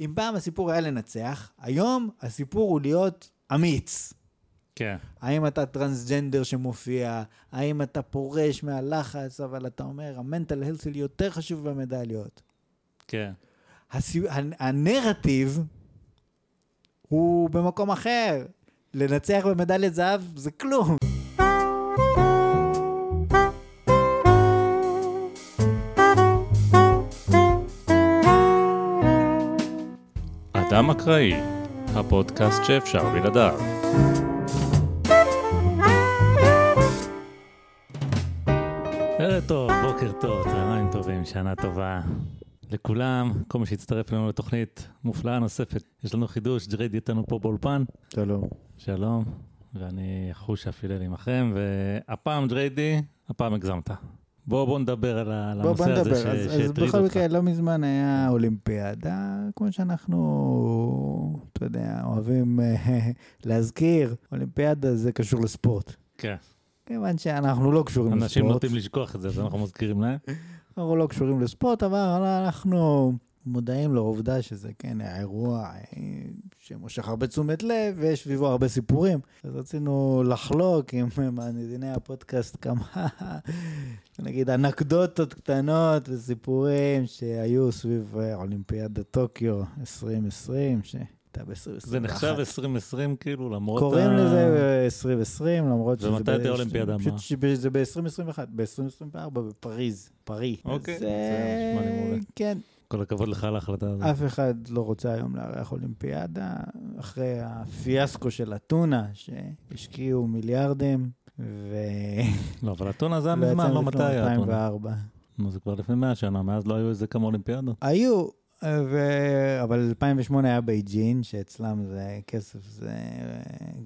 אם פעם הסיפור היה לנצח, היום הסיפור הוא להיות אמיץ. כן. האם אתה טרנסג'נדר שמופיע, האם אתה פורש מהלחץ, אבל אתה אומר, המנטל הלס שלי יותר חשוב במדליות. כן. הסי... הנרטיב הוא במקום אחר. לנצח במדליית זהב זה כלום. אדם אקראי, הפודקאסט שאפשר בלעדיו. ערב טוב, בוקר טוב, צהריים טובים, שנה טובה לכולם, כל מי שהצטרף אלינו לתוכנית מופלאה נוספת. יש לנו חידוש, ג'רייד איתנו פה באולפן. שלום. שלום, ואני חוש הפילל עמכם, והפעם ג'ריידי, הפעם הגזמת. בוא, בוא נדבר על ה- על בוא, הנושא הזה נדבר. ש- אז, שהטריד בכל אותך. מקרה, לא מזמן היה אולימפיאדה, כמו שאנחנו, אתה יודע, אוהבים אה, להזכיר, אולימפיאדה זה קשור לספורט. כן, כיוון שאנחנו לא קשורים לספורט. אנשים נוטים לשכוח את זה, אז אנחנו מזכירים להם. אנחנו לא קשורים לספורט, אבל אנחנו מודעים לעובדה שזה כן האירוע אה, שמושך הרבה תשומת לב ויש סביבו הרבה סיפורים. אז רצינו לחלוק עם מאזיני הפודקאסט כמה, נגיד, אנקדוטות קטנות וסיפורים שהיו סביב אה, אולימפיאדת טוקיו 2020, שהייתה ב-2021. זה נחשב 2020 כאילו, למרות קוראים ה- לזה 2020, למרות שזה... ומתי תהיה האולימפיאדה הבאה? פשוט שזה ב-2021, ב-2024 בפריז, פרי. אוקיי, זה אה, נשמע לי מעולה. כן, כל הכבוד לך על ההחלטה הזאת. אף אחד לא רוצה היום לארח אולימפיאדה, אחרי הפיאסקו של אתונה, שהשקיעו מיליארדים, ו... לא, אבל אתונה זה היה מזמן, לא מתי היה אתונה. 2004. נו, זה כבר לפני 100 שנה, מאז לא היו איזה כמה אולימפיאדות. היו, ו... אבל 2008 היה בייג'ין, שאצלם זה כסף, זה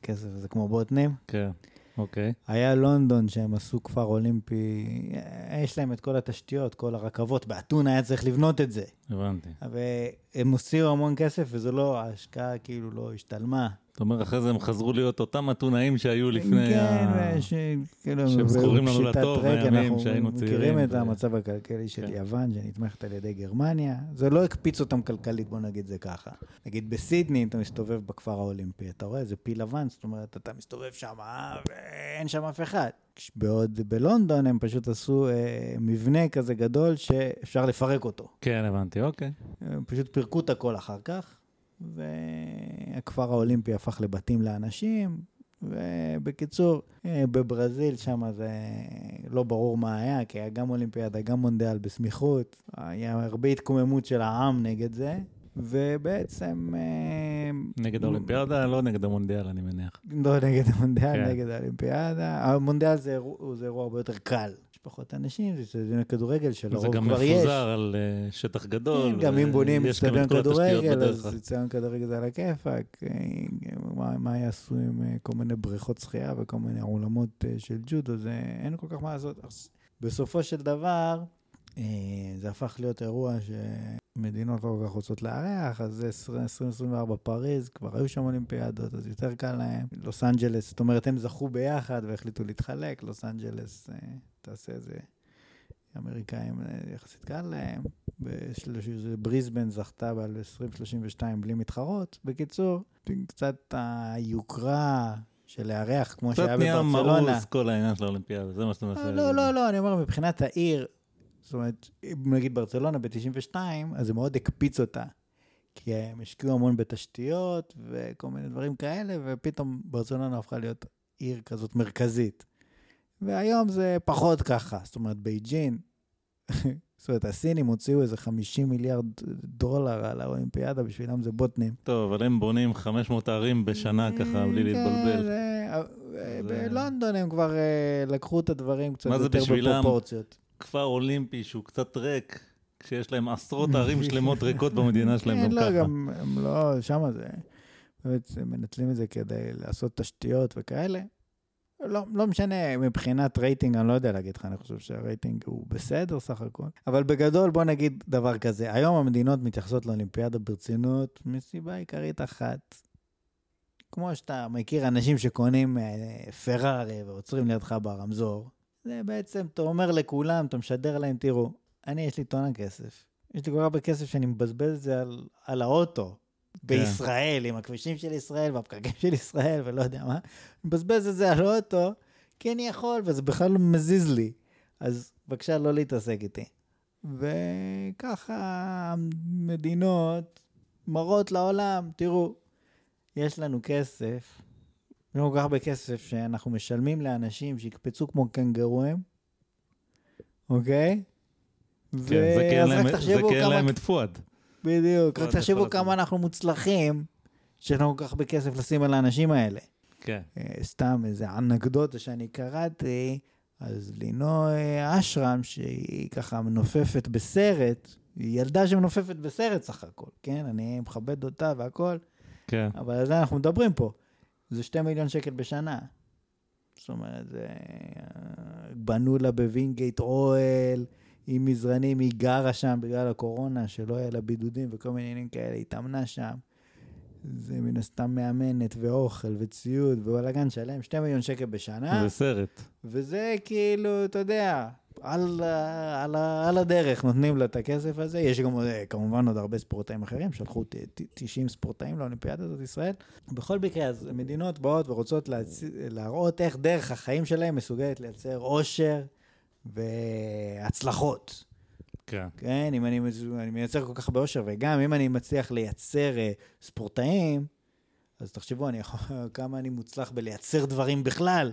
כסף זה כמו בוטנים. כן, אוקיי. היה לונדון שהם עשו כפר אולימפי, אה, יש להם את כל התשתיות, כל הרכבות, באתונה היה צריך לבנות את זה. הבנתי. והם הוציאו המון כסף, וזו לא, ההשקעה כאילו לא השתלמה. זאת אומרת, אחרי זה הם חזרו להיות אותם אתונאים שהיו לפני כן, ה... וש... כאילו, שהם זכורים לנו לטוב אנחנו שהיינו צעירים מכירים את המצב הכלכלי של כן. יוון, שנתמכת על ידי גרמניה. זה לא הקפיץ אותם כלכלית, בוא נגיד זה ככה. נגיד בסידני, אתה מסתובב בכפר האולימפי, אתה רואה, זה פיל לבן, זאת אומרת, אתה מסתובב שם, אה, ואין שם אף אחד. בעוד בלונדון הם פשוט עשו אה, מבנה כזה גדול שאפשר לפרק אותו. כן, הבנתי, אוקיי. הם פשוט פירקו את הכל אחר כך, והכפר האולימפי הפך לבתים לאנשים, ובקיצור, אה, בברזיל שם זה לא ברור מה היה, כי היה גם אולימפיאדה, גם מונדיאל בסמיכות, היה הרבה התקוממות של העם נגד זה, ובעצם... אה, נגד האולימפיאדה, לא נגד המונדיאל, אני מניח. לא נגד המונדיאל, כן. נגד האולימפיאדה. המונדיאל זה אירוע, זה אירוע הרבה יותר קל. פחות אנשים, זה אצטדיון כדורגל זה שלרוב גם כבר יש. מפוזר על אה, שטח גדול. כן, גם אם בונים גם את אצטדיון כדורגל, אז. אצטדיון כדורגל זה על הכיפאק. אה, מה- יעשו עם אה, כל מיני בריכות שחייה וכל מיני אולמות אה, של ג'ודו, זה אין כל כך מה לעשות. בסופו של דבר, אה, זה הפך להיות אירוע שמדינות לא כל כך רוצות לארח, אז זה 2024 פריז, כבר היו שם אולימפיאדות, אז יותר קל להם. לוס אנג'לס, זאת אומרת, הם זכו ביחד והחליטו להתחלק, לוס אנג'לס תעשה איזה... האמריקאים אה, יחסית קל להם. בריסבן זכתה ב-2032 בלי מתחרות. בקיצור, קצת היוקרה של לארח, כמו קצת שהיה נהיה בברצלונה. מאוס כל העניין של האולימפיאדה, זה מה שאתה מנסה לא. לא, לא, אני אומר, מבחינת העיר, זאת אומרת, אם נגיד ברצלונה ב-92, אז זה מאוד הקפיץ אותה. כי הם השקיעו המון בתשתיות וכל מיני דברים כאלה, ופתאום ברצלונה הפכה להיות עיר כזאת מרכזית. והיום זה פחות ככה, זאת אומרת, בייג'ין, זאת אומרת, הסינים הוציאו איזה 50 מיליארד דולר על האולימפיאדה, בשבילם זה בוטנים. טוב, אבל הם בונים 500 ערים בשנה ככה, בלי כן, להתבלבל. אה, זה- בלונדון הם כבר אה, לקחו את הדברים קצת מה זה יותר בשבילם? בפרופורציות. כפר אולימפי שהוא קצת ריק, כשיש להם עשרות ערים שלמות ריקות במדינה שלהם כן, גם לא, ככה. גם הם לא, שמה זה, באמת, מנצלים את זה כדי לעשות תשתיות וכאלה. לא, לא משנה, מבחינת רייטינג, אני לא יודע להגיד לך, אני חושב שהרייטינג הוא בסדר סך הכל. אבל בגדול, בוא נגיד דבר כזה, היום המדינות מתייחסות לאולימפיאדה ברצינות מסיבה עיקרית אחת. כמו שאתה מכיר אנשים שקונים אה, פרארי ועוצרים לידך ברמזור, זה בעצם, אתה אומר לכולם, אתה משדר להם, תראו, אני יש לי טונה כסף. יש לי כל כך הרבה כסף שאני מבזבז את זה על, על האוטו. בישראל, עם הכבישים של ישראל והפקקים של ישראל ולא יודע מה. אני מבזבז את זה על האוטו, כי אני יכול, וזה בכלל לא מזיז לי. אז בבקשה לא להתעסק איתי. וככה מדינות מראות לעולם, תראו, יש לנו כסף, יש לנו כל כך הרבה כסף שאנחנו משלמים לאנשים שיקפצו כמו קנגרואים, אוקיי? כן, זה כי אין להם- זה כי אין להם את פואד. בדיוק, רק תחשבו כמה. אנחנו מוצלחים, שיש לנו כל כך הרבה כסף לשים על האנשים האלה. כן. אה, סתם איזה אנקדוטה שאני קראתי, אז לינוי אשרם, שהיא ככה מנופפת בסרט, היא ילדה שמנופפת בסרט סך הכל, כן? אני מכבד אותה והכל, כן. אבל על זה אנחנו מדברים פה. זה שתי מיליון שקל בשנה. זאת אומרת, זה... בנו לה בווינגייט אוהל, עם מזרנים, היא גרה שם בגלל הקורונה, שלא היה לה בידודים וכל מיני עניינים כאלה, היא התאמנה שם. זה מן הסתם מאמנת ואוכל וציוד ובלאגן שלם, שתי מיליון שקל בשנה. זה סרט. וזה כאילו, אתה יודע, על, על, על הדרך נותנים לה את הכסף הזה. יש גם אה, כמובן עוד הרבה ספורטאים אחרים, שלחו ת- ת- 90 ספורטאים לאולימפיאדה הזאת ישראל. בכל מקרה, אז מדינות באות ורוצות להצ... להראות איך דרך החיים שלהם מסוגלת לייצר אושר והצלחות. כן. כן, אם אני, אני מייצר כל כך הרבה אושר, וגם אם אני מצליח לייצר אה, ספורטאים, אז תחשבו, אני יכול, כמה אני מוצלח בלייצר דברים בכלל.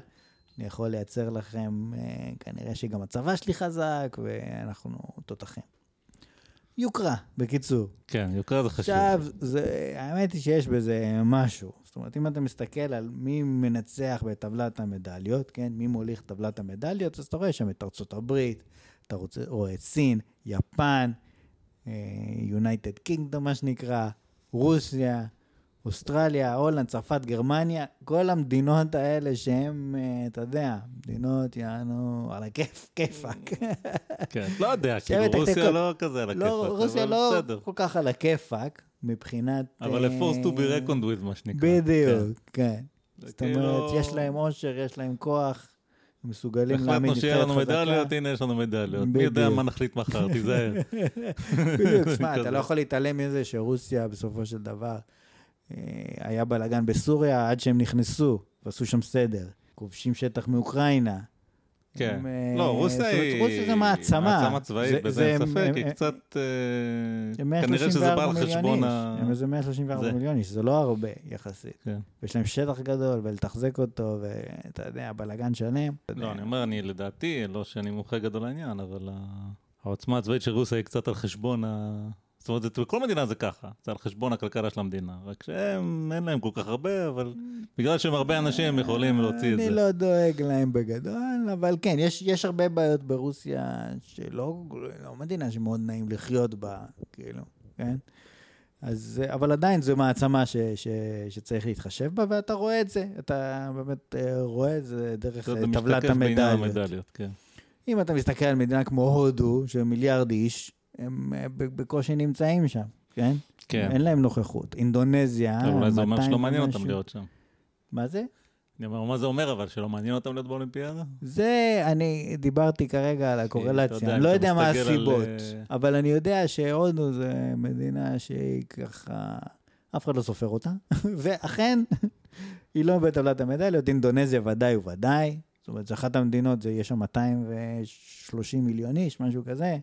אני יכול לייצר לכם, אה, כנראה שגם הצבא שלי חזק, ואנחנו תותחים. יוקרה, בקיצור. כן, יוקרה זה חשוב. עכשיו, זה, האמת היא שיש בזה משהו. זאת אומרת, אם אתה מסתכל על מי מנצח בטבלת המדליות, כן, מי מוליך טבלת המדליות, אז אתה רואה שם את ארצות הברית, אתה רוצה, רואה את סין, יפן, יונייטד קינגדום, מה שנקרא, רוסיה, אוסטרליה, הולנד, צרפת, גרמניה, כל המדינות האלה שהן, אה, אתה יודע, מדינות יענו על הכיף, כיפאק. כן. לא יודע, כאילו רוסיה לא כזה על הכיפאק. לא, רוסיה אבל לא בסדר. כל כך על הכיפאק, מבחינת... אבל ל-force to be reckoned with, מה שנקרא. בדיוק, כן. זה זאת כאילו- אומרת, יש להם עושר, יש להם כוח, מסוגלים להעמיד החלטנו שיהיה נבחרת לנו חזקה. מדליות, הנה יש לנו מדליות. מי יודע. מה נחליט מחר, תיזהר. בדיוק, שמע, אתה. לא יכול להתעלם מזה שרוסיה בסופו של דבר, היה בלאגן בסוריה עד שהם נכנסו ועשו שם סדר. כובשים שטח מאוקראינה. כן. הם, אה, לא, רוסיה היא... רוסיה זה מעצמה. מעצמה צבאית, בזה זה- אין ספק, היא קצת... אה, כנראה 134 שזה בא על חשבון. ה... הם איזה 134 זה. מיליון איש, זה לא הרבה יחסית. כן. ויש להם שטח גדול, ולתחזק אותו, ואתה יודע, בלאגן שלם. לא, אני אומר, אני לדעתי, לא שאני מומחה גדול לעניין, אבל העוצמה הצבאית של רוסיה היא קצת על חשבון ה... זאת אומרת, זה- בכל מדינה זה ככה, זה על חשבון הכלכלה של המדינה. רק שהם, אין להם כל כך הרבה, אבל בגלל שהם הרבה אנשים, הם יכולים להוציא את אני זה. לא דואג להם בגדול, אבל כן, יש, יש הרבה בעיות ברוסיה שלא לא מדינה שמאוד נעים לחיות בה, כאילו, כן? אז, אבל עדיין זו מעצמה ש, ש, שצריך להתחשב בה, ואתה רואה את זה, אתה באמת אה, רואה את זה דרך אה, טבלת המדליות. המדליות, כן. אם אתה מסתכל על מדינה כמו הודו, של מיליארד איש, הם אה, בקושי נמצאים שם, כן? כן. אין להם נוכחות. אינדונזיה, אבל אולי זה אומר 200 שלא מעניין אותם. להיות שם. מה זה? אני אומר, מה זה אומר אבל, שלא מעניין אותם להיות באולימפיאדה? זה, אני דיברתי כרגע על הקורלציה, אני לא יודע מה הסיבות, אה, אבל אני יודע שהודו זה מדינה שהיא ככה, אף אחד לא סופר אותה, ואכן, היא לא בטבלת המדליות, אינדונזיה ודאי וודאי, זאת אומרת, זו אחת המדינות, זה, יש שם 230 מיליון איש, משהו כזה,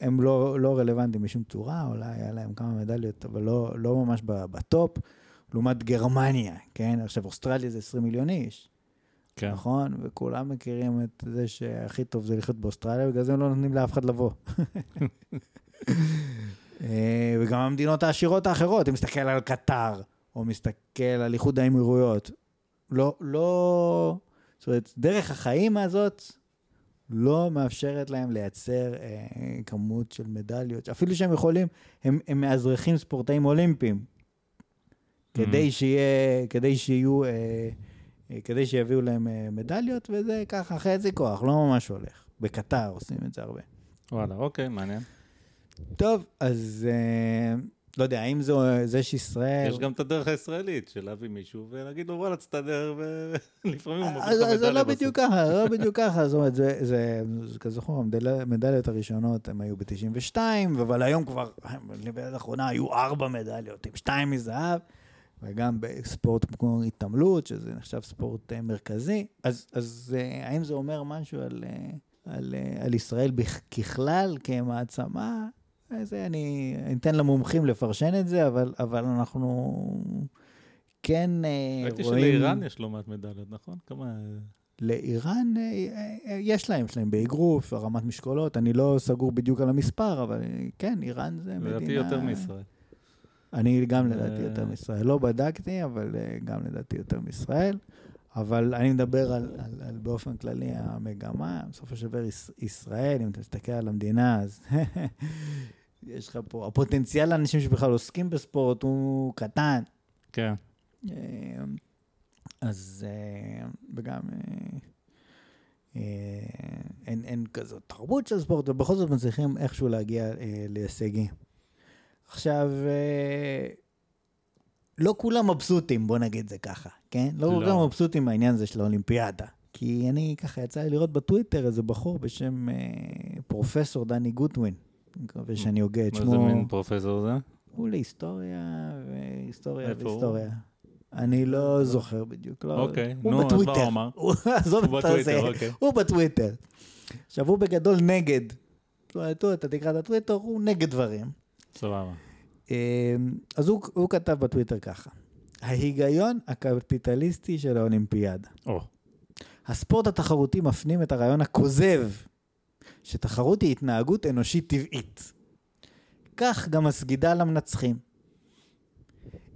הם לא, לא רלוונטיים בשום צורה, אולי היה להם כמה מדליות, אבל לא, לא ממש בטופ, לעומת גרמניה, כן? עכשיו, אוסטרליה זה 20 מיליון איש. כן. נכון? וכולם מכירים את זה שהכי טוב זה לחיות באוסטרליה, בגלל זה הם לא נותנים לאף אחד לבוא. אה, וגם המדינות העשירות האחרות, אם מסתכל על קטר, או מסתכל על איחוד האמירויות, לא, לא, זאת אומרת, דרך החיים הזאת לא מאפשרת להם לייצר אה, כמות של מדליות, אפילו שהם יכולים, הם, הם מאזרחים ספורטאים אולימפיים, כדי שיהיה, כדי שיהיו... אה, אה, כדי שיביאו להם אה, מדליות, וזה ככה חצי כוח, לא ממש הולך. בקטר עושים את זה הרבה. וואלה, אוקיי, מעניין. טוב, אז אה, לא יודע, האם זה, זה שישראל... יש גם את הדרך הישראלית של להביא מישהו ולהגיד לו וואלה תסתדר ולפעמים הוא מביא לך אז זה מדליה לא. בדיוק ככה, זה לא בדיוק ככה, זאת אומרת, זה, כזכור, המדל- המדליות הראשונות הם היו ב-92, אבל היום כבר, בעת האחרונה היו ארבע מדליות, עם שתיים מזהב, וגם בספורט כמו התעמלות, שזה נחשב ספורט אה, מרכזי, אז, אז אה, האם זה אומר משהו על, אה, על, על ישראל ככלל, כמעצמה? זה אני אתן למומחים לפרשן את זה, אבל, אבל אנחנו כן אה, ראיתי רואים... שלאיראן יש לא מעט מדליות, נכון? כמה... לאיראן אה, אה, יש להם, יש להם באגרוף, הרמת משקולות, אני לא סגור בדיוק על המספר, אבל כן, איראן זה מדינה... לדעתי יותר מישראל. אני גם לדעתי יותר מישראל. לא בדקתי, אבל גם לדעתי יותר מישראל. אבל אני מדבר על, על, על באופן כללי המגמה, בסופו של דבר יש- ישראל, אם אתה מסתכל על המדינה, אז יש לך פה, הפוטנציאל לאנשים שבכלל עוסקים בספורט הוא קטן. כן. אה, אז, אה, וגם אה, אה, אין, אין כזאת תרבות של ספורט, ובכל זאת מצליחים איכשהו להגיע להישגים. עכשיו, לא כולם מבסוטים, בוא נגיד זה ככה, כן? לא לא. כולם מבסוטים מהעניין הזה של האולימפיאדה. כי אני ככה יצא לי לראות בטוויטר איזה בחור בשם אה, פרופסור דני גוטווין. מקווה שאני הוגה את מה זה שמו. מין פרופסור זה? הוא להיסטוריה והיסטוריה? והיסטוריה. אני לא זוכר בדיוק. לא, אוקיי, נו, אז מה. הוא אמר? עזוב את. בטוויטר, אוקיי. הוא בטוויטר. עכשיו, הוא בגדול נגד. זאת אומרת, הוא, אתה תקרא את הטוויטר, הוא נגד דברים. סבבה. אה, אז הוא, כתב בטוויטר ככה: ההיגיון הקפיטליסטי של האולימפיאדה. או, הספורט התחרותי מפנים את הרעיון הכוזב שתחרות היא התנהגות אנושית טבעית. כך גם הסגידה למנצחים.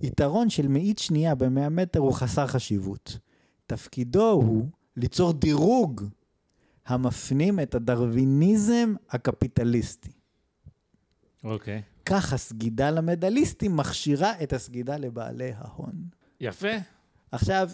יתרון של מאית שנייה ב-100 מטר הוא חסר חשיבות. תפקידו הוא ליצור דירוג המפנים את הדרוויניזם הקפיטליסטי. אוקיי. כך הסגידה למדליסטים מכשירה את הסגידה לבעלי ההון. יפה. עכשיו,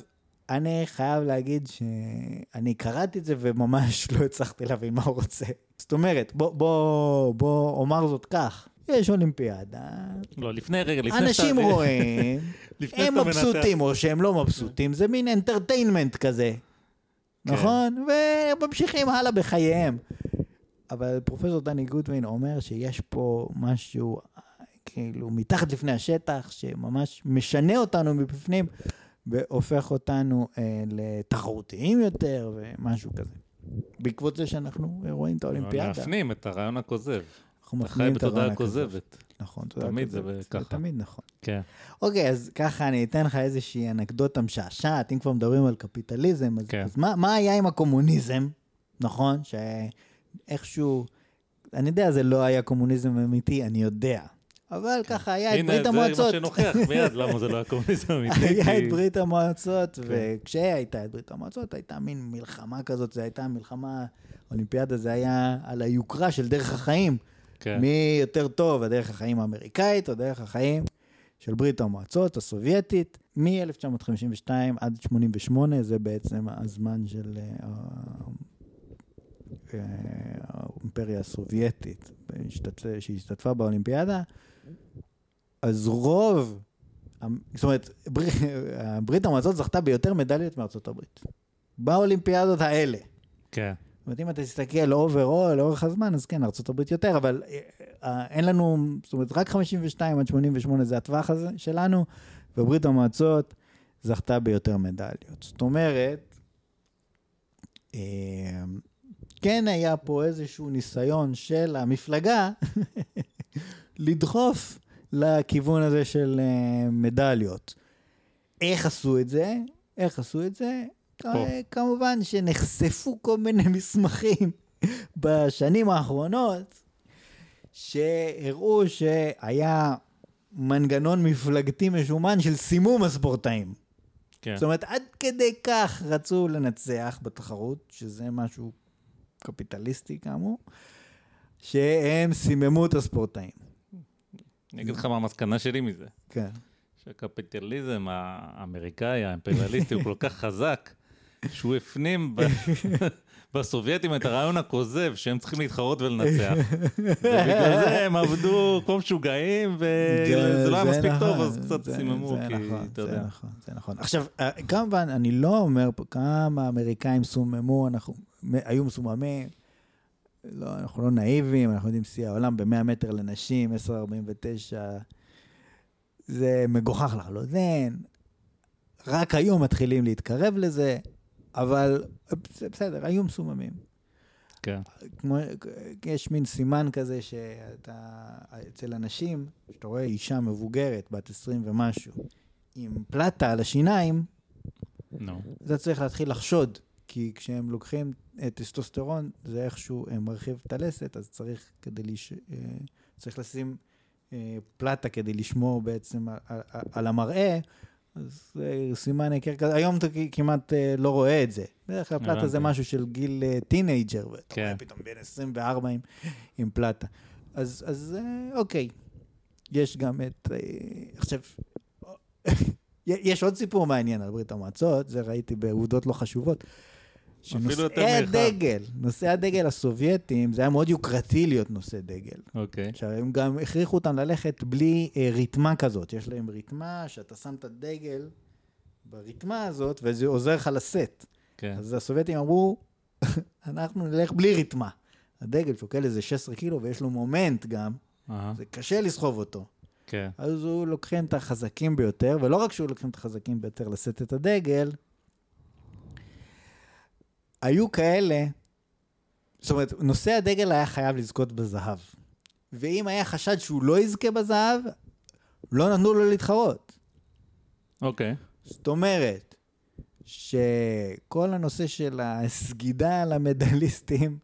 אני חייב להגיד שאני קראתי את זה וממש לא הצלחתי להבין מה הוא רוצה. זאת אומרת, בוא, בוא, בוא אומר זאת כך, יש אולימפיאדה, לא, לפני רגע, לפני אנשים שאתה- רואים, לפני הם. מבסוטים או שהם לא מבסוטים, זה מין entertainment כזה, כן. נכון? וממשיכים הלאה בחייהם. אבל פרופסור דני גוטווין אומר שיש פה משהו כאילו מתחת לפני השטח, שממש משנה אותנו מבפנים והופך אותנו אה, לתחרותיים יותר ומשהו כזה. בעקבות זה שאנחנו רואים את האולימפיאדה. להפנים את הרעיון הכוזב. אנחנו אתה חי מפנימים את בתודעה הרעיון הכוזב. כוזבת. נכון, תודעה תמיד זה. ככה. תמיד נכון. כן. אוקיי, אז ככה אני אתן לך איזושהי אנקדוטה משעשעת, אם כבר מדברים על קפיטליזם, אז, כן. אז מה, מה היה עם הקומוניזם, נכון? שאיכשהו, אני יודע, זה לא היה קומוניזם אמיתי, אני יודע. אבל ככה היה את הנה, ברית זה מה המועצות. שנוכיח מיד למה זה לא היה קומוניזם אמיתי. היה את ברית המועצות, כן. וכשהייתה את ברית המועצות, הייתה מין מלחמה כזאת, זו הייתה מלחמה, אולימפיאדה זה היה על היוקרה של דרך החיים. כן. מי יותר טוב, הדרך החיים האמריקאית או דרך החיים של ברית המועצות הסובייטית. מ-1952 עד 88 זה בעצם הזמן של אה, אה, האימפריה הסובייטית שהשתתפה באולימפיאדה. אז רוב, זאת אומרת, בר- ברית המועצות זכתה ביותר מדליות מארצות הברית. באולימפיאדות האלה. כן. זאת אומרת, אם אתה תסתכל overall, לאורך הזמן, אז כן, ארה"ב יותר, אבל אה, אה, אין לנו, זאת אומרת, רק 52 עד 88 זה הטווח הזה שלנו, וברית המועצות זכתה ביותר מדליות. זאת אומרת, אה, כן היה פה איזשהו ניסיון של המפלגה לדחוף לכיוון הזה של אה, מדליות. איך עשו את זה? איך עשו את זה? אה, כמובן שנחשפו כל מיני מסמכים בשנים האחרונות שהראו שהיה מנגנון מפלגתי משומן של סימום הספורטאים. כן. זאת אומרת, עד כדי כך רצו לנצח בתחרות, שזה משהו קפיטליסטי כאמור, שהם סיממו את הספורטאים. אני אגיד לך מה המסקנה שלי מזה. כן. שהקפיטליזם האמריקאי, האימפריאליסטי, הוא כל כך חזק, שהוא הפנים ב- בסובייטים את הרעיון הכוזב שהם צריכים להתחרות ולנצח. ובגלל זה הם עבדו כמו משוגעים, וזה לא היה מספיק טוב, נכון, אז קצת זה- סיממו, זה כי נכון, אתה זה יודע. נכון, זה נכון. עכשיו, אה, כמובן, אני לא אומר פה כמה האמריקאים סוממו, היו מסוממים. לא, אנחנו לא נאיבים, אנחנו יודעים שיא העולם ב-100 מטר לנשים, 10.49. זה מגוחך לחלוטין. רק היום מתחילים להתקרב לזה, אבל בסדר, היו מסוממים. כן. כמו, יש מין סימן כזה שאתה, אצל אנשים, שאתה רואה אישה מבוגרת, בת 20 ומשהו, עם פלטה על השיניים, נו. אתה צריך להתחיל לחשוד, כי כשהם לוקחים טסטוסטרון, זה איכשהו אה, מרחיב את הלסת, אז צריך כדי לש... אה, צריך לשים אה, פלטה כדי לשמור בעצם על, המראה, אז סימן היכר כזה. היום אתה כמעט לא רואה את זה. בדרך כלל פלטה זה. משהו של גיל teenager, ואתה כן. רואה פתאום בן 24 עם, עם פלטה. אז, אז אוקיי, יש גם את... עכשיו, יש עוד סיפור מעניין על ברית המועצות, זה ראיתי בעובדות לא חשובות. שנושאי. הדגל, נושאי הדגל הסובייטים, זה היה מאוד יוקרתי להיות נושא דגל. אוקיי. עכשיו, הם גם הכריחו אותם ללכת בלי אה, ריתמה כזאת. יש להם ריתמה, שאתה שם את הדגל בריתמה הזאת, וזה עוזר לך לשאת. כן. אז הסובייטים אמרו, אנחנו נלך בלי ריתמה. הדגל שוקל איזה 16 קילו, ויש לו מומנט גם, אהה. זה קשה לסחוב אותו. כן. אז הוא לוקחים את החזקים ביותר, ולא רק שהוא לוקחים את החזקים ביותר לשאת את הדגל, היו כאלה, זאת אומרת, נושא הדגל היה חייב לזכות בזהב. ואם היה חשד שהוא לא יזכה בזהב, לא נתנו לו להתחרות. אוקיי. זאת אומרת, שכל הנושא של הסגידה למדליסטים,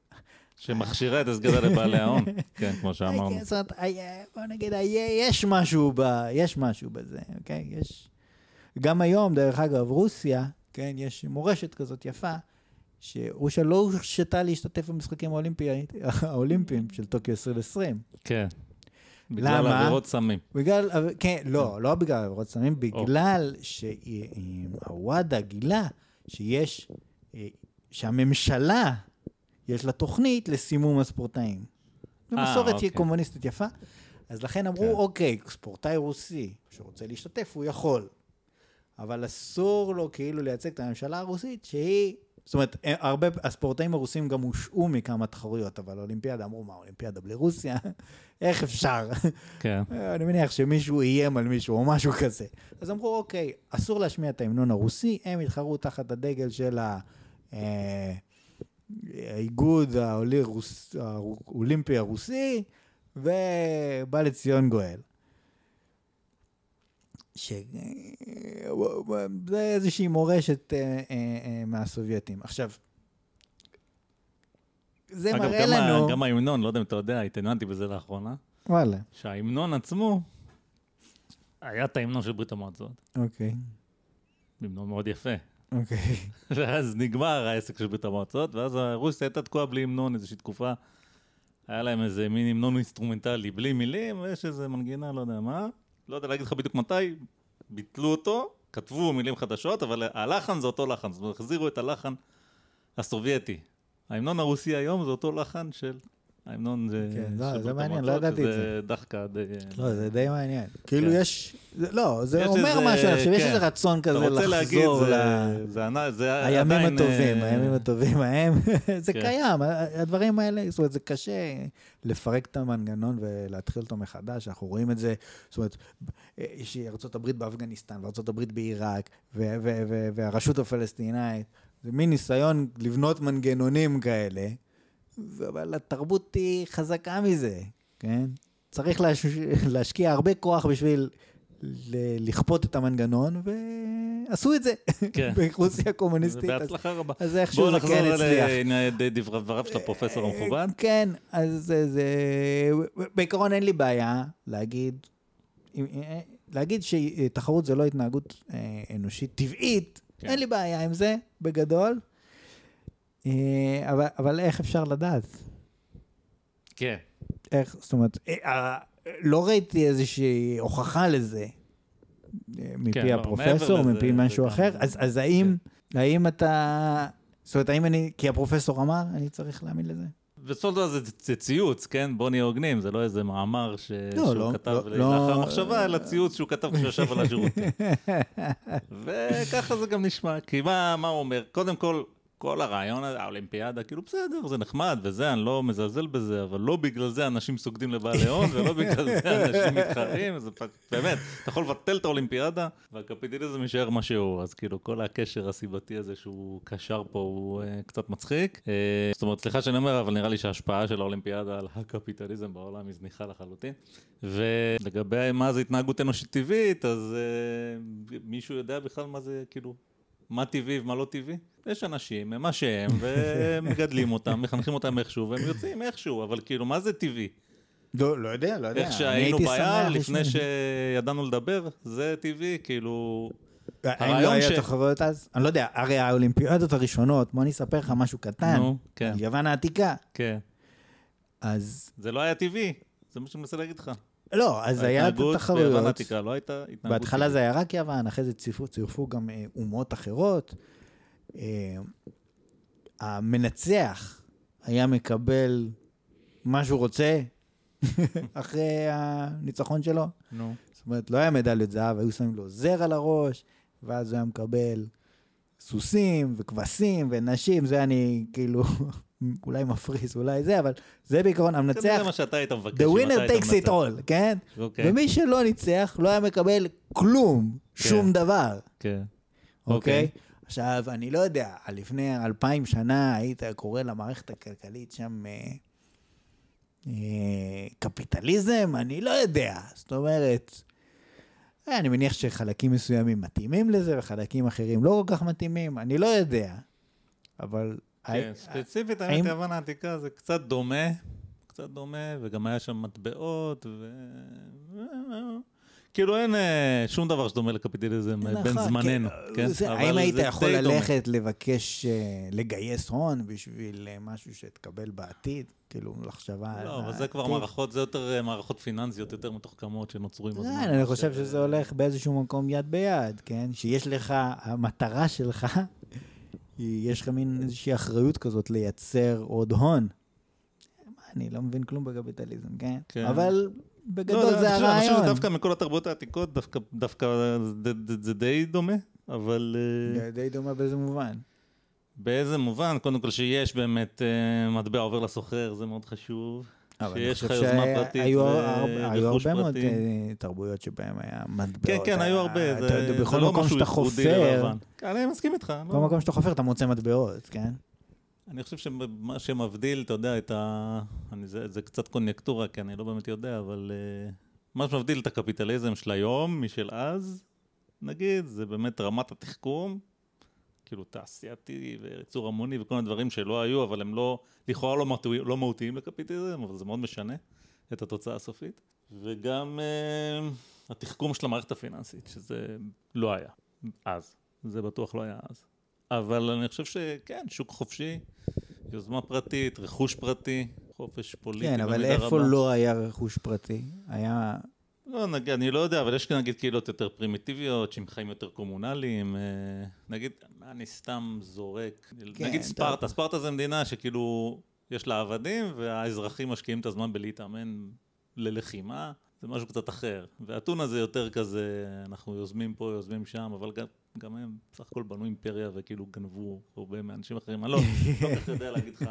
שמכשירה את הסגדה לבעלי ההון. כן, כמו שאמרנו. כן, זאת אומרת, היה- בוא נגיד, היה- יש משהו, ב, יש משהו בזה, אוקיי? יש... גם היום, דרך אגב, רוסיה, כן, יש מורשת כזאת יפה, שרוסיה לא הורשתה להשתתף במשחקים האולימפיים, האולימפיים של טוקיו 2020. כן. בגלל למה? עבירות סמים. בגלל, כן, לא, לא בגלל עבירות סמים, בגלל שהוואדה גילה שיש, אה, שהממשלה, יש לה תוכנית לסימום הספורטאים. זו אה, מסורת אוקיי. קומוניסטית יפה. אז לכן אמרו, כן. אוקיי, ספורטאי רוסי שרוצה להשתתף, הוא יכול. אבל אסור לו כאילו לייצג את הממשלה הרוסית, שהיא... זאת אומרת, אה, הרבה, הספורטאים הרוסים גם הושעו מכמה תחרויות, אבל אולימפיאדה, אמרו, מה, אולימפיאדה בלי רוסיה? איך אפשר? כן. אני מניח שמישהו איים על מישהו או משהו כזה. אז אמרו, אוקיי, אסור להשמיע את ההמנון הרוסי, הם יתחרו תחת הדגל של ה- אה, האיגוד האולימפי הרוסי, ובא לציון גואל. ש... זה איזושהי מורשת אה, אה, אה, מהסובייטים. עכשיו, זה אגב, מראה גם לנו... גם ההמנון, לא יודע אם אתה יודע, התעניינתי בזה לאחרונה, וואלה, שההמנון עצמו, היה את ההמנון של ברית המועצות. אוקיי, המנון מאוד יפה. אוקיי. ואז נגמר העסק של ברית המועצות, ואז רוסיה הייתה תקועה בלי המנון איזושהי תקופה. היה להם איזה מין המנון אינסטרומנטלי בלי מילים, ויש איזה מנגינה, לא יודע מה. לא יודע להגיד לך בדיוק מתי, ביטלו אותו, כתבו מילים חדשות, אבל הלחן זה אותו לחן, זאת אומרת, החזירו את הלחן הסובייטי. ההמנון הרוסי היום זה אותו לחן של... ההמנון זה... כן, לא, זה מעניין, לא ידעתי את שזה דחקה די... לא, זה די מעניין. כאילו כן. יש, זה- לא, זה יש אומר משהו, עכשיו יש כן. איזה רצון כזה לחזור ל... זה- זה זה הימים עדיין, הטובים, אה, הימים הטובים ההם, זה כן. קיים, הדברים האלה, זאת אומרת, זה קשה לפרק את המנגנון ולהתחיל אותו מחדש, אנחנו רואים את זה, זאת אומרת, יש ארה"ב באפגניסטן, וארה"ב בעיראק, והרשות הפלסטינאית, זה מין ניסיון לבנות מנגנונים כאלה, אבל התרבות היא חזקה מזה, כן? צריך להש... להשקיע הרבה כוח בשביל ל- לכפות את המנגנון, ועשו את זה כן. ברוסיה הקומוניסטית. אז- בהצלחה רבה. אז איכשהו בואו זה נחזור כן הצליח. לדבריו של הפרופסור המכובד. כן, אז זה, זה... בעיקרון אין לי בעיה להגיד, אה, להגיד שתחרות זה לא התנהגות אה, אנושית טבעית, כן. אין לי בעיה עם זה, בגדול. אה, אבל, אבל איך אפשר לדעת? כן. איך, זאת אומרת, אה, אה, לא ראיתי איזושהי הוכחה לזה אה, מפי לא, הפרופסור, מעבר מפי משהו זה אחר, גם- אז, אז האם, האם אתה זאת אומרת, האם אני, כי הפרופסור אמר, אני צריך להאמין לזה? בסופו של דבר זה, זה ציוץ, כן? בוא נהיה הוגנים, זה לא איזה מאמר ש... לא, שהוא לא, כתב לא, לאחר לא. מחשבה, אלא ציוץ שהוא כתב כשהוא ישב על השירותים. וככה זה גם נשמע, כי מה, מה הוא אומר? קודם כל, כל הרעיון, הזה, האולימפיאדה, כאילו בסדר, זה נחמד וזה, אני לא מזלזל בזה, אבל לא בגלל זה אנשים סוגדים לבעלי הון, ולא בגלל זה אנשים מתחרים, זה פ- באמת, אתה יכול לבטל את האולימפיאדה, והקפיטליזם יישאר מה שהוא, אז כאילו כל הקשר הסיבתי הזה שהוא קשר פה הוא uh, קצת מצחיק. Uh, זאת אומרת, סליחה שאני אומר, אבל נראה לי שההשפעה של האולימפיאדה על הקפיטליזם בעולם היא זניחה לחלוטין. ולגבי מה זה התנהגות אנושית טבעית, אז uh, מישהו יודע בכלל מה זה, כאילו, מה טבעי ומה לא טבעי? יש אנשים, הם מה שהם, ומגדלים אותם, מחנכים אותם איכשהו, והם יוצאים איכשהו, אבל כאילו, מה זה טבעי? לא, לא יודע, לא יודע. איך שהיינו ביער לפני. שידענו לדבר, זה טבעי, כאילו... האם לא ש- תחרויות אז? אני לא יודע, הרי האולימפיאדות הראשונות, בוא אני אספר לך משהו קטן. נו, כן, יוון העתיקה. כן. אז זה לא היה טבעי, זה מה שאני מנסה להגיד לך. לא, אז היה את ההתנהגות ביוון התחרויות. העתיקה לא הייתה התנהגות בהתחלה. זה היה רק יוון, אחרי זה צירפו, גם אה, אומות אחרות. אה, המנצח היה מקבל מה שהוא רוצה אחרי הניצחון שלו. נו. זאת אומרת, לא היה מדליות זהב, היו שמים לו זר על הראש, ואז הוא היה מקבל סוסים וכבשים ונשים, זה אני כאילו, אולי מפריס, אולי זה, אבל זה בעיקרון המנצח. זה מה שאתה היית מבקש. The winner takes it all, כן? אוקיי, ומי שלא ניצח לא היה מקבל כלום, שום דבר, כן. אוקיי? עכשיו, אני לא יודע, לפני אלפיים שנה היית קורא למערכת הכלכלית שם אה, אה, קפיטליזם? אני לא יודע. זאת אומרת, אה, אני מניח שחלקים מסוימים מתאימים לזה וחלקים אחרים לא כל כך מתאימים, אני לא יודע. אבל... כן, ספציפית, האם- האמת, יוון העתיקה זה קצת דומה, קצת דומה, וגם היה שם מטבעות, ו... כאילו אין אה, שום דבר שדומה לקפיטליזם אה, נכון, בין זמננו, כן? אבל האם היית זה יכול. ללכת לבקש אה, לגייס הון בשביל משהו שתקבל בעתיד? כאילו, מחשבה לא, אבל זה כבר? מערכות, זה יותר מערכות פיננסיות יותר מתוחכמות שנוצרו עם הזמן. כן, אני חושב שזה הולך באיזשהו מקום יד ביד, כן? שיש לך, המטרה שלך, יש לך מין איזושהי אחריות כזאת לייצר עוד הון. אני לא מבין כלום בקפיטליזם, כן? כן. אבל לא, בגדול אני זה חושב- אני חושב הרעיון. שדווקא מכל התרבויות העתיקות, דווקא- דווקא זה- זה- זה די דומה, אבל... אה, זה די דומה באיזה מובן. באיזה מובן? קודם כל שיש באמת אה, מטבע עובר לסוחר, זה מאוד חשוב. שיש לך יוזמה פרטית היו ו- הרבה- היו הרבה מאוד פרטי. אה, תרבויות שבהן היה מטבעות. כן, כן, היו היה- הרבה, אתה זה בכל לא מקום משהו שאתה ייחודי. כן, אני מסכים איתך. בכל לא. מקום שאתה חופר אתה מוצא מטבעות, כן? אני חושב שמה שמבדיל, אתה יודע, את ה... אני, זה, זה קצת קוניונקטורה, כי אני לא באמת יודע, אבל uh, מה שמבדיל את הקפיטליזם של היום משל אז, נגיד, זה באמת רמת התחכום, כאילו תעשייתי וייצור המוני וכל מיני דברים שלא היו, אבל הם לא, לכאורה לא, מהותי- לא מהותיים לקפיטליזם, אבל זה מאוד משנה את התוצאה הסופית. וגם uh, התחכום של המערכת הפיננסית, שזה לא היה אז, זה בטוח לא היה אז. אבל אני חושב שכן, שוק חופשי, יוזמה פרטית, רכוש פרטי, חופש פוליטי כן, אבל איפה רבה. לא היה רכוש פרטי? היה... לא, נגיד, אני לא יודע, אבל יש נגיד קהילות יותר פרימיטיביות, שהם חיים יותר קומונליים. אה, נגיד, אני סתם זורק, כן, נגיד טוב. ספרטה, ספרטה זה מדינה שכאילו, יש לה עבדים, והאזרחים משקיעים את הזמן בלהתאמן ללחימה, זה משהו קצת אחר. ואתונה זה יותר כזה, אנחנו יוזמים פה, יוזמים שם, אבל גם, גם הם בסך הכל בנו אימפריה וכאילו גנבו הרבה מאנשים אחרים. אני לא, לא כל כך יודע להגיד לך...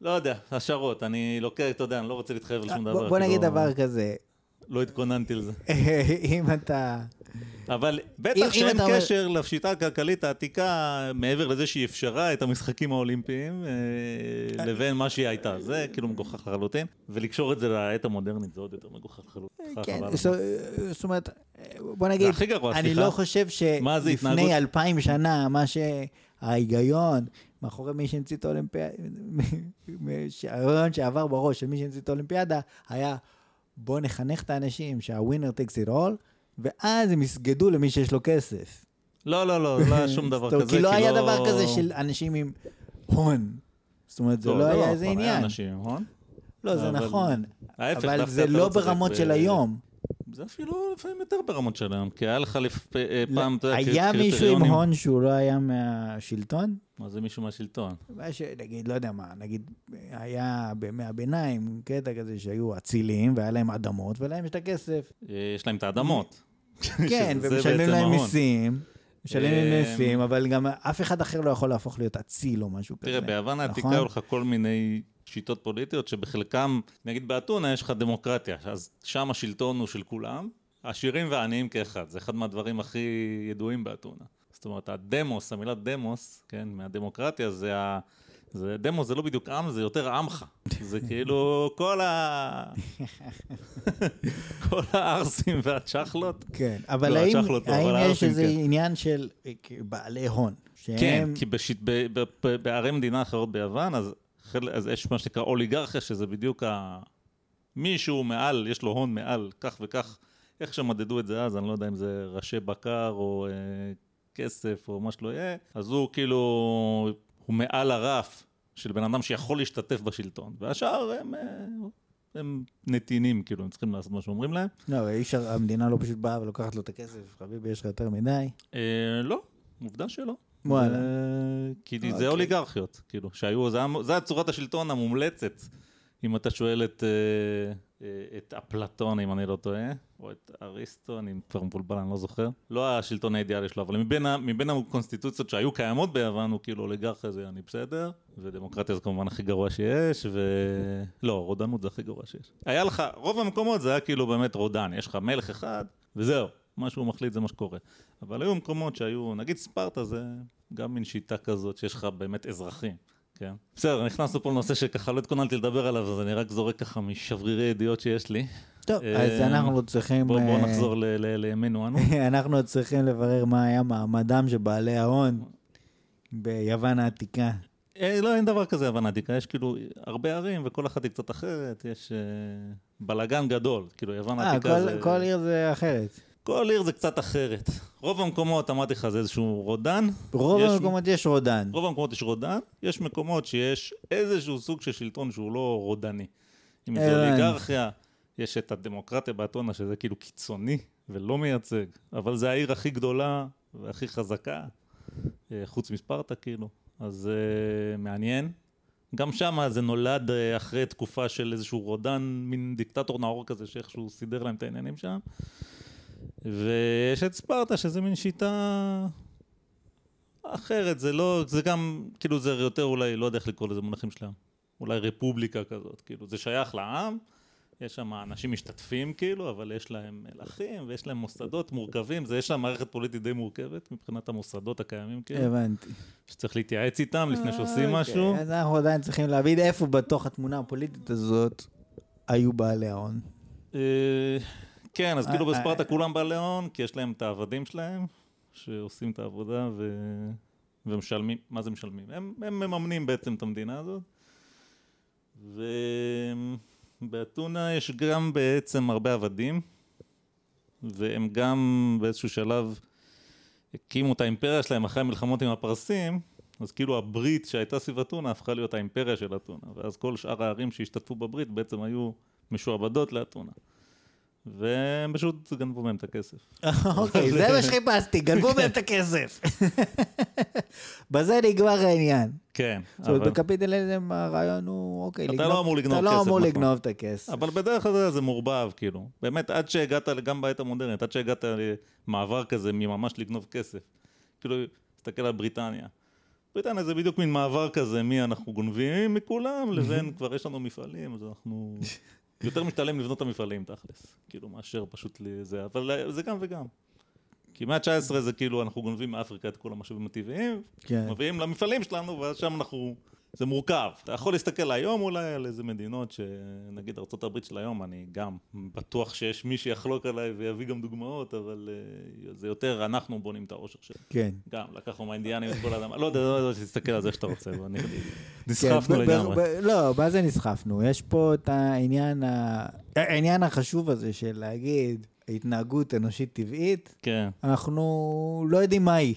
לא יודע, השערות, אני לוקח, אתה יודע, אני לא רוצה להתחייב על שום דבר. בוא בוא כאילו, נגיד דבר כזה, לא התכוננתי לזה. אם אתה... אבל אם- בטח אם שאין אומר- קשר לשיטה הכלכלית העתיקה, מעבר לזה שהיא אפשרה את המשחקים האולימפיים, אה, לבין מה שהיא הייתה. זה כאילו מגוחך לחלוטין, ולקשור את זה לעת המודרנית זה עוד יותר מגוחך לחלוטין. כן, חבל. זאת- אומרת, בוא נגיד, אני. לא חושב? שלפני אלפיים שנה, מה שההיגיון מאחורי מי שהמציא את האולימפיאדה, הרעיון שעבר בראש של מי שהמציא את האולימפיאדה, היה בוא נחנך את האנשים שה-winner takes it all, ואז הם יסגדו למי שיש לו כסף. לא, לא, לא, לא היה שום דבר כזה. כי לא היה לא- דבר כזה של אנשים עם הון. זאת אומרת, זה לא היה איזה עניין. לא, זה נכון. אבל זה לא צודק ברמות של היום. זה אפילו לפעמים יותר ברמות של היום, כי היה לך לפ... אה, פעם, אתה יודע, היה מישהו עם הון שהוא לא היה מהשלטון? מה זה מישהו מהשלטון? מה שנגיד, לא יודע מה, נגיד, היה בימי הביניים קטע כזה שהיו אצילים והיה להם אדמות ולהם יש את הכסף. אה, יש להם את האדמות. כן, ומשלמים להם. מיסים. משלמים אה, מיסים, אבל גם אף אחד אחר לא יכול להפוך להיות אציל או משהו כזה. תראה, ביוון העתיקה נכון? היו לך כל מיני שיטות פוליטיות שבחלקם, נגיד באתונה יש לך דמוקרטיה, אז שם השלטון הוא של כולם, עשירים ועניים כאחד, זה אחד מהדברים הכי ידועים באתונה. זאת אומרת, הדמוס, המילה דמוס, כן, מהדמוקרטיה זה ה... זה, דמוס זה לא בדיוק עם, זה יותר עמך. זה כאילו כל ה... כל הערסים והצ'חלות. כן, אבל לא, האם הצ'חלות לא, האם אבל יש איזה כן. עניין של אה, בעלי הון? כן, שהם- כי בשיט, ב, ב, ב, בערי מדינה אחרות ביוון, אז, אז יש מה שנקרא אוליגרכיה, שזה בדיוק ה... מישהו מעל, יש לו הון מעל, כך וכך, איך שמדדו את זה אז, אני לא יודע אם זה ראשי בקר או אה, כסף או מה שלא יהיה, אז הוא כאילו, הוא מעל הרף של בן אדם שיכול להשתתף בשלטון, והשאר הם, אה, הם נתינים, כאילו, הם צריכים לעשות מה שאומרים להם. לא, אי אפשר, המדינה לא פשוט באה ולוקחת לו את הכסף, חביבי, יש לך יותר מדי. אה, לא, עובדה שלא. וואלה. כי אוקיי. זה אוליגרכיות, כאילו, שהיו, זה, זה צורת השלטון המומלצת, אם אתה שואל את, אה, אה, את אפלטון, אם אני לא טועה, או את אריסטו, אני כבר מבולבל, אני לא זוכר. לא השלטון האידיאלי שלו, אבל מבין, מבין הקונסטיטוציות שהיו קיימות ביוון, הוא כאילו אוליגרכיה זה אני בסדר, ודמוקרטיה זה כמובן הכי גרוע שיש, ו... לא, רודנות זה הכי גרוע שיש. היה לך, רוב המקומות זה היה כאילו באמת רודן, יש לך מלך אחד, וזהו. מה שהוא מחליט זה מה שקורה. אבל היו מקומות שהיו, נגיד ספרטה זה גם מין שיטה כזאת שיש לך באמת אזרחים, כן? בסדר, נכנסנו פה לנושא שככה לא התכוננתי לדבר עליו, אז אני רק זורק ככה משברירי ידיעות שיש לי. טוב, אה, אז אנחנו צריכים... בואו בוא אה, נחזור ל- ל- לימינו אנו. אנחנו צריכים לברר מה היה מעמדם של בעלי ההון ביוון העתיקה. אה, לא, אין דבר כזה יוון עתיקה, יש כאילו הרבה ערים וכל אחת היא קצת אחרת, יש בלאגן גדול, כאילו יוון עתיקה כל- זה... כל עיר זה אחרת. כל עיר זה קצת אחרת. רוב המקומות, אמרתי לך, זה איזשהו רודן, ברוב יש- המקומות יש רודן. רוב המקומות יש רודן, יש מקומות שיש איזשהו סוג של שלטון שהוא לא רודני. אם זה. אוליגרכיה, יש את הדמוקרטיה באתונה, שזה כאילו קיצוני ולא מייצג, אבל זה העיר הכי גדולה והכי חזקה, אה, חוץ מספרטה כאילו, אז אה, מעניין. גם שם זה נולד אה, אחרי תקופה של איזשהו רודן, מין דיקטטור נאור כזה, שאיכשהו סידר להם את העניינים שם. ויש את ספרטה, שזה מין שיטה אחרת, זה לא, זה גם, כאילו זה יותר אולי, לא יודע איך לקרוא לזה מונחים שלהם, אולי רפובליקה כזאת, כאילו זה שייך לעם, יש שם אנשים משתתפים כאילו, אבל יש להם מלכים ויש להם מוסדות מורכבים, זה יש שם מערכת פוליטית די מורכבת מבחינת המוסדות הקיימים כאילו, הבנתי. שצריך להתייעץ איתם לפני שעושים אוקיי, משהו. אז אנחנו עדיין צריכים להבין איפה בתוך התמונה הפוליטית הזאת היו בעלי ההון. אה, כן, אז כאילו אה, אה, בספרטה כולם בעלי הון, כי יש להם את העבדים שלהם, שעושים את העבודה ו... ומשלמים, מה זה משלמים? הם, הם מממנים בעצם את המדינה הזאת. ובאתונה יש גם בעצם הרבה עבדים, והם גם באיזשהו שלב הקימו את האימפריה שלהם אחרי המלחמות עם הפרסים, אז כאילו הברית שהייתה סביב אתונה הפכה להיות האימפריה של אתונה, ואז כל שאר הערים שהשתתפו בברית בעצם היו משועבדות לאתונה. והם פשוט גנבו מהם את הכסף. אוקיי, זה מה שחיפשתי, גנבו מהם את הכסף. בזה נגמר העניין. כן, זאת אומרת, בקפיטליזם הרעיון הוא, אוקיי, אתה לגנוב- לא אמור לגנוב אתה לא כסף, אמור נכון. לגנוב את הכסף. אבל בדרך כלל זה מעורבב, כאילו. באמת, עד שהגעת, גם בעת המודרנית, עד שהגעת למעבר כזה מממש לגנוב כסף. כאילו, תסתכל על בריטניה. בריטניה זה בדיוק מין מעבר כזה, מי אנחנו גונבים מכולם, לבין כבר יש לנו מפעלים, אז אנחנו... יותר משתלם לבנות את המפעלים תכלס, כאילו, מאשר פשוט לזה, אבל זה גם וגם. כי מהה ה-19 זה כאילו, אנחנו גונבים מאפריקה את כל המשאבים הטבעיים, כן. מביאים למפעלים שלנו, ואז שם אנחנו... זה מורכב. אתה יכול להסתכל היום אולי על איזה מדינות שנגיד ארה"ב של היום, אני גם בטוח שיש מי שיחלוק עליי ויביא גם דוגמאות, אבל uh, זה יותר אנחנו בונים את האושר שלנו. כן. גם, לקחנו מהאינדיאנים את כל האדמה, לא יודע, לא יודע, תסתכל על זה שאתה רוצה, כן, נסחפנו לגמרי. לא, מה זה נסחפנו? יש פה את העניין החשוב הזה של להגיד, התנהגות אנושית טבעית, כן. אנחנו לא יודעים מה היא.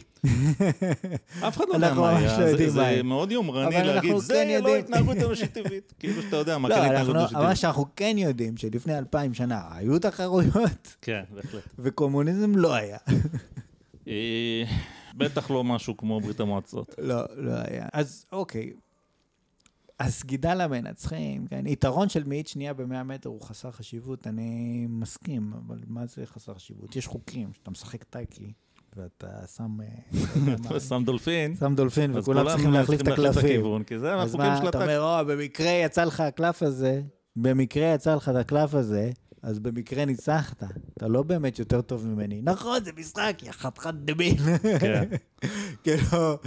אף אחד לא יודע אנחנו מה לא זה- מה זה היא. מאוד יומרני אבל להגיד, זה כן לא יודעים." התנהגות אנושית טבעית. כאילו שאתה יודע מה לא, כן אנחנו, התנהגות אנושית מה טבעית. שאנחנו כן יודעים, שלפני אלפיים שנה היו תחרויות, כן, בהחלט. וקומוניזם לא היה. אה, בטח לא משהו כמו ברית המועצות. לא, לא היה. אז אוקיי. הסגידה למנצחים, כן, יתרון של מאית שנייה ב-100 מטר הוא חסר חשיבות, אני מסכים, אבל מה זה חסר חשיבות? יש חוקים, שאתה משחק טייקי, ואתה שם... אה, ושם דולפין. שם דולפין, וכולם כולם צריכים להחליף את הקלפים. כי זה אז החוקים מה, של אתה הטק. אומר, או, במקרה יצא לך הקלף הזה, במקרה יצא לך את הקלף הזה, אז במקרה ניצחת. אתה לא באמת יותר טוב ממני. נכון, זה משחק, יא חתיכת דביל. כן. כאילו,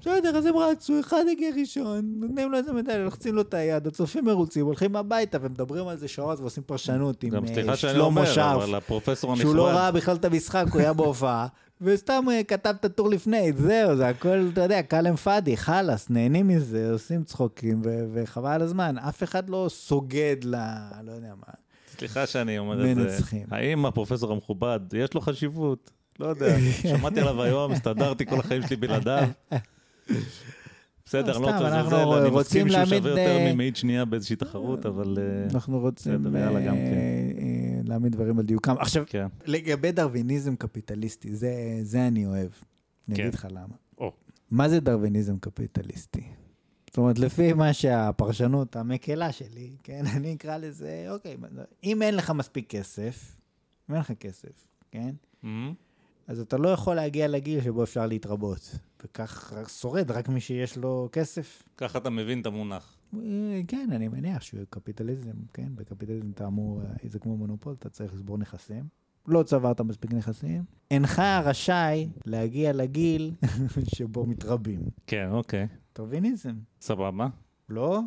בסדר, אז הם רצו, אחד הגיע ראשון, נותנים לו איזה מדליה, לוחצים לו את היד, הצופים מרוצים, הולכים הביתה ומדברים על זה שעות ועושים פרשנות עם אה, שלמה שרף, שהוא לא ראה בכלל את המשחק, הוא היה בהופעה, וסתם אה, כתב את הטור לפני, זהו, זה הכל, אתה יודע, כלאם פאדי, חלאס, נהנים מזה, עושים צחוקים, וחבל על הזמן. אף אחד לא סוגד ל... לא יודע מה. סליחה שאני אומר את זה, מנצחים. האם הפרופסור המכובד, יש לו חשיבות? לא יודע, שמעתי עליו היום, הסתדרתי כל החיים שלי בלעדיו. בסדר, לא אנחנו לזלזל, אני מסכים שהוא שווה יותר אה, ממאית שנייה באיזושהי תחרות, אבל אה, אנחנו רוצים אה, כן. אה, להעמיד דברים על דיוקם. עכשיו, כן. לגבי דרוויניזם קפיטליסטי, זה, זה אני אוהב. אני כן. אגיד לך למה. מה זה דרוויניזם קפיטליסטי? זאת אומרת, לפי מה שהפרשנות המקלה שלי, כן, אני אקרא לזה, אוקיי, אם אין לך מספיק כסף, אם אין לך כסף, כן, מהמם. אז אתה לא יכול להגיע לגיל שבו אפשר להתרבות. וכך שורד רק מי שיש לו כסף. ככה אתה מבין את המונח. אה, כן, אני מניח שקפיטליזם, כן, בקפיטליזם אתה אמור, אה, זה כמו מונופול, אתה צריך לסבור נכסים. לא צברת מספיק נכסים. אינך רשאי להגיע לגיל שבו מתרבים. כן, אוקיי. דרוויניזם, סבבה. לא?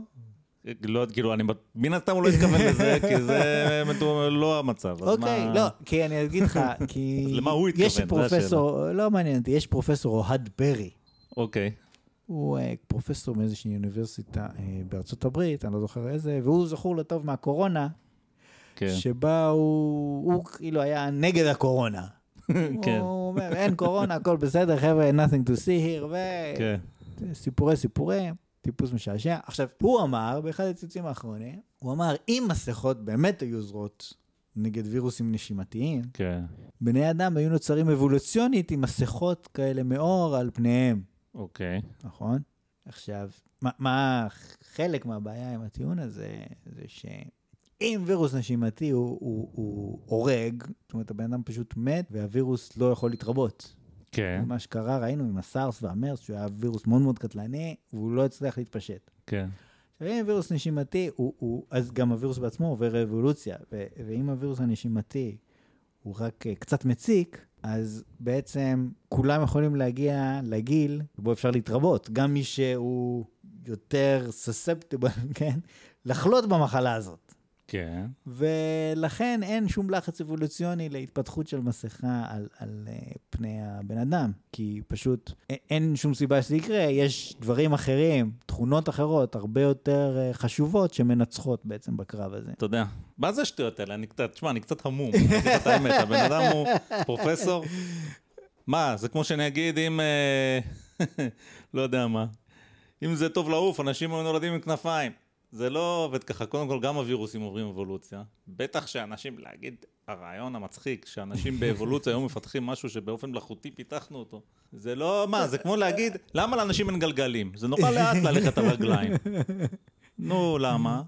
לא, כאילו, אני, מן הסתם הוא לא התכוון לזה, כי זה לא המצב. אוקיי, מה- לא, כי אני אגיד לך, כי... למה הוא יש התכוון? זה פרופסור, לא מעניין אותי, יש פרופסור אוהד פרי. אוקיי. הוא אה, פרופסור מאיזושהי אוניברסיטה אה, בארצות הברית, אני לא זוכר איזה, והוא זכור לטוב מהקורונה, כן. שבה הוא, הוא כאילו היה נגד הקורונה. כן. הוא אומר, אין קורונה, הכל בסדר, חבר'ה, nothing to see here, כן. וסיפורי סיפורים, טיפוס משעשע. עכשיו, הוא אמר, באחד הציוצים האחרונים, הוא אמר, אם מסכות באמת היו עוזרות נגד וירוסים נשימתיים, כן. בני אדם היו נוצרים אבולוציונית עם מסכות כאלה מאור על פניהם. אוקיי. נכון? עכשיו, מה, מה חלק מהבעיה עם הטיעון הזה, זה שאם וירוס נשימתי הוא, הוא, הוא הורג, זאת אומרת, הבן אדם פשוט מת והווירוס לא יכול להתרבות. כן. מה שקרה, ראינו עם הסארס והמרס, שהוא היה וירוס מאוד מאוד קטלני, והוא לא הצליח להתפשט. כן. עכשיו, אם וירוס נשימתי, הוא, הוא, אז גם הווירוס בעצמו עובר אבולוציה, ו, ואם הווירוס הנשימתי הוא רק אה, קצת מציק, אז בעצם כולם יכולים להגיע לגיל שבו אפשר להתרבות. גם מי שהוא יותר susceptible, כן? לחלות במחלה הזאת. כן. ולכן אין שום לחץ אבולוציוני להתפתחות של מסכה על, על uh, פני הבן אדם, כי פשוט אין שום סיבה שזה יקרה, יש דברים אחרים, תכונות אחרות, הרבה יותר uh, חשובות שמנצחות בעצם בקרב הזה. אתה יודע, מה זה השטויות האלה? אני קצת, תשמע, אני קצת המום. אני אגיד לך את האמת, הבן אדם הוא פרופסור. מה, זה כמו שאני אגיד אם... אה, לא יודע מה. אם זה טוב לעוף, אנשים היו נולדים עם כנפיים. זה לא עובד ככה. קודם כל, גם הווירוסים עוברים אבולוציה. בטח שאנשים, להגיד, הרעיון המצחיק, שאנשים באבולוציה היו מפתחים משהו שבאופן מלאכותי פיתחנו אותו. זה לא, מה, זה כמו להגיד, למה לאנשים אין גלגלים? זה נורא לאט ללכת על רגליים. נו, למה?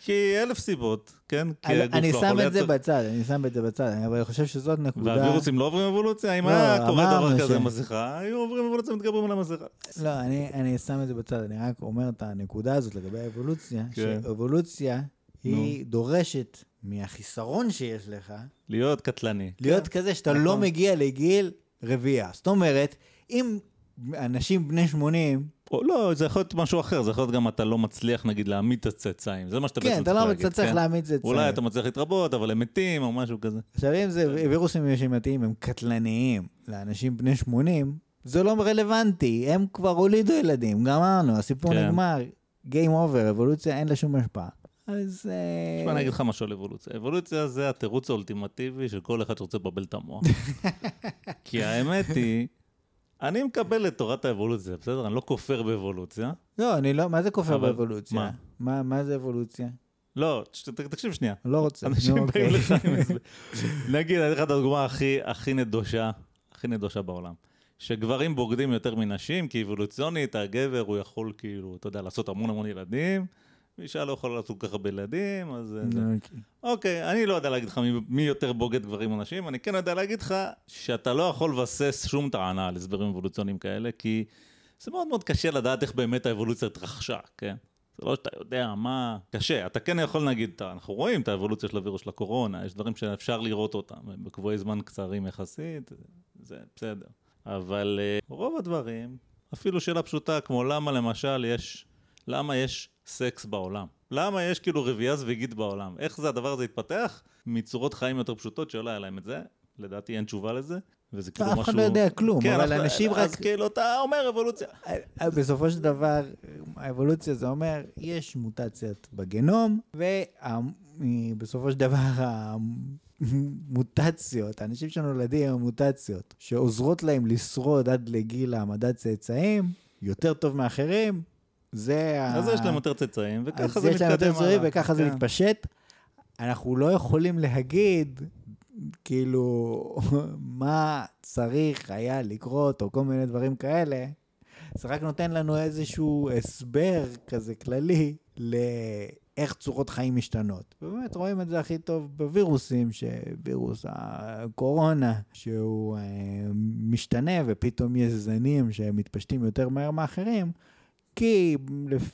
כי אלף סיבות, כן? כי אני, הגוף אני לא שם יכול את זה לייצר- בצד, אני שם את זה בצד, אבל אני חושב שזאת נקודה... והווירוסים לא עוברים אבולוציה? אם לא, היה קורה דבר כזה מסכה, היו עוברים אבולוציה ומתגברים על המסכה. לא, אני, אני שם את זה בצד, אני רק אומר את הנקודה הזאת לגבי האבולוציה, כן. שאבולוציה היא דורשת מהחיסרון שיש לך, להיות קטלני. להיות כזה שאתה נכון. לא מגיע לגיל רביעייה. זאת אומרת, אם אנשים בני 80, או לא, זה יכול להיות משהו אחר, זה יכול להיות גם אתה לא מצליח נגיד להעמיד את הצאצאים, זה מה שאתה כן, בעצם צריך לא להגיד. אתה צריך כן? להעמיד את זה אולי צעיר. אתה מצליח להתרבות, אבל הם מתים או משהו כזה. עכשיו, אם זה וירוסים נשימתיים, הם קטלניים לאנשים בני 80, זה לא רלוונטי, הם כבר הולידו ילדים, גמרנו, הסיפור כן. נגמר, Game over, אבולוציה אין לה שום השפעה. אז... אה, תשמע, אני אגיד לך משהו על אבולוציה. אבולוציה זה התירוץ האולטימטיבי של כל אחד שרוצה לבלבל את המוח. כי האמת היא, אני מקבל את תורת האבולוציה, בסדר? אני לא כופר באבולוציה. לא, אני לא, מה זה כופר באבולוציה? מה? מה, מה זה אבולוציה? לא, תקשיב שנייה. לא רוצה. אנשים נו, באים אוקיי. לך עם איזה... נגיד, אני אתן לך את הדוגמה הכי, הכי נדושה, הכי נדושה בעולם. שגברים בוגדים יותר מנשים, כי אבולוציונית הגבר הוא יכול כאילו, אתה יודע, לעשות המון המון ילדים, ואישה לא יכולה לעשות כל כך הרבה ילדים, אז... נו, אוקיי. אוקיי, אני לא יודע להגיד לך מי, יותר בוגד גברים או נשים, אני כן יודע להגיד לך שאתה לא יכול לבסס שום טענה על הסברים אבולוציוניים כאלה, כי זה מאוד מאוד קשה לדעת איך באמת האבולוציה התרחשה, כן? זה לא שאתה יודע מה... קשה. אתה כן יכול להגיד, אנחנו רואים את האבולוציה של הווירוס של הקורונה, יש דברים שאפשר לראות אותם, בקבועי זמן קצרים יחסית, זה בסדר. אבל אה, רוב הדברים, אפילו שאלה פשוטה כמו למה למשל יש, למה יש סקס בעולם? למה יש כאילו רבייה זוויגית בעולם? איך זה הדבר הזה התפתח? מצורות חיים יותר פשוטות שלא היה להם את זה, לדעתי אין תשובה לזה, וזה כאילו אף משהו... אחד לא יודע כלום, כן, אבל אף אנשים אז רק... כאילו אתה אומר אבולוציה. בסופו של דבר, האבולוציה זה אומר, יש מוטציות בגנום, ובסופו של דבר המוטציות, האנשים שנולדים עם המוטציות, שעוזרות להם לשרוד עד לגיל העמדת צאצאים, יותר טוב מאחרים, זה ה... אז יש להם יותר צאצאים, וככה אז זה יש להם יותר מתקדם הלאה. וככה זה כן. מתפשט. אנחנו לא יכולים להגיד, כאילו, מה צריך היה לקרות, או כל מיני דברים כאלה. זה רק נותן לנו איזשהו הסבר כזה כללי לאיך צורות חיים משתנות. ובאמת רואים את זה הכי טוב בווירוסים, שווירוס הקורונה, שהוא אה, משתנה ופתאום יש זנים שמתפשטים יותר מהר מאחרים. כי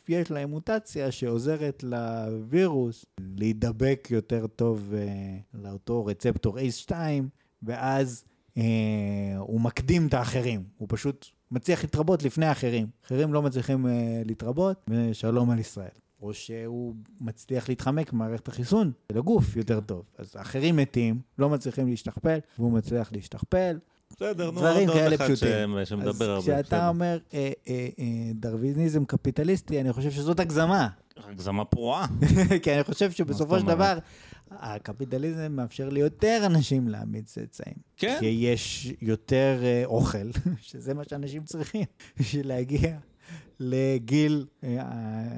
יש להם מוטציה שעוזרת לווירוס להידבק יותר טוב uh, לאותו רצפטור ACE2, ואז uh, הוא מקדים את האחרים. הוא פשוט מצליח להתרבות לפני האחרים. אחרים לא מצליחים uh, להתרבות, ושלום על ישראל. או שהוא מצליח להתחמק ממערכת החיסון של הגוף יותר טוב. אז האחרים מתים, לא מצליחים להשתכפל, והוא מצליח להשתכפל, בסדר, נו, דברים כאלה פשוטים. הרבה. אז כשאתה. אומר אה, אה, אה, דרוויניזם קפיטליסטי, אני חושב שזאת הגזמה. הגזמה פרועה. כי אני חושב שבסופו של? דבר, הקפיטליזם מאפשר ליותר אנשים להעמיד צאצאים. כן. כי יש יותר אה, אוכל, שזה מה שאנשים צריכים, בשביל להגיע לגיל אה,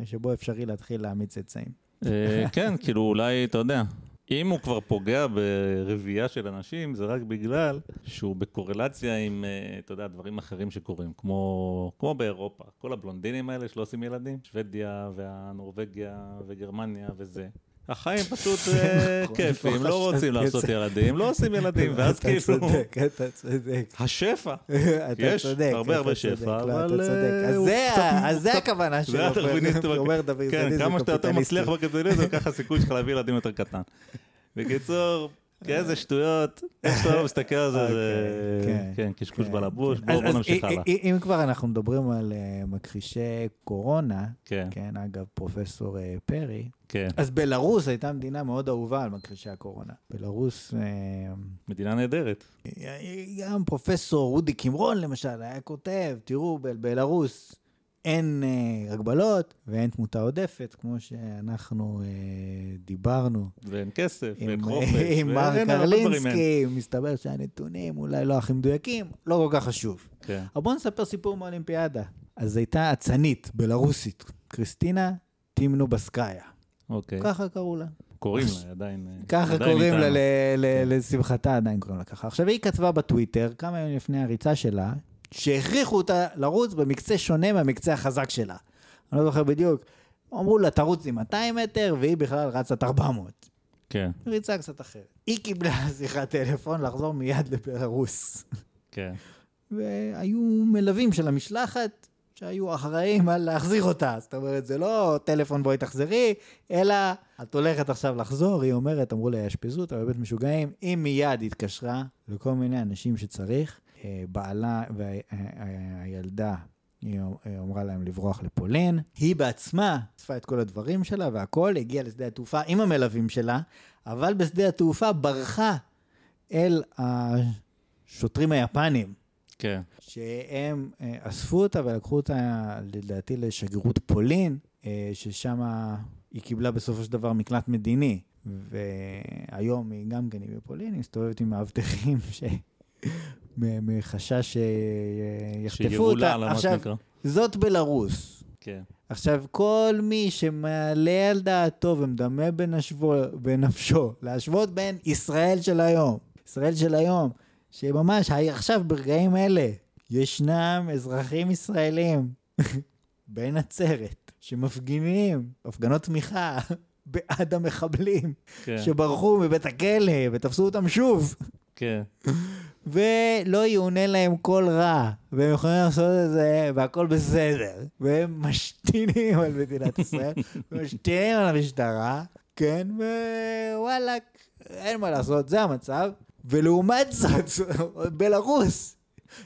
שבו אפשרי להתחיל להעמיד צאצאים. אה, כן, כאילו אולי, אתה יודע, אם הוא כבר פוגע ברבייה של אנשים, זה רק בגלל שהוא בקורלציה עם, אה, אתה יודע, דברים אחרים שקורים, כמו, כמו באירופה. כל הבלונדינים האלה שלא עושים ילדים, שוודיה והנורבגיה וגרמניה וזה. החיים פשוט אה, נכון, כיפים, לא רוצים לעשות זה. ילדים, לא עושים ילדים, ואז אתה כאילו... צודק, אתה צודק. השפע. אתה יש צודק. הרבה אתה הרבה צודק, שפע, לא, אבל, אתה. אה, אז זה זה הכוונה זה של הדרוויניסט. אומר כן, דרוויניזם כמה שאתה יותר. מצליח בקפיטליזם, ככה הסיכוי שלך להביא ילדים יותר קטן. בקיצור, איזה שטויות, איך שאתה לא מסתכל על זה, זה אוקיי, כן, כן, קשקוש כן, בלבוש, כן. בואו נמשיך הלאה. אם כבר אנחנו מדברים על אה, מכחישי קורונה, כן, כן, אגב, פרופסור אה, פרי, כן, אז בלרוס הייתה מדינה מאוד אהובה על מכחישי הקורונה. בלרוס, אה, מדינה נהדרת. גם פרופסור רודי קימרון למשל היה כותב, תראו, בבלרוס אין אה, הגבלות ואין תמותה עודפת, כמו שאנחנו אה, דיברנו ואין כסף, ואין עם, חופש, עם מר. קרלינסקי, מסתבר שהנתונים אולי לא הכי מדויקים, לא כל כך חשוב. כן, אבל בואו נספר סיפור מהאולימפיאדה. אז הייתה אצנית בלרוסית, קריסטינה טימנו בסקאיה. אוקיי. ככה קראו לה. קוראים לה, עדיין... אה, ככה עדיין קוראים לה. ל- ל- לשמחתה עדיין קוראים לה ככה. עכשיו היא כתבה בטוויטר, כמה ימים לפני הריצה שלה, שהכריחו אותה לרוץ במקצה שונה מהמקצה החזק שלה. אני לא זוכר בדיוק. אמרו לה, תרוץ עם 200 מטר, והיא בכלל רצה את 400. כן, ריצה קצת אחרת. היא קיבלה שיחת טלפון לחזור מיד לבלרוס. כן. והיו מלווים של המשלחת שהיו אחראים על להחזיר אותה. זאת אומרת, זה לא טלפון בואי תחזרי, אלא את הולכת עכשיו לחזור, היא אומרת, אמרו לה, יאשפזו אותה בבית משוגעים. היא מיד התקשרה לכל מיני אנשים שצריך. אה, בעלה והילדה, היא אמרה להם לברוח לפולין. היא בעצמה אספה את כל הדברים שלה והכל, הגיעה לשדה התעופה עם המלווים שלה, אבל בשדה התעופה ברחה אל השוטרים היפנים. כן, שהם אה, אספו אותה ולקחו אותה, לדעתי, לשגרירות פולין, אה, ששם היא קיבלה בסופו של דבר מקלט מדיני, והיום היא גם כן היא בפולין, היא מסתובבת עם מאבטחים ש... מחשש שיחטפו שיבולע אותה. לה, עכשיו. זאת בלרוס. כן. עכשיו, כל מי שמעלה על דעתו ומדמה בנשבו, בנפשו להשוות בין ישראל של היום, ישראל של היום, שממש עכשיו ברגעים אלה ישנם אזרחים ישראלים בנצרת שמפגינים, הפגנות תמיכה בעד המחבלים כן. שברחו מבית הכלא ותפסו אותם שוב. כן. ולא יאונה להם כל רע, והם יכולים לעשות את זה והכל בסדר, והם משתינים על מדינת ישראל, ומשתינים על המשטרה, כן, ווואלאק, אין מה לעשות, זה המצב. ולעומת זאת, בלרוס,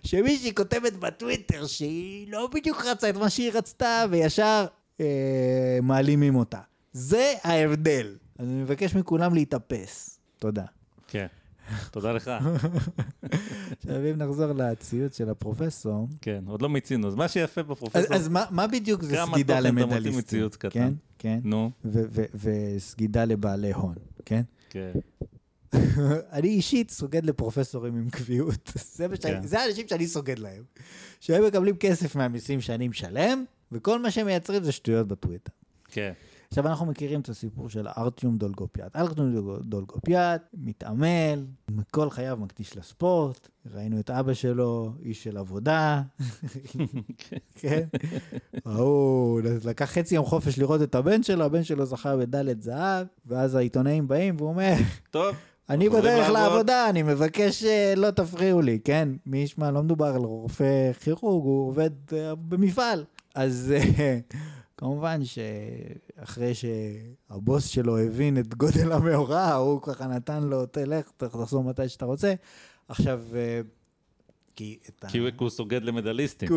שמישהי כותבת בטוויטר שהיא לא בדיוק רצה את מה שהיא רצתה, וישר אה, מעלימים אותה. זה ההבדל. אז אני מבקש מכולם להתאפס. תודה. כן. תודה לך. עכשיו אם נחזור לציוץ של הפרופסור, כן, עוד לא מיצינו. אז מה שיפה בפרופסור... אז מה, מה בדיוק זה סגידה למדליסטים? כן, כן. נו, וסגידה לבעלי הון, כן? כן. אני אישית סוגד לפרופסורים עם קביעות. זה, מה שאני, כן. זה האנשים שאני סוגד להם. שהם מקבלים כסף מהמיסים שאני משלם, וכל מה שהם מייצרים זה שטויות בטוויטר. כן. עכשיו אנחנו מכירים את הסיפור של ארטיום דולגופיאט. ארטיום דולג- דולגופיאט מתעמל, כל חייו מקדיש לספורט, ראינו את אבא שלו, איש של עבודה, כן? ההוא לקח חצי יום חופש לראות את הבן שלו, הבן שלו זכה מדליית זהב, ואז העיתונאים באים והוא אומר, טוב, אני בדרך לעבוד." לעבודה, אני מבקש אה, לא תפריעו לי, כן? מי ישמע, לא מדובר על רופא כירורג, הוא עובד אה, במפעל. אז אה, כמובן שאחרי שהבוס שלו הבין את גודל המאורע, הוא ככה נתן לו, תלך, תחזור מתי שאתה רוצה. עכשיו, אה, כי את ה... כי הוא- סוגד למדליסטים. כי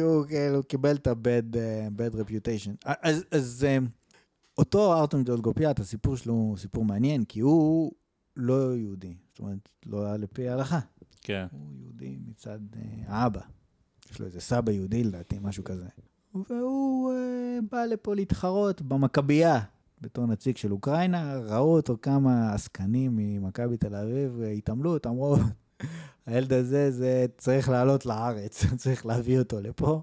הוא, כאילו קיבל את ה-bad, אה, bad reputation. אז, אז אה, אותו ארטון דולגופיאט, הסיפור שלו הוא סיפור מעניין, כי הוא לא יהודי. זאת אומרת, לא היה לפי ההלכה. כן. הוא יהודי מצד האבא. יש לו איזה סבא יהודי לדעתי, משהו כזה. והוא אה, בא לפה להתחרות במכבייה. בתור נציג של אוקראינה, ראו אותו כמה עסקנים ממכבי תל אביב, אה, התעמלות, אמרו, הילד הזה, זה צריך לעלות לארץ, צריך להביא אותו לפה.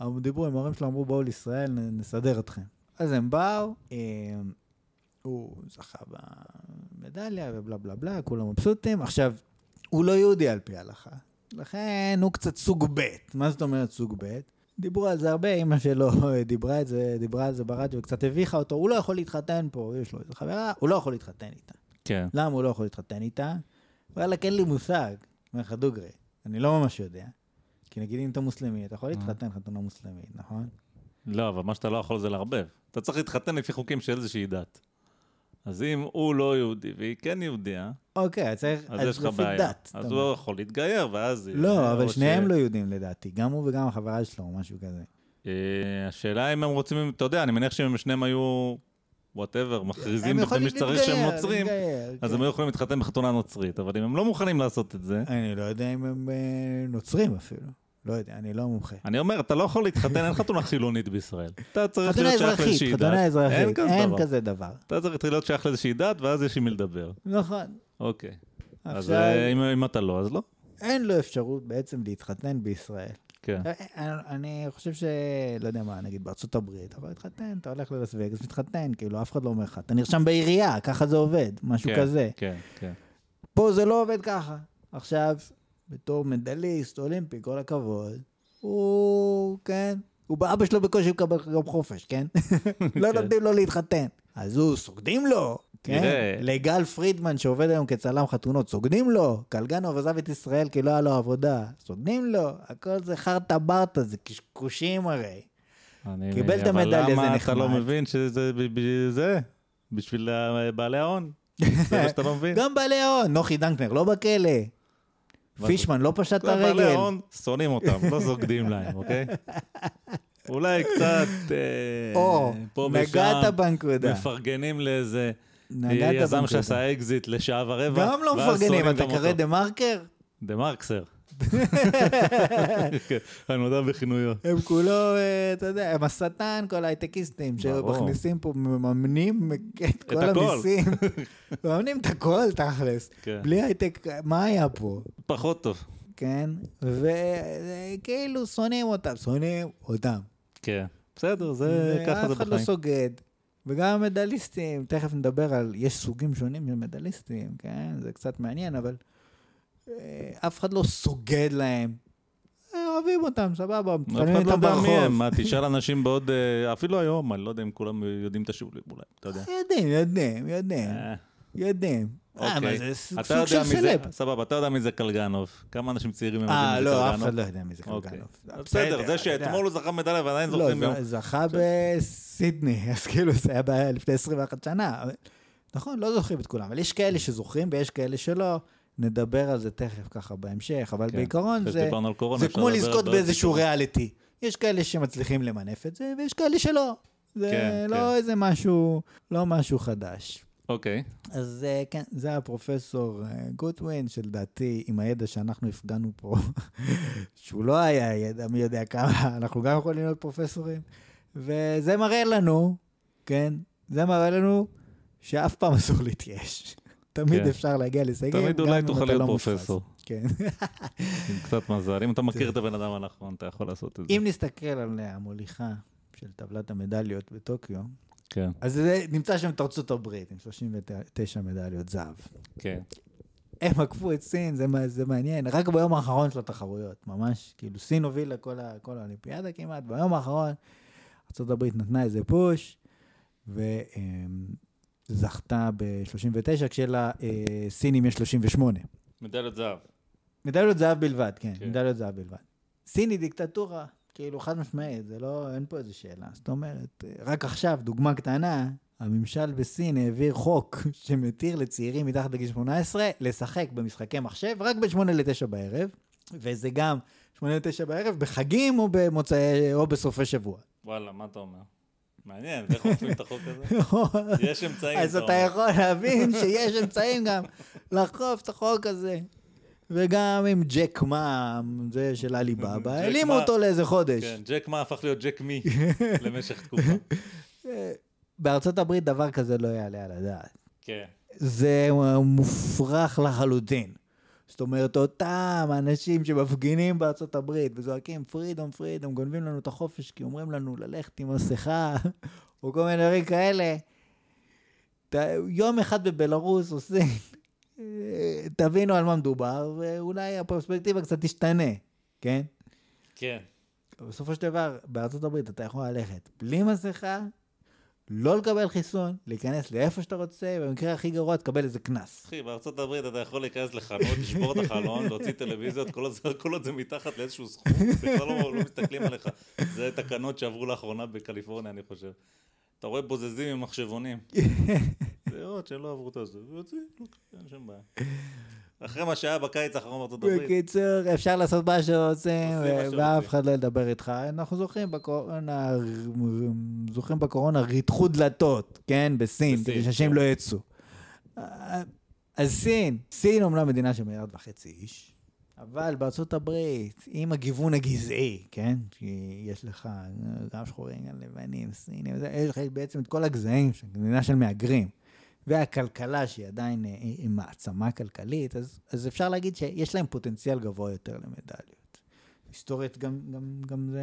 הם דיברו עם ההורים שלו, אמרו, בואו לישראל, נסדר אתכם. אז הם באו, אה, הוא זכה במדליה ובלה בלה בלה, כולם מבסוטים. עכשיו, הוא לא יהודי על פי ההלכה, לכן הוא קצת סוג ב'. מה זאת אומרת סוג ב'? דיברו על זה הרבה, אימא שלו דיברה, את זה, דיברה על זה ברדיו וקצת הביכה אותו, הוא לא יכול להתחתן פה, יש לו איזה חברה, הוא לא יכול להתחתן איתה. כן. למה הוא לא יכול להתחתן איתה? וואלכ, אין לי מושג. אומר לך דוגרי, אני לא ממש יודע. כי נגיד אם אתה מוסלמי, אתה יכול להתחתן חתונה מוסלמית, נכון? לא, אבל מה שאתה לא יכול זה לערבב. אתה צריך להתחתן לפי חוקים של איזושהי דת. אז אם הוא לא יהודי והיא כן יהודייה, אוקיי, אז צריך, אז יש לך בעיה. דת. אז הוא אומר. יכול להתגייר, ואז... לא, אבל שניהם ש- לא יהודים לדעתי, גם הוא וגם החברה שלו, או משהו כזה. אה, השאלה אם הם רוצים, אתה יודע, אני מניח שאם שניהם היו, וואטאבר, מכריזים הם בפני מי שצריך שהם נוצרים, אז כן. הם היו יכולים להתחתן בחתונה נוצרית, אבל אם הם לא מוכנים לעשות את זה, אני לא יודע אם הם אה, נוצרים אפילו. לא יודע, אני לא מומחה. אני אומר, אתה לא יכול להתחתן, אין חתונה חילונית בישראל. אתה צריך להיות שייך לאיזושהי דת. חתונה אזרחית, אין. כזה דבר. אתה צריך להיות שייך לאיזושהי דת, ואז יש עם מי לדבר. נכון. אוקיי. אז אה, אם- אתה לא, אז לא. אין לו אפשרות בעצם להתחתן בישראל. כן. אה, אני- אני חושב ש... לא יודע מה, נגיד בארצות הברית, אתה יכול להתחתן, אתה הולך ללס וגאס, מתחתן, כאילו, אף אחד לא אומר לך. אתה נרשם בעירייה, ככה זה עובד, משהו כן, כזה. כן, כן. פה זה לא עובד ככה. עכשיו, בתור מדליסט אולימפי, כל הכבוד, הוא, כן, הוא באבא שלו בקושי מקבל גם חופש, כן? לא כן. נותנים לו להתחתן. אז הוא, סוגדים לו, כן? לגל פרידמן שעובד היום כצלם חתונות, סוגדים לו. קלגנוב עזב את ישראל כי לא היה לו עבודה, סוגדים לו. הכל זה חרטה ברטה, זה קשקושים הרי. קיבל את המדליה, אבל זה למה אתה לא נחמד. מבין שזה זה? בשביל ה- בעלי ההון? זה מה שאתה לא מבין? גם בעלי ההון, נוחי דנקנר לא בכלא. פישמן לא פשט את כל בעלי הרגל. ההון שונאים אותם, לא סוגדים להם, אוקיי? אולי קצת אה, או, פה נגעת ושם בנקודה. מפרגנים לאיזה נגעת יזם. שעשה אקזיט לשעה ורבע. גם לא מפרגנים, אתה קרא אותו. דה מרקר? דה מרקסר. כן, אני נודע בכינויו. הם כולו, אה, אתה יודע, הם השטן, כל ההייטקיסטים. שמכניסים פה, מממנים את כל. המיסים. מממנים את הכל, תכלס. כן. בלי הייטק, מה היה פה? פחות טוב. כן? וכאילו שונאים אותם, שונאים אותם. כן. בסדר, זה ככה זה ואף אחד לא בחיים. סוגד. וגם המדליסטים, תכף נדבר על, יש סוגים שונים של מדליסטים, כן? זה קצת מעניין, אבל אה, אף אחד לא סוגד להם. אה, אוהבים אותם, סבבה, אף מתחתנים אחד לא איתם יודע מי הם, ברחוב. מה, תשאל אנשים בעוד, אה, אפילו היום, אני לא יודע אם כולם יודעים את השיעולים, אולי, אתה יודע. יודעים, יודעים, יודעים, אה, יודעים. אה, אוקיי. מה זה סוג של סלב. סבבה, אתה יודע מי זה קלגנוב. כמה אנשים צעירים הם יודעים אה, מי זה לא, אף קלגנוב? אחד לא יודע מי זה אוקיי. קלגנוב. בסדר, זה. שאתמול הוא זכה מדליה ועדיין זוכרים לא, ביום. ז- זכה בסידני, אז כאילו זה היה לפני 21 שנה. אבל- נכון, לא זוכרים את כולם, אבל יש כאלה שזוכרים ויש כאלה שלא. נדבר על זה תכף ככה בהמשך, אבל כן, בעיקרון זה, קורונה, זה כמו לזכות באיזשהו. ריאליטי. יש כאלה שמצליחים למנף את זה, ויש כאלה שלא. זה כן, לא כן. איזה משהו, לא משהו חדש. אוקיי, אז אה, כן, זה הפרופסור אה, גוטווין, שלדעתי, עם הידע שאנחנו הפגנו פה, שהוא לא היה ידע מי יודע כמה, אנחנו גם יכולים להיות פרופסורים, וזה מראה לנו, כן, זה מראה לנו שאף פעם אסור להתייאש. תמיד כן. אפשר להגיע להישגים, תמיד אולי תוכל להיות לא. פרופסור. כן. עם קצת מזל. אם אתה מכיר את הבן אדם הנכון, אתה יכול לעשות את זה. אם נסתכל על המוליכה של טבלת המדליות בטוקיו, כן, אז זה נמצא שם את ארצות הברית עם 39 מדליות זהב. כן. הם עקפו את סין, זה, מה- זה מעניין. רק ביום האחרון של התחרויות, ממש, כאילו סין הובילה כל, ה, כל האולימפיאדה כמעט, ביום האחרון ארה"ב נתנה איזה פוש, וזכתה ב-39, כשלסינים יש 38. מדליית זהב. מדליות זהב בלבד, כן, כן. מדליות זהב בלבד. סין היא דיקטטורה, כאילו חד משמעית, זה לא, אין פה איזה שאלה. זאת אומרת, רק עכשיו, דוגמה קטנה, הממשל בסין העביר חוק שמתיר לצעירים מתחת לגיל 18 לשחק במשחקי מחשב רק ב-8 ל-9 בערב, וזה גם 8 ל-9 בערב בחגים או במוצאי, או בסופי שבוע. וואלה, מה אתה אומר? מעניין, איך אוכפים את החוק הזה? יש אמצעים, אז אתה. יכול להבין שיש אמצעים גם לאכוף את החוק הזה. וגם עם ג'ק מאם, זה של עליבאבא, ג'ק העלימו מה- אותו לאיזה חודש. כן, ג'ק מה הפך להיות ג'ק מי למשך תקופה. בארצות הברית דבר כזה לא יעלה על הדעת. כן, זה מופרך לחלוטין. זאת אומרת, אותם אנשים שמפגינים בארצות הברית וזועקים פרידום, פרידום, גונבים לנו את החופש כי אומרים לנו ללכת עם מסכה, או כל מיני דברים כאלה. יום אחד בבלארוס עושים, תבינו על מה מדובר, ואולי הפרספקטיבה קצת תשתנה, כן? כן. בסופו של דבר, בארצות הברית אתה יכול ללכת בלי מסכה, לא לקבל חיסון, להיכנס לאיפה שאתה רוצה, במקרה הכי גרוע תקבל איזה קנס. אחי, בארצות הברית אתה יכול להיכנס לחנות, לשבור את החלון, להוציא טלוויזיות, כל עוד זה- מתחת לאיזשהו סכום, בכלל לא לא מסתכלים עליך. זה תקנות שעברו לאחרונה בקליפורניה, אני חושב. אתה רואה בוזזים עם מחשבונים. זה עוד שלא עברו את זה, ויוצאים, אין שם בעיה. אחרי מה שהיה בקיץ האחרון בארצות הברית. בקיצור, אפשר לעשות מה שרוצים, ו- שרוצים. ואף אחד לא ידבר איתך. אנחנו זוכרים בקורונה, זוכרים בקורונה ריתחו דלתות, כן? בסין, כדי שאנשים כן. לא יצאו. אז סין, סין אומנם מדינה של מיליארד וחצי איש, אבל בארצות הברית, עם הגיוון הגזעי, כן? כי יש לך גם שחורים, גם לבנים, סינים, יש לך בעצם את כל הגזעים, מדינה של מהגרים. והכלכלה שהיא עדיין אה, היא מעצמה כלכלית, אז, אז אפשר להגיד שיש להם פוטנציאל גבוה יותר למדליות. היסטורית גם, גם, גם זה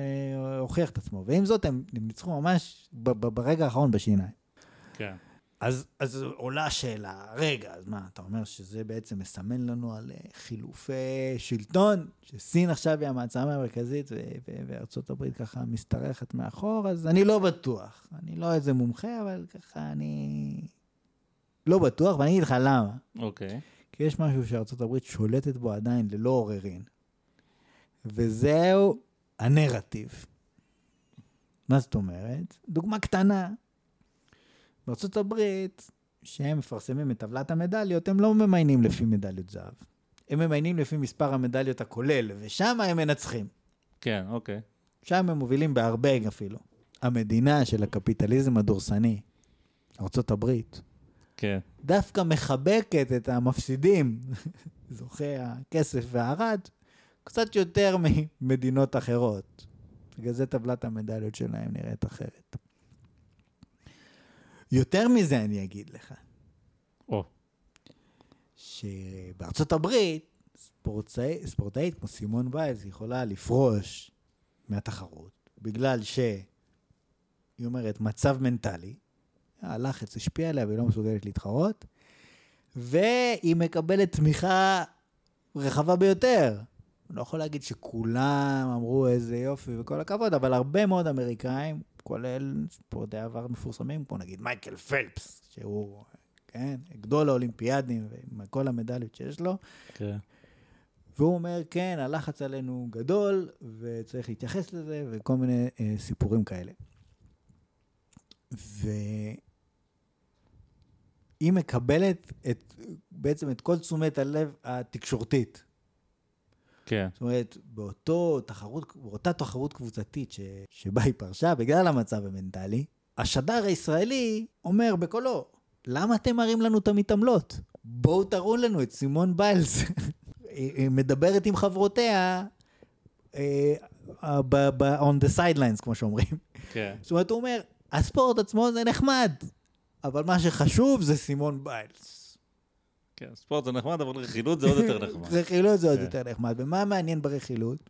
הוכיח את עצמו, ועם זאת הם, הם ניצחו ממש ב, ב, ברגע האחרון בשיניים. כן. אז, אז עולה השאלה, רגע, אז מה, אתה אומר שזה בעצם מסמן לנו על אה, חילופי שלטון, שסין עכשיו היא המעצמה המרכזית וארצות הברית ככה משתרכת מאחור, אז אני לא בטוח. אני לא איזה מומחה, אבל ככה אני לא בטוח, ואני אגיד לך למה. אוקיי. כי יש משהו שארצות הברית שולטת בו עדיין ללא עוררין, וזהו הנרטיב. מה זאת אומרת? דוגמה קטנה. בארצות הברית, שהם מפרסמים את טבלת המדליות, הם לא ממיינים לפי מדליות זהב. הם ממיינים לפי מספר המדליות הכולל, ושם הם מנצחים. כן, אוקיי. שם הם מובילים בהרבה אפילו. המדינה של הקפיטליזם הדורסני, ארצות הברית, כן. דווקא מחבקת את המפסידים, זוכי הכסף והערד, קצת יותר ממדינות אחרות. בגלל זה טבלת המדליות שלהם נראית אחרת. יותר מזה אני אגיד לך, או, שבארצות הברית, ספורטאי, ספורטאית כמו סימון ביילס יכולה לפרוש מהתחרות, בגלל שהיא אומרת מצב מנטלי, הלחץ השפיע עליה והיא לא מסוגלת להתחרות, והיא מקבלת תמיכה רחבה ביותר. אני לא יכול להגיד שכולם אמרו איזה יופי וכל הכבוד, אבל הרבה מאוד אמריקאים, כולל ספורטי עבר מפורסמים, כמו נגיד מייקל פלפס, שהוא, כן, גדול האולימפיאדים ועם כל המדליות שיש לו, כן. והוא אומר, כן, הלחץ עלינו גדול, וצריך להתייחס לזה, וכל מיני אה, סיפורים כאלה. והיא מקבלת את, בעצם את כל תשומת הלב התקשורתית. כן. זאת אומרת, באותו תחרות, באותה תחרות קבוצתית ש, שבה היא פרשה, בגלל המצב המנטלי, השדר הישראלי אומר בקולו, למה אתם מראים לנו את המתעמלות? בואו תראו לנו את סימון ביילס. היא היא מדברת עם חברותיה אה, ב- ב- on the sidelines, כמו שאומרים. כן. זאת אומרת, הוא אומר, הספורט עצמו זה נחמד, אבל מה שחשוב זה סימון ביילס. כן, ספורט זה נחמד, אבל רכילות זה עוד יותר נחמד. רכילות זה עוד כן. יותר נחמד. ומה מעניין ברכילות?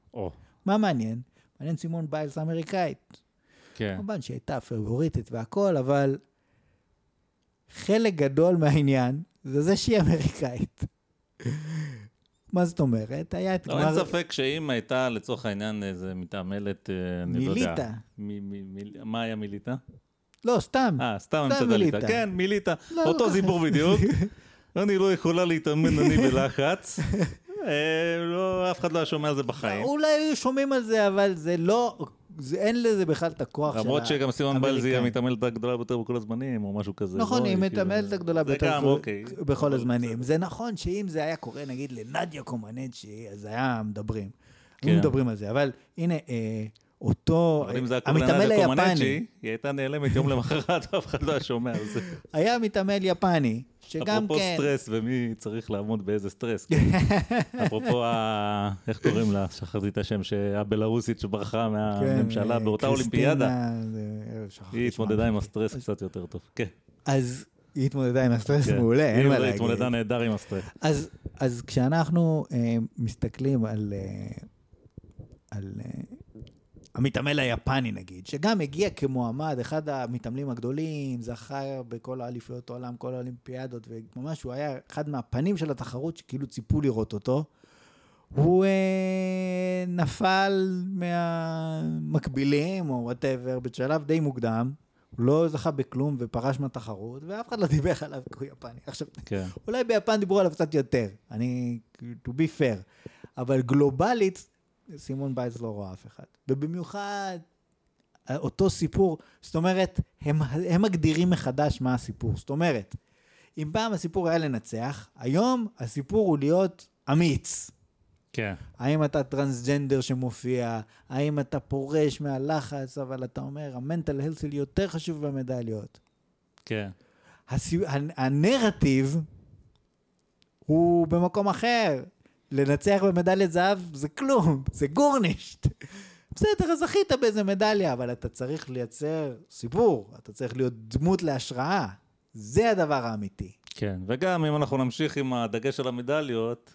מה מעניין? מעניין סימון ביילס האמריקאית. כן. כמובן שהיא הייתה פבוריטית והכל, אבל חלק גדול מהעניין זה זה שהיא אמריקאית. מה זאת אומרת? היה את לא, אין ספק שאם הייתה לצורך העניין איזה מתעמלת, אה, אני לא יודע. מיליטה. מה היה מיליטה? לא, סתם. אה, סתם המצאת ליטה. מיליטה. כן, מיליטה. לא, אותו לא סיפור ככה. בדיוק. אני לא יכולה להתאמן, אני בלחץ. אה, לא, אף אחד לא היה שומע על זה בחיים. אולי היו שומעים על זה, אבל זה לא, זה, אין לזה בכלל את הכוח של למרות שגם סימון ביילס היא האמריקאים. המתעמלת הגדולה ביותר בכל הזמנים, או משהו כזה. נכון, לא, היא כאילו- מתעמלת הגדולה ביותר אוקיי. בכל הזמנים. זה נכון שאם זה היה קורה, נגיד, לנדיה קומנצ'י, אז היה מדברים. כן. היו מדברים על זה, אבל הנה, אה, אותו, אבל אם זה אה, המתעמל היפני, היא הייתה נעלמת יום למחרת, ואף אחד לא היה שומע על זה. היה מתעמל יפני, שגם אפרופו כן, סטרס ומי צריך לעמוד באיזה סטרס. כן. אפרופו, ה- איך קוראים לה? שכחתי את השם, הבלארוסית שברחה כן, מהממשלה אה, באותה אולימפיאדה. היא. התמודדה עם הסטרס קצת יותר טוב. כן. אז היא התמודדה עם הסטרס כן. מעולה, אין מה היא להגיד. התמודדה נהדר עם הסטרס. אז, אז כשאנחנו אה, מסתכלים על, אה, על אה, המתעמל היפני נגיד, שגם הגיע כמועמד, אחד המתעמלים הגדולים, זכה בכל האליפויות העולם, כל האולימפיאדות, וממש הוא היה אחד מהפנים של התחרות שכאילו ציפו לראות אותו. הוא אה, נפל מהמקבילים או וואטאבר בשלב די מוקדם, הוא לא זכה בכלום ופרש מהתחרות, ואף אחד לא דיבר עליו כי הוא יפני. עכשיו, כן. אולי ביפן דיברו עליו קצת יותר, אני, to be fair, אבל גלובלית, סימון בייז לא רואה אף אחד. ובמיוחד, אותו סיפור, זאת אומרת, הם, הם מגדירים מחדש מה הסיפור. זאת אומרת, אם פעם הסיפור היה לנצח, היום הסיפור הוא להיות אמיץ. כן. האם אתה טרנסג'נדר שמופיע, האם אתה פורש מהלחץ, אבל אתה אומר, ה mental health שלי יותר חשוב ממדליות. כן. הסי... הנ- הנרטיב הוא במקום אחר. לנצח במדליית זהב זה כלום, זה גורנישט. בסדר, אז זכית באיזה מדליה, אבל אתה צריך לייצר סיפור, אתה צריך להיות דמות להשראה. זה הדבר האמיתי. כן. וגם אם אנחנו נמשיך עם הדגש על המדליות,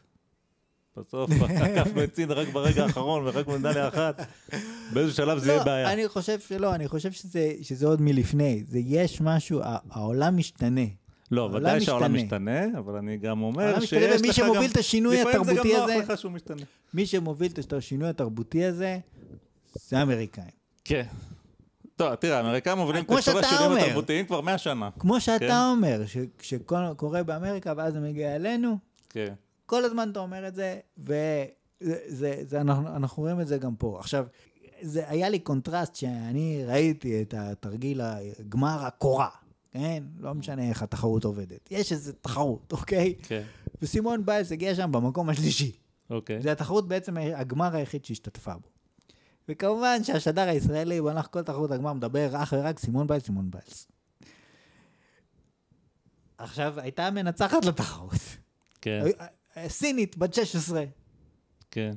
בסוף עקפנו את סין רק ברגע האחרון ורק במדליה אחת, באיזה שלב זה יהיה לא, בעיה. אני חושב שלא, אני חושב שזה, שזה עוד מלפני. זה יש משהו, העולם משתנה. לא, ודאי שהעולם משתנה. משתנה, אבל אני גם אומר שיש משתנה, לך גם... ומי שמוביל את השינוי לפעמים זה התרבותי גם הזה- נוח לך שהוא משתנה. מי שמוביל את השינוי התרבותי הזה, זה האמריקאים. כן. טוב, תראה, האמריקאים מובילים את כמו כל שאתה השינויים אומר. התרבותיים כבר 100 שנה. כמו שאתה כן. אומר, שקורה באמריקה ואז זה מגיע אלינו, כן. כל הזמן אתה אומר את זה, ואנחנו אנחנו רואים את זה גם פה. עכשיו, זה היה לי קונטרסט שאני ראיתי את התרגיל הגמר הקורה, כן? לא משנה איך התחרות עובדת. יש איזו תחרות, אוקיי? כן. וסימון ביילס הגיע שם במקום השלישי. אוקיי. זה התחרות בעצם הגמר היחיד שהשתתפה בו. וכמובן שהשדר הישראלי במהלך כל תחרות הגמר מדבר אך ורק סימון ביילס, סימון ביילס. עכשיו, הייתה מנצחת לתחרות. כן. סינית, בת 16. כן.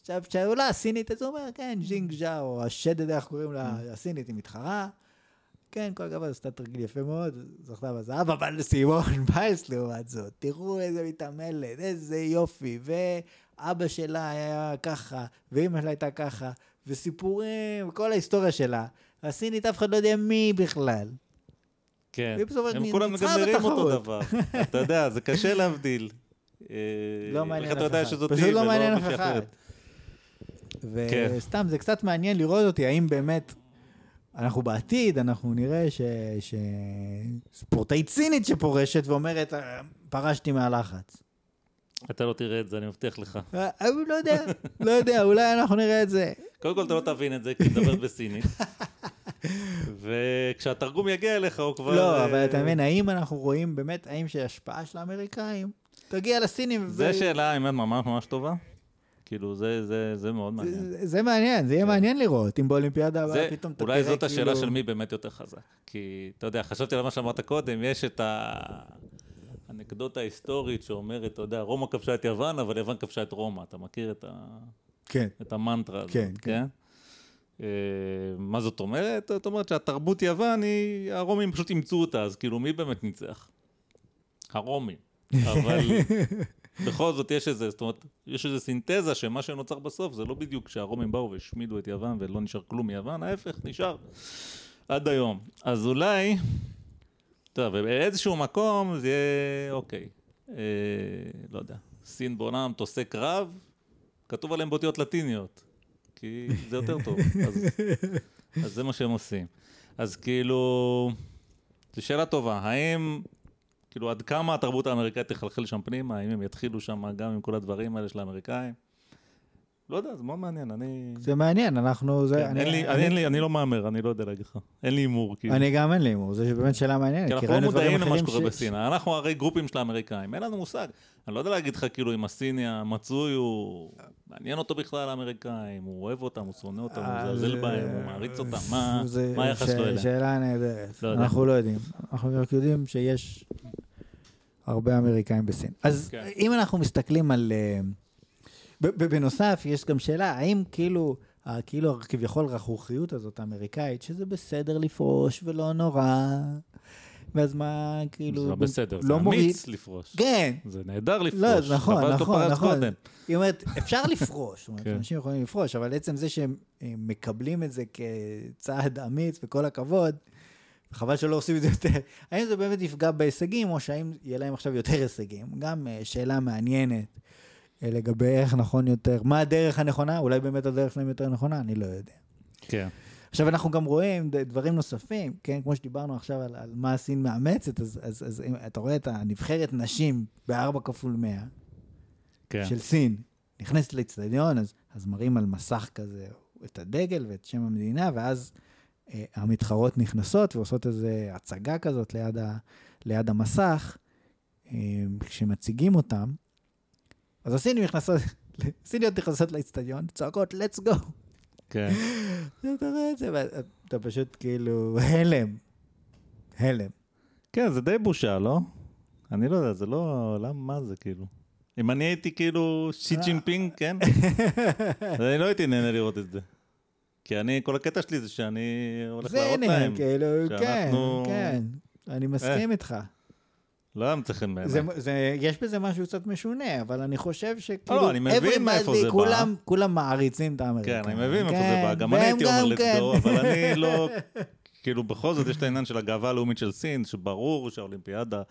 עכשיו, כשהיא עולה הסינית, אז הוא אומר, כן, ז'ינג ז'או, השדד, איך קוראים לה, Mm. הסינית, היא מתחרה. כן, כל הכבוד, עשתה תרגיל יפה מאוד, זכתה בזהב, אבל סימון ביילס לעומת זאת, תראו איזה מתעמלת, איזה יופי, ואבא שלה היה ככה, ואימא שלה הייתה ככה, וסיפורים, כל ההיסטוריה שלה. הסינית, אף אחד לא יודע מי בכלל. כן. הם כולם נראים אותו. דבר. אתה יודע, זה קשה להבדיל. אה, לא מעניין איך אף אחד. פשוט לא מעניין אף אחד. כן. וסתם, זה קצת מעניין לראות אותי, האם באמת, אנחנו בעתיד, אנחנו נראה ש... שספורטאית סינית שפורשת ואומרת, "אה, פרשתי מהלחץ. אתה לא תראה את זה, אני מבטיח לך. אה, אה, לא יודע, לא יודע, אולי אנחנו נראה את זה. קודם כל אתה לא תבין את זה, כי אתה מדבר בסינית. וכשהתרגום יגיע אליך הוא כבר... לא, אבל אתה מבין, האם אנחנו רואים באמת, האם שההשפעה של האמריקאים תגיע לסינים? זו שאלה, האמת, ממש ממש טובה. כאילו, זה- זה זה מאוד מעניין. זה- זה מעניין, זה יהיה כן. מעניין לראות, אם באולימפיאדה הבאה פתאום אתה אולי תראה זאת השאלה כאילו- של מי באמת יותר חזק. כי, אתה יודע, חשבתי על מה שאמרת קודם, יש את האנקדוטה ההיסטורית שאומרת, אתה יודע, רומא כבשה את יוון, אבל יוון כבשה את רומא. אתה מכיר את, ה... כן, את המנטרה הזאת, כן, כן. אה, מה זאת אומרת? זאת אומרת שהתרבות יוון היא, הרומים פשוט אימצו אותה, אז כאילו מי באמת ניצח? הרומים. אבל בכל זאת יש איזה, זאת אומרת, יש איזה סינתזה שמה שנוצר בסוף זה לא בדיוק שהרומים באו והשמידו את יוון ולא נשאר כלום מיוון, ההפך, נשאר עד היום. אז אולי, טוב, באיזשהו מקום זה יהיה, אוקיי, אה, לא יודע, סין בונה מטוסי קרב, כתוב עליהם באותיות לטיניות, כי זה יותר טוב, אז, אז זה מה שהם עושים. אז כאילו, זו שאלה טובה, האם, כאילו, עד כמה התרבות האמריקאית תחלחל שם פנימה, האם הם יתחילו שם גם עם כל הדברים האלה של האמריקאים? לא יודע, זה מאוד מעניין, אני... זה מעניין, אנחנו... זה- כן, אני- אין לי, אני- אני, אין לי, אני לא מהמר, אני לא יודע להגיד לך. אין לי הימור, כאילו. אני גם אין לי הימור, זו באמת שאלה מעניינת. כי אנחנו לא ראינו דברים מודעים למה שקורה ש- בסין. אנחנו הרי גרופים של האמריקאים, אין לנו מושג. אני לא יודע להגיד לך כאילו אם הסיני המצוי הוא... מעניין אותו בכלל האמריקאים, הוא אוהב אותם, הוא שונא אותם, הוא אה, מזלזל זה- בהם, הוא מעריץ אותם, מה היחס שלו אליהם? שאלה נהדרת. לא. אנחנו לא יודעים. אנחנו רק יודעים שיש הרבה אמריקאים בסין. אז כן. אם אנחנו מסתכלים על... אה, בנוסף, יש גם שאלה, האם כאילו, כאילו כביכול רכרוכיות הזאת האמריקאית, שזה בסדר לפרוש ולא נורא, ואז מה, כאילו... זה לא בסדר, זה לא מוריד- אמיץ לפרוש. כן, זה נהדר לפרוש. לא, זה נכון, נכון, נכון. קודם. היא אומרת, אפשר לפרוש, זאת אומרת, כן. אנשים יכולים לפרוש, אבל עצם זה שהם אה, מקבלים את זה כצעד אמיץ, וכל הכבוד, חבל שלא עושים את זה יותר. האם זה באמת יפגע בהישגים, או שהאם יהיה להם עכשיו יותר הישגים? גם אה, שאלה מעניינת אה, לגבי איך נכון יותר, מה הדרך הנכונה, אולי באמת הדרך שלהם יותר נכונה, אני לא יודע. כן. עכשיו, אנחנו גם רואים דברים נוספים, כן? כמו שדיברנו עכשיו על, על מה הסין מאמצת, אז, אז, אז אם אתה רואה את הנבחרת נשים ב-4 כפול 100, כן. של סין נכנסת לאצטדיון, אז, אז מראים על מסך כזה את הדגל ואת שם המדינה, ואז המתחרות נכנסות ועושות איזו הצגה כזאת ליד, ה, ליד המסך, אה, כשמציגים אותם. אז הסינים נכנסות, סיניות נכנסות לאצטדיון, צועקות, let's go. כן. אתה רואה את זה, ואתה פשוט כאילו הלם. הלם. כן, זה די בושה, לא? אני לא יודע, זה לא... למה, מה זה כאילו? אם אני הייתי כאילו שי ג'ינפינג, כן? אני לא הייתי נהנה לראות את זה. כי אני, כל הקטע שלי זה שאני הולך זה להראות להם. כאילו, כן, שאנחנו- כן. אני מסכים איתך. לא מצא חן בעיניי. זה, זה, יש בזה משהו קצת משונה, אבל אני חושב שכאילו... לא, אני מבין מאיפה זה בא. כולם, כולם מעריצים את האמריקאים. כן, אני מבין מאיפה כן, זה בא. גם אני הייתי אומר גם כן. לצדו, אבל אני לא... כאילו, בכל זאת יש את העניין של הגאווה הלאומית של סין, שברור שהאולימפיאדה,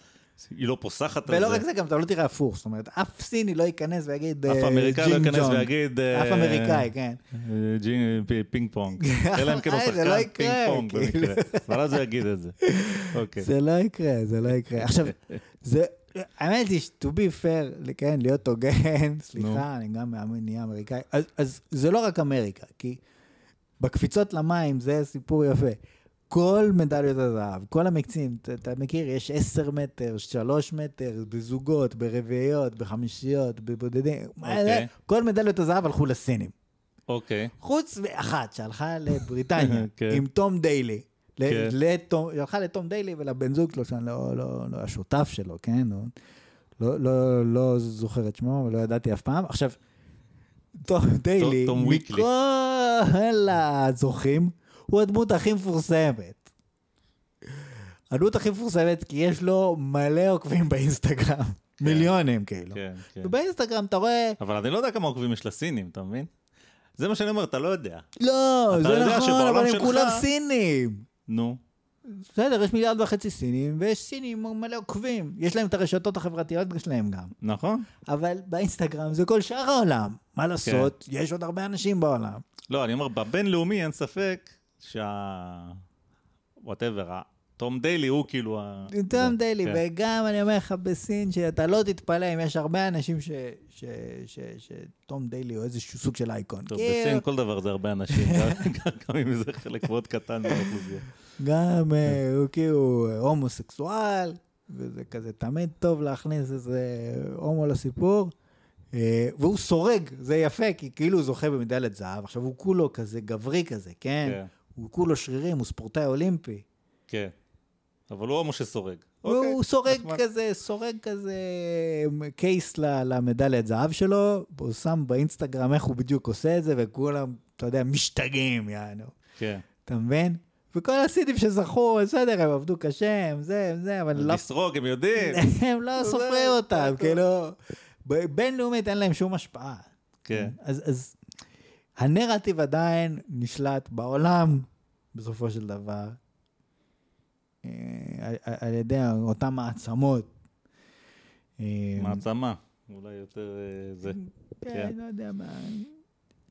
היא לא פוסחת על ולא זה. רק זה, גם אתה לא תראה הפוך. זאת אומרת, אף סיני לא ייכנס ויגיד... אף אה, אמריקאי לא ייכנס. ויגיד... אה, אף אמריקאי, כן. אה, פינג פונג. אלא אם כן הוא לא שחקן יקרה, פינג פונג כאילו. במקרה. אבל אז הוא יגיד את זה. אוקיי. זה לא יקרה, זה לא יקרה. עכשיו, זה... האמת היא, to be fair, כן, להיות הוגן. סליחה, אני גם מאמין, נהיה אמריקאי. אז זה לא רק אמריקה, כי בקפיצות למים זה סיפור יפה. כל מדליות הזהב, כל המקצים, אתה, אתה מכיר, יש 10 מטר, 3 מטר, בזוגות, ברביעיות, בחמישיות, בבודדים. זה? אוקיי. כל מדליות הזהב הלכו לסינים. אוקיי. חוץ מאחת שהלכה לבריטניה, כן. עם תום דיילי. ל- כן. לתום- הלכה לתום דיילי ולבן זוג שלו, שאני לא, לא, לא השותף שלו, כן? לא, לא, לא, לא זוכר את שמו ולא ידעתי אף פעם. עכשיו, תום דיילי, תום. מכל הזוכים, הוא הדמות הכי מפורסמת. הדמות הכי מפורסמת כי יש לו מלא עוקבים באינסטגרם. מיליונים כאילו. כן, כן. ובאינסטגרם אתה רואה, אבל אני לא יודע כמה עוקבים יש לסינים, אתה מבין? זה מה שאני אומר, אתה לא יודע. לא, זה נכון, אבל הם שלך- כולם סינים. נו, בסדר, יש מיליארד וחצי סינים, ויש סינים מלא עוקבים. יש להם את הרשתות החברתיות שלהם גם. נכון? אבל באינסטגרם זה כל שאר העולם. מה לעשות, יש עוד הרבה אנשים בעולם. לא, אני אומר, בבינלאומי אין ספק שה... whatever, תום דיילי הוא כאילו ה... תום דיילי, כן. וגם אני אומר לך בסין, שאתה לא תתפלא אם יש הרבה אנשים ש- ש- ש- שתום דיילי הוא איזשהו סוג של אייקון. טוב, כאילו, בסין כל דבר זה הרבה אנשים, גם- אם זה חלק מאוד קטן מהאוכלוסייה. גם אה, הוא כאילו הומוסקסואל, וזה כזה תמיד טוב להכניס איזה הומו לסיפור. אה, והוא סורג, זה יפה, כי כאילו הוא זוכה במדליית זהב. עכשיו, הוא כולו כזה גברי כזה, כן? הוא כולו שרירים, הוא ספורטאי אולימפי. כן. אבל הוא הומו שסורג. אוקיי, הוא סורג נחמד. כזה, סורג כזה קייס ל- למדליית זהב שלו, והוא שם באינסטגרם איך הוא בדיוק עושה את זה, וכולם, אתה יודע, משתגעים, יענו. כן. אתה מבין? וכל הסינים שזכו, בסדר, הם עבדו קשה, הם זה, הם זה, אבל לא, לסרוג, הם יודעים. הם לא סופרים אותם. כאילו, בינלאומית אין להם שום השפעה. כן. אז, אז הנרטיב עדיין נשלט בעולם, בסופו של דבר, אה, על, ידי אותן מעצמות. אה, מעצמה. אולי יותר אה, זה. כן, כן. לא יודע מה.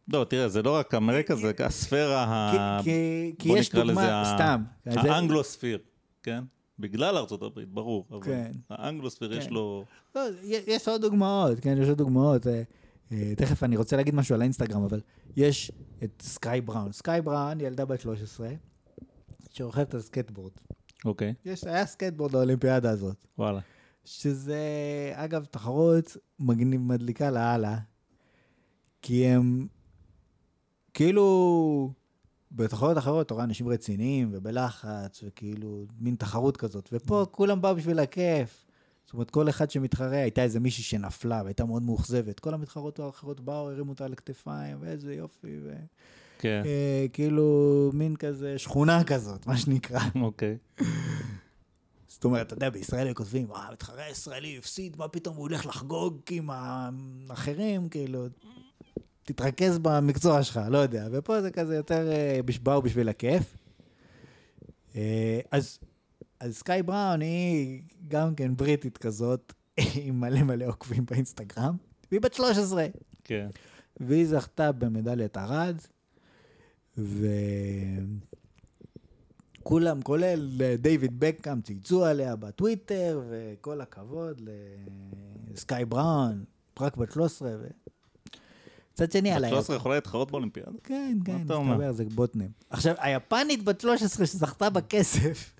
לא, תראה, זה לא רק אמריקה, זה הספירה ה... כי, כי, כי בוא יש נקרא לזה סתם. ה Anglosphere, כן? בגלל ארצות הברית, ברור. אבל כן. ה Anglosphere יש כן. לו... לא, יש עוד דוגמאות, כן, יש עוד דוגמאות. אה, תכף אני רוצה להגיד משהו על האינסטגרם, אבל יש את סקאי בראון. סקאי בראון, ילדה בת 13, שרוכבת על סקטבורד. אוקיי, יש, היה סקטבורד לאולימפיאדה הזאת. וואלה. שזה, אגב, תחרות מגניב, מדליקה לאללה, כי הם, כאילו, בתחרויות אחרות אתה רואה אנשים רציניים ובלחץ, וכאילו, מין תחרות כזאת, ופה כולם באו בשביל הכיף. זאת אומרת, כל אחד שמתחרה, הייתה איזה מישהי שנפלה והייתה מאוד מאוכזבת. כל המתחרות האחרות באו, הרימו אותה על הכתפיים, ואיזה יופי, ו... כן, אה, כאילו, מין כזה שכונה כזאת, מה שנקרא. אוקיי. זאת אומרת, אתה יודע, בישראל היו כותבים, אה, מתחרה ישראלי הפסיד, מה פתאום הוא הולך לחגוג עם האחרים, כאילו, תתרכז במקצוע שלך, לא יודע. ופה זה כזה יותר אה, באו בשביל הכיף. אה, אז, אז סקאי בראון היא גם כן בריטית כזאת, עם מלא מלא עוקבים באינסטגרם, והיא בת 13. כן. והיא זכתה במדליית ארד, וכולם, כולל אה, דיוויד בקאם, צייצו עליה בטוויטר, וכל הכבוד לסקאי בראון, רק בת 13. ו... מצד שני, בת היפ... 13 יכולה להתחרות באולימפיאדה? כן, כן? מסתבר, זה בוטנים. עכשיו, היפנית בת 13 שזכתה בכסף,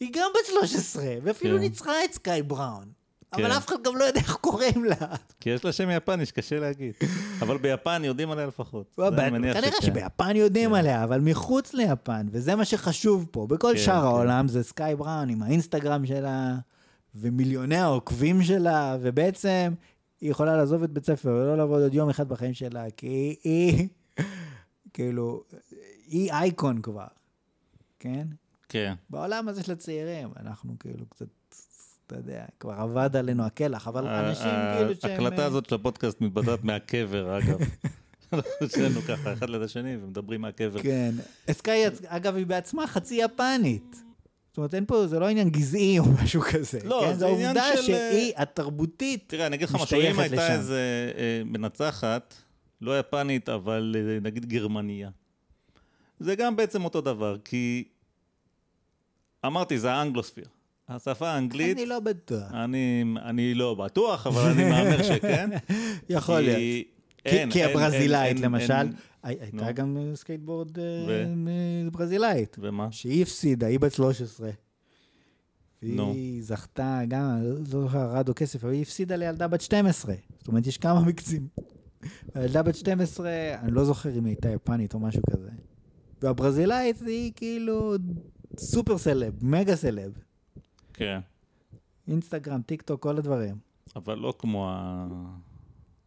היא גם בת 13, ואפילו כן. ניצחה את סקאי בראון. אבל כן. אף אחד גם לא יודע איך קוראים לה. כי יש לה שם יפני שקשה להגיד. אבל ביפן יודעים עליה לפחות. לא, כנראה. שביפן יודעים כן. עליה, אבל מחוץ ליפן, וזה מה שחשוב פה. בכל כן, שאר כן. העולם זה סקאי בראון עם האינסטגרם שלה, ומיליוני העוקבים שלה, ובעצם היא יכולה לעזוב את בית ספר ולא לעבוד עוד יום אחד בחיים שלה, כי היא כאילו, היא אייקון כבר, כן? כן. בעולם הזה של הצעירים, אנחנו כאילו קצת, אתה יודע, כבר אבד עלינו הקלח, אבל אנשים כאילו שהם... ההקלטה הזאת של הפודקאסט מתבצעת מהקבר, אגב. אנחנו שנינו ככה, אחד ליד השני, ומדברים מהקבר. כן. סקאי, אגב, היא בעצמה חצי יפנית. זאת אומרת, אין פה, זה לא עניין גזעי או משהו כזה. לא, כן? זה זו עניין של- שהיא התרבותית. תראה, אני אגיד לך משהו, אם הייתה. איזה אה, מנצחת, לא יפנית, אבל אה, נגיד גרמניה, זה גם בעצם אותו דבר, כי אמרתי, זה האנגלוספיר. השפה האנגלית, אני לא בטוח. אני, אני לא בטוח, אבל אני מהמר שכן. יכול כי להיות. אין, כי אין, הברזילאית, אין, למשל, אין, הי- הייתה נו. גם סקטבורד אה, ו? ברזילאית, ומה? שהיא הפסידה, היא בת 13. נו. והיא זכתה גם, לא זוכר, ארד או כסף, אבל היא הפסידה לילדה בת 12. זאת אומרת, יש כמה מקצים. הילדה בת 12, אני לא זוכר אם היא הייתה יפנית או משהו כזה. והברזילאית היא כאילו סופר סלב, מגה סלב. כן. אינסטגרם, טיק טוק, כל הדברים. אבל לא כמו ה...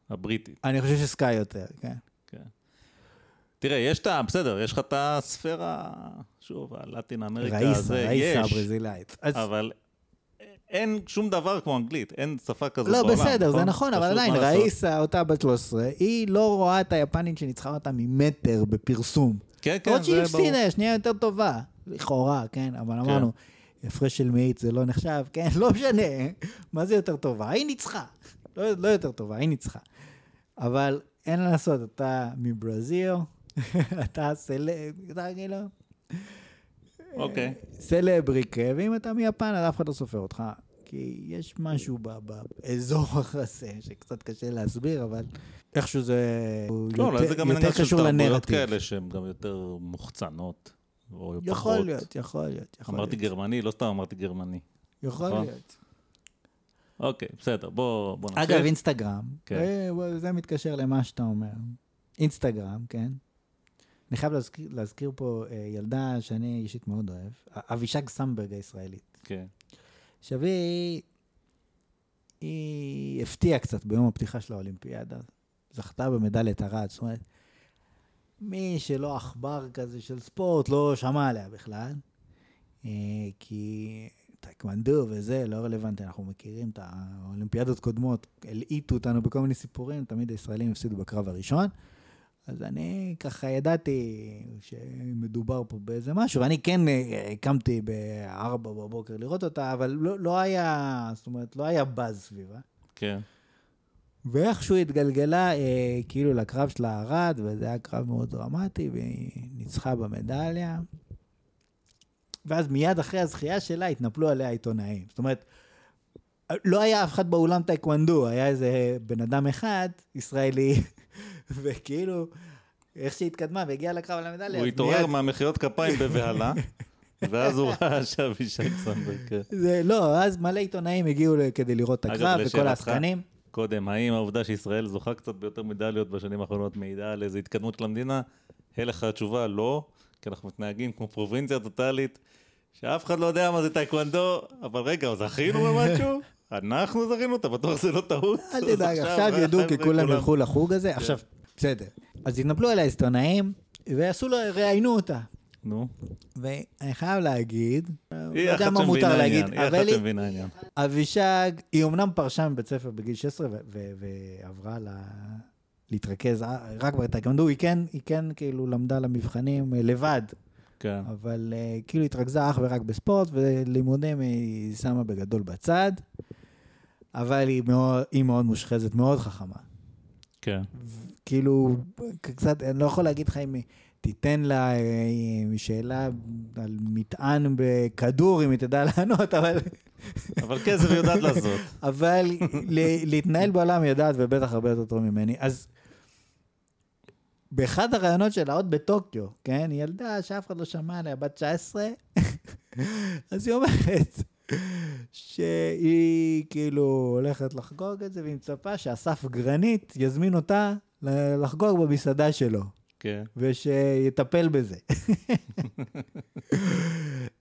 הבריטית. אני חושב שסקאי יותר, כן. כן. תראה, יש את ה... בסדר, יש לך את הספירה, שוב, הלטין אמריקה, ראיסה, זה ראיסה יש, הברזילאית. אז- אבל אין שום דבר כמו אנגלית, אין שפה כזאת לא, בעולם, בסדר, זה נכון, אבל פשוט עדיין, מה לעשות. ראיסה, אותה בת 13, היא לא רואה את היפנית שניצחה אותה ממטר בפרסום. כן, כן, שהיא זה ברור. הפסידה, שנייה יותר טובה, לכאורה, כן, אבל אמרנו, הפרש של מאית זה לא נחשב, כן, לא משנה, מה זה יותר טובה? היא ניצחה. לא, לא יותר טובה, היא ניצחה. אבל אין מה לעשות, אתה מברזיל, אתה סלב, אתה כאילו... אוקיי. סלבריקה, ואם אתה מיפן, אז אף אחד לא סופר אותך. כי יש משהו באזור הזה שקצת קשה להסביר, אבל איכשהו זה לא, אולי זה יותר, גם יותר עניין של קשור תרבויות לנרטיב. כאלה שהן גם יותר מוחצנות, או פחות. יכול להיות, יכול להיות, יכול אמרתי להיות. גרמני, לא סתם אמרתי גרמני. יכול נכון? להיות. אוקיי, בסדר, בוא בוא נמשיך. אגב, אינסטגרם, כן. אה, זה מתקשר למה שאתה אומר. אינסטגרם, כן. אני חייב להזכיר, להזכיר פה אה, ילדה שאני אישית מאוד אוהב, אבישג סמברג הישראלית. כן, עכשיו היא, היא הפתיעה קצת ביום הפתיחה של האולימפיאדה. זכתה במדליית ארד, זאת אומרת, מי שלא עכבר כזה של ספורט לא שמע עליה בכלל. אה, כי טייקוונדו וזה לא רלוונטי, אנחנו מכירים את האולימפיאדות קודמות, הלעיטו אותנו בכל מיני סיפורים, תמיד הישראלים הפסידו בקרב הראשון. אז אני ככה ידעתי שמדובר פה באיזה משהו, ואני כן אה, קמתי ב-4 בבוקר לראות אותה, אבל לא, לא היה, זאת אומרת, לא היה באז סביבה. כן. ואיכשהו התגלגלה אה, כאילו לקרב של הארד, וזה היה קרב מאוד דרמטי, והיא ניצחה במדליה. ואז מיד אחרי הזכייה שלה התנפלו עליה עיתונאים. זאת אומרת, לא היה אף אחד באולם טייקוונדו, היה איזה בן אדם אחד, ישראלי, וכאילו, איך שהיא התקדמה והגיעה לקרב על המדליה, הוא התעורר מיד- מהמחיאות כפיים בבהלה, ואז הוא ראה שאבישג סמברג, כן. לא, אז מלא עיתונאים הגיעו כדי לראות את הקרב, וכל העסקנים. קודם, האם העובדה שישראל זוכה קצת ביותר מדליות בשנים האחרונות מעידה על איזו התקדמות של המדינה? הלך התשובה לא, כי אנחנו מתנהגים כמו פרובינציה טוטאלית, שאף אחד לא יודע מה זה טייקוונדו, אבל רגע, זכינו במשהו? אנחנו זכינו? אתה בטוח זה לא טעות? אל תדאג, עכשיו ידעו כי כולם כולם- ילכו לחוג הזה. עכשיו, בסדר. אז התנפלו על העיתונאים, ועשו לו, ראיינו אותה. נו, ואני חייב להגיד, לא היא יודע אחת מה מותר שמבינה להגיד, עניין, היא אבל אחת היא, שמבינה עניין. אבישג, היא אמנם פרשה מבית ספר בגיל 16 ו- ו- ועברה ל... להתרכז רק בטקוונדו, היא כן, היא כן כאילו למדה למבחנים אה, לבד, כן, אבל אה, כאילו התרכזה אך ורק בספורט, ולימודים היא שמה בגדול בצד, אבל היא מאוד, היא מאוד מושחזת, מאוד חכמה. כן. כאילו, קצת, אני לא יכול להגיד לך אם היא תיתן לה אה, שאלה על מטען בכדור, אם היא תדע לענות, אבל, אבל כסף היא יודעת לעשות. אבל להתנהל בעולם היא יודעת, ובטח הרבה יותר טוב ממני. אז באחד הראיונות שלה, עוד בטוקיו, כן? היא ילדה שאף אחד לא שמע עליה, בת 19, אז היא אומרת שהיא כאילו הולכת לחגוג את זה, והיא מצפה שאסף גרנית יזמין אותה לחגוג במסעדה שלו. כן. ושיטפל בזה.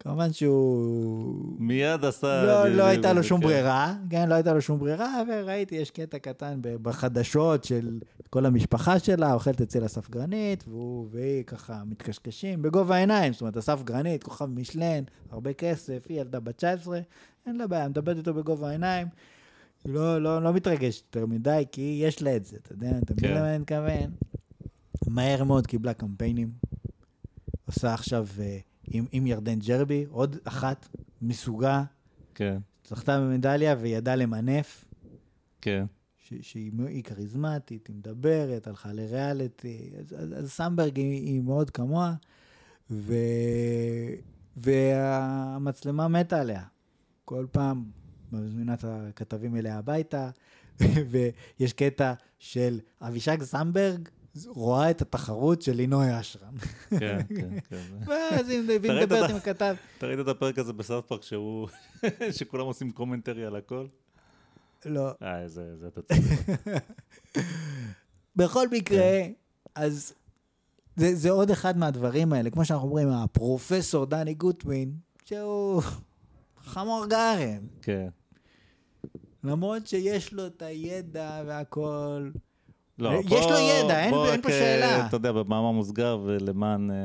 כמובן שהוא... מיד עשה... לא, לא הייתה לו כן. שום ברירה, כן, לא הייתה לו שום ברירה, וראיתי, יש קטע קטן בחדשות של כל המשפחה שלה, אוכלת אצל אסף גרנית, והוא והיא ככה מתקשקשים בגובה העיניים, זאת אומרת, אסף גרנית, כוכב משלן, הרבה כסף, היא ילדה בת 19, אין לה בעיה, מדברת איתו בגובה העיניים. לא, לא, לא מתרגשת יותר מדי, כי יש לה את זה, אתה יודע, אתה מבין כן. למה אני מתכוון? מהר מאוד קיבלה קמפיינים. עושה עכשיו אה, עם, עם ירדן ג'רבי, עוד אחת מסוגה, כן, זכתה במדליה וידעה למנף, כן. שהיא כריזמטית, היא מדברת, הלכה לריאליטי, אז, אז, אז סמברג היא, היא מאוד כמוה, ו, והמצלמה מתה עליה. כל פעם מזמינה את הכתבים אליה הביתה, ויש קטע של אבישג סמברג רואה את התחרות של לינוי אשרם. כן, כן, כן. ואז ראית מדברת עם הכתב. אתה ראית את הפרק הזה בסאוט פארק שהוא... שכולם עושים commentary על הכל? לא. אה, זה אתה צודק. בכל מקרה, כן. אז זה, זה עוד אחד מהדברים האלה, כמו שאנחנו אומרים, הפרופסור דני גוטווין, שהוא חמור גרם. כן, למרות שיש לו את הידע והכל, לא, יש פה- לו ידע, אין- אין פה אה, שאלה. אתה יודע, במאמר מוסגר ולמען אה,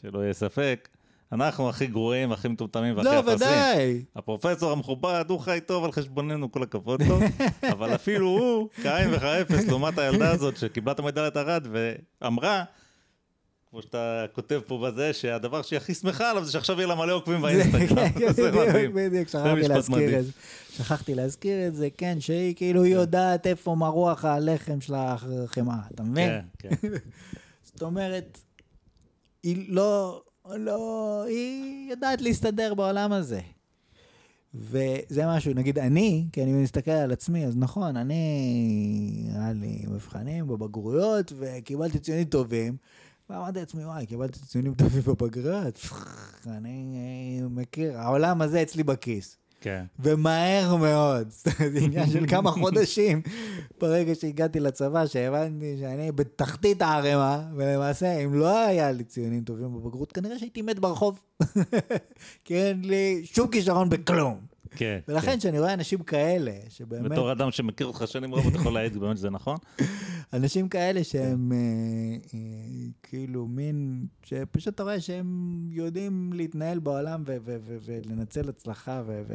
שלא יהיה ספק, אנחנו הכי גרועים, הכי מטומטמים והכי לא, אפסים. ודאי. הפרופסור המכובד, הוא חי טוב על חשבוננו, כל הכבוד לו, אבל אפילו הוא, כאין וכאפס, לעומת הילדה הזאת שקיבלה את המדליית ארד ואמרה, כמו שאתה כותב פה בזה, שהדבר שהיא הכי שמחה עליו זה שעכשיו יהיה לה מלא עוקבים באינסטגרם. כן, בדיוק, שכחתי להזכיר. את זה. שכחתי להזכיר את זה, כן, שהיא כאילו יודעת איפה מרוח הלחם של החמאה, אתה מבין? כן, כן. זאת אומרת, היא לא, לא, היא יודעת להסתדר בעולם הזה. וזה משהו, נגיד אני, כי אני מסתכל על עצמי, אז נכון, אני, היה לי מבחנים בבגרויות, וקיבלתי ציונים טובים, ואמרתי לעצמי, וואי, קיבלתי ציונים טובים בבגרויות, אני אה, מכיר, העולם הזה אצלי בכיס. כן. ומהר מאוד. זה עניין של כמה חודשים. ברגע שהגעתי לצבא, שהבנתי שאני בתחתית הערימה, ולמעשה, אם לא היה לי ציונים טובים בבגרות, כנראה שהייתי מת ברחוב. כי אין לי שום כישרון בכלום. כן. ולכן, כשאני רואה אנשים כאלה, שבאמת, בתור אדם שמכיר אותך שנים רבות, אתה יכול להעיד באמת שזה נכון? אנשים כאלה שהם אה, אה, כאילו מין, שפשוט אתה רואה שהם יודעים להתנהל בעולם ו- ו- ו- ולנצל הצלחה ו... ו-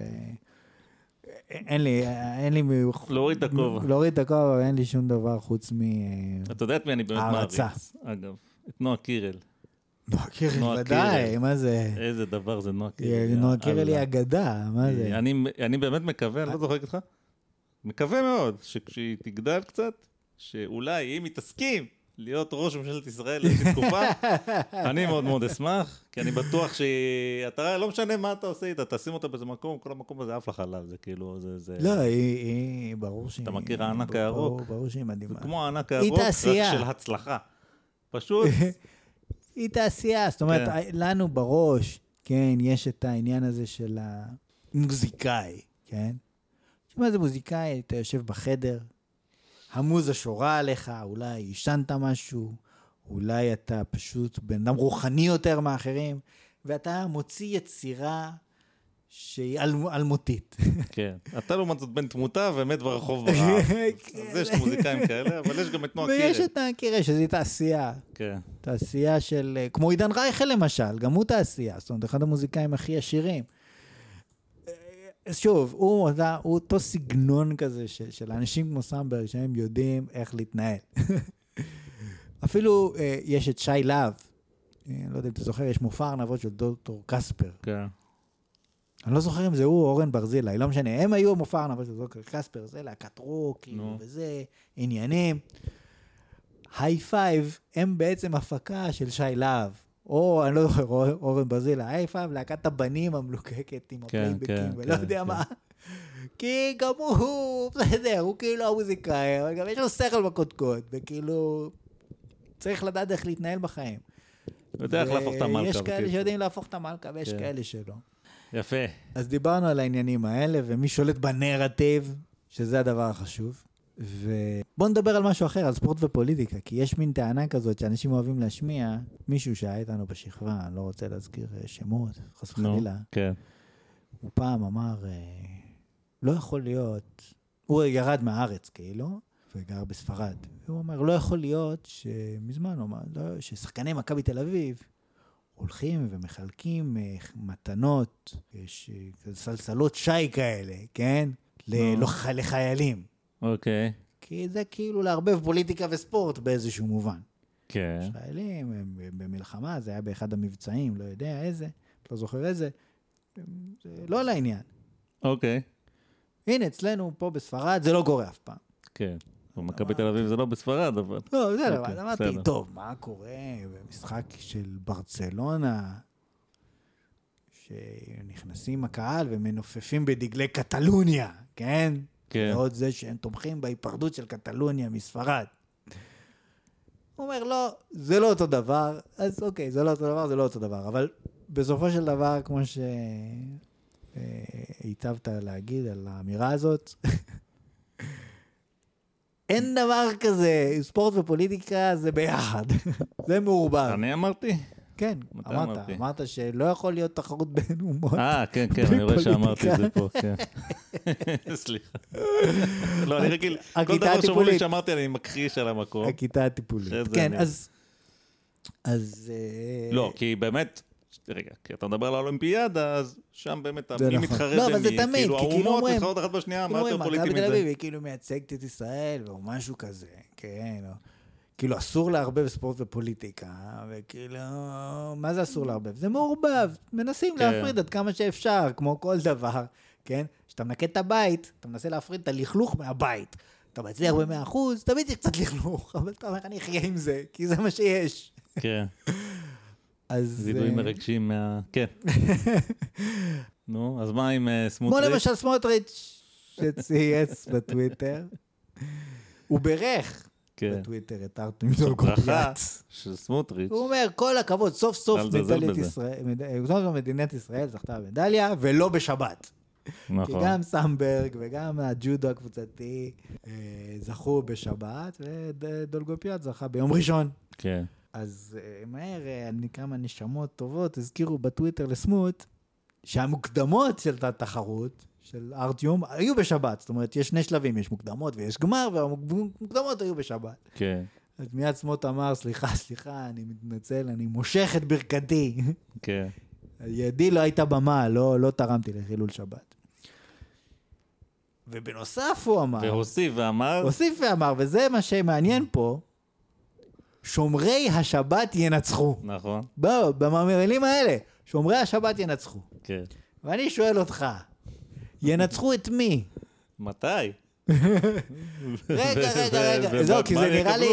אין לי, אין לי... להוריד את הכובע. להוריד את הכובע, ואין לי שום דבר חוץ מ... אתה יודע את מי אני באמת. מעריץ, אגב. את נועה קירל. נועה קירל, ודאי. מה זה? איזה דבר זה נועה קירל. אה, נועה קירל היא. אגדה, מה זה? אני, באמת מקווה, אני לא זוכר איתך, מקווה מאוד שכשהיא תגדל קצת, שאולי אם היא תסכים להיות ראש ממשלת ישראל לאיזושהי תקופה, אני מאוד מאוד אשמח, כי אני בטוח שהיא, אתה לא משנה מה אתה עושה איתה, תשים אותה באיזה מקום, כל המקום הזה עף לחלל, זה כאילו, זה, זה, לא, היא, היא, ברור שהיא... אתה מכיר הענק הירוק? ברור שהיא מדהימה. זה כמו הענק הירוק, רק. של הצלחה. פשוט, היא תעשייה, זאת אומרת, כן. לנו בראש, כן, יש את העניין הזה של המוזיקאי, כן? מה זה מוזיקאי? אתה יושב בחדר, המוזה שורה עליך, אולי עישנת משהו, אולי אתה פשוט בן אדם רוחני יותר מאחרים, ואתה מוציא יצירה שהיא אל- אלמותית. כן. אתה לעומת זאת בן תמותה ומת ברחוב ברעב. אז יש מוזיקאים כאלה, אבל יש גם את נועה ויש קירל. את הקירה, שזה תעשייה. כן. תעשייה של, אה, כמו עידן רייכל למשל, גם הוא תעשייה, זאת אומרת, אחד המוזיקאים הכי עשירים. אה, שוב, הוא, אתה, הוא אותו סגנון כזה של, של אנשים כמו סמברג, שהם יודעים איך להתנהל. אפילו אה, יש את שי להב, אה, לא יודע אם אתה זוכר, יש מופע ארנבות של דוקטור קספר. כן. אני לא זוכר אם זה הוא או אורן ברזילי, לא משנה, הם היו מופע ארנבות של דוקטור קספר, זה להקת רוק, כאילו, נו. וזה, עניינים. היי פייב הם בעצם הפקה של שי להב. או, אני לא זוכר, או- אורן ברזילי, היי פייב, להקת הבנים המלוקקת עם כן, הפלייבקים, כן, ולא כן, יודע כן. מה. כי גם הוא, בסדר, הוא כאילו המוזיקאי, אבל גם יש לו שכל בקודקוד, וכאילו, צריך לדעת איך להתנהל בחיים. יודע איך להפוך את המלכה. יש כאלה. שיודעים להפוך את המלכה, ויש כן. כאלה שלא. יפה. אז דיברנו על העניינים האלה, ומי שולט בנרטיב, שזה הדבר החשוב. ובואו נדבר על משהו אחר, על ספורט ופוליטיקה, כי יש מין טענה כזאת שאנשים אוהבים להשמיע, מישהו שהיה איתנו בשכבה, אני לא רוצה להזכיר אה, שמות, חס. וחלילה, כן. הוא פעם אמר, אה, לא יכול להיות, הוא ירד מהארץ כאילו, וגר בספרד, והוא אמר, לא יכול להיות שמזמן, הוא אמר, לא, ששחקני מכבי תל אביב הולכים ומחלקים אה, מתנות, יש אה, סלסלות שי כאלה, כן? ל- נו. לח- לחיילים. אוקיי. כי זה כאילו לערבב פוליטיקה וספורט באיזשהו מובן. כן. חיילים הם במלחמה, זה היה באחד המבצעים, לא יודע איזה, לא זוכר איזה, זה לא לעניין. אוקיי. הנה, אצלנו פה בספרד זה לא קורה אף פעם. כן. במכבי תל אביב זה לא בספרד, אבל... לא, בסדר, אוקיי, אז אמרתי, בסדר. טוב, מה קורה במשחק של ברצלונה, שנכנסים הקהל ומנופפים בדגלי קטלוניה, כן? כן. ועוד זה שהם תומכים בהיפרדות של קטלוניה מספרד. הוא אומר, לא, זה לא אותו דבר, אז אוקיי, זה לא אותו דבר, זה לא אותו דבר, אבל בסופו של דבר, כמו שהיטבת להגיד על האמירה הזאת, אין דבר כזה, ספורט ופוליטיקה זה ביחד, זה מעורבב. אני אמרתי? כן, אמרת, אמרתי? אמרת שלא יכול להיות תחרות בין אומות. אה, כן, כן, אני רואה שאמרתי את זה פה. כן. סליחה. לא, אני רגיל, כל דבר שאומרים לי. שאמרתי, אני מכחיש על המקום. הכיתה הטיפולית. כן, אז... אז... אה, לא, כי באמת, רגע, כי אתה מדבר על האולימפיאדה, אז שם באמת, מי נכון. מתחרה לא, אבל במי? זה תמיד, כאילו, כי כאילו האומות אומרים- מתחרות אחת בשנייה, מה כאילו יותר אומרים, פוליטי מכבי תל מזה? אביב היא כאילו מייצגת את ישראל, או משהו כזה, כן, או... כאילו, אסור לערבב ספורט ופוליטיקה, וכאילו, מה זה אסור לערבב? זה מעורבב, מנסים כן. להפריד עד כמה שאפשר, כמו כל דבר, כן? כשאתה מנקה את הבית, אתה מנסה להפריד את הלכלוך מהבית. אתה מצליח ב-100 אחוז, תמיד יש קצת לכלוך, אבל אתה אומר, אני אחיה עם זה, כי זה מה שיש. כן, אז... זידויים אה, מרגשים מה... כן. נו, אז מה עם אה, כמו סמוטריץ'? למשל סמוטריץ', שצייץ בטוויטר, הוא בירך כן. בטוויטר את ארתום ברכה דולגופיאט. של סמוטריץ'. הוא אומר, כל הכבוד, סוף סוף מדינת ישראל זכתה במדליה, ולא בשבת. כי נכון. גם סמברג וגם הג'ודו הקבוצתי אה, זכו בשבת, ודולגופיאט זכה ביום ראשון. כן. אז אה, מהר, אה, כמה נשמות טובות, הזכירו בטוויטר לסמוט, שהמוקדמות של התחרות, של ארטיום, היו בשבת. זאת אומרת, יש שני שלבים, יש מוקדמות ויש גמר, והמוקדמות היו בשבת. כן. אז מיד סמוט אמר, סליחה, סליחה, אני מתנצל, אני מושך את ברכתי. כן. ידי לא הייתה במה, לא, לא תרמתי לחילול שבת. ובנוסף הוא אמר, והוסיף ואמר, הוסיף ואמר, וזה מה שמעניין פה, שומרי השבת ינצחו. נכון, בואו, במילים האלה, שומרי השבת ינצחו. כן. ואני שואל אותך, ינצחו את מי? מתי? רגע, רגע, רגע, זהו, כי מה זה נראה לי,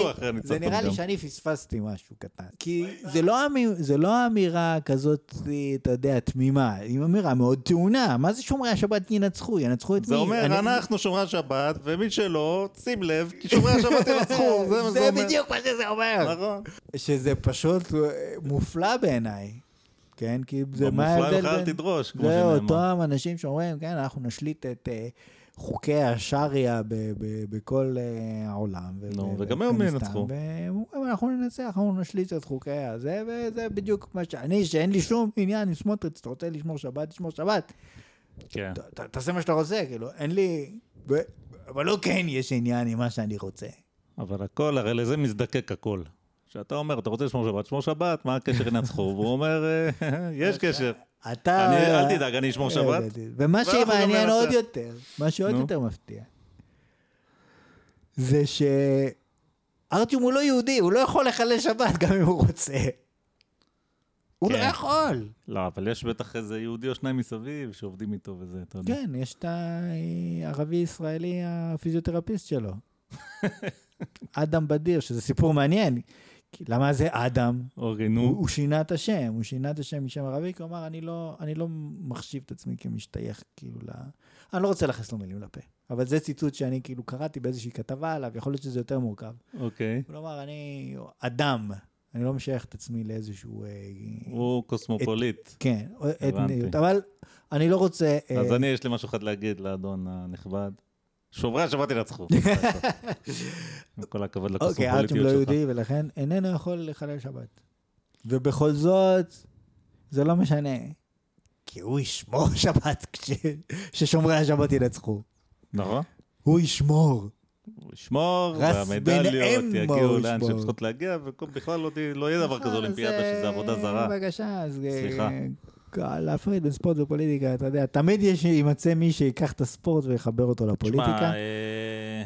זה נראה לי? שאני פספסתי משהו קטן. כי זה לא, זה לא אמירה כזאת, אתה יודע, תמימה, היא אמירה מאוד טעונה. מה זה שומרי השבת ינצחו? ינצחו את מי? זה אומר, אנחנו שומרי השבת, ומי שלא, שים לב, כי שומרי השבת ינצחו, זה מה זה אומר. זה בדיוק מה שזה אומר. נכון. שזה פשוט אה, מופלא בעיניי. כן, כי זה מה במופלא ההבדל ממך אל בין... תדרוש, כמו זה שנאמר. אותם אנשים שאומרים, כן, אנחנו נשליט את אה, חוקי השריעה ב- ב- בכל אה, העולם. נו, וגם הם ינצחו. והם אומרים, אנחנו ננצח, אנחנו נשליט את חוקי הזה, וזה בדיוק מה שאני, שאין לי שום עניין עם סמוטריץ', אתה רוצה לשמור שבת, תשמור שבת. כן. תעשה מה שאתה רוצה, כאילו, אין לי... אבל לא כן יש עניין עם מה שאני רוצה. אבל הכל, הרי לזה מזדקק הכל. כשאתה אומר, אתה רוצה לשמור שבת, שמור שבת, מה הקשר ינצחו? והוא אומר, אה, יש קשר. אתה... אני- אל תדאג, אני אשמור שבת. ומה שמעניין עוד. יותר, מה שעוד. יותר מפתיע, זה שארטיום הוא לא יהודי, הוא לא יכול לחלל שבת גם אם הוא רוצה. הוא לא כן. יכול. לא, אבל יש בטח איזה יהודי או שניים מסביב שעובדים איתו וזה, אתה יודע. כן, יש את הערבי-ישראלי הפיזיותרפיסט שלו. אדם בדיר, שזה סיפור מעניין. למה זה אדם? אוקיי, הוא, נו. הוא שינה את השם, הוא שינה את השם משם ערבי, כי הוא אמר, אני לא, אני לא מחשיב את עצמי כמשתייך, כאילו, ל... אני לא רוצה להכניס לו מילים לפה. אבל זה ציטוט שאני כאילו קראתי באיזושהי כתבה עליו, יכול להיות שזה יותר מורכב. אוקיי. הוא אמר, אני אדם, אני לא משייך את עצמי לאיזשהו... אה, הוא קוסמופוליט. כן, הבנתי. אתניות, אבל אני לא רוצה... אה, אז אני, יש לי משהו אחד להגיד לאדון הנכבד. שומרי השבת ינצחו. כל הכבוד אוקיי, ארטיום לקוסמופוליטיות לא שלך. יהודי, ולכן איננו יכול לחלל שבת. ובכל זאת, זה לא משנה. כי הוא ישמור שבת כששומרי השבת ינצחו. נכון. הוא ישמור. הוא ישמור, והמדליות יגיעו לאן שהן. צריכות להגיע, ובכלל לא לא יהיה דבר כזה אולימפיאדה שזה אה, עבודה זרה. בבקשה, אז... אה, סליחה. להפריד בין ספורט ופוליטיקה, אתה יודע, תמיד יש, יימצא מי שיקח את הספורט ויחבר אותו לפוליטיקה. תשמע, אה,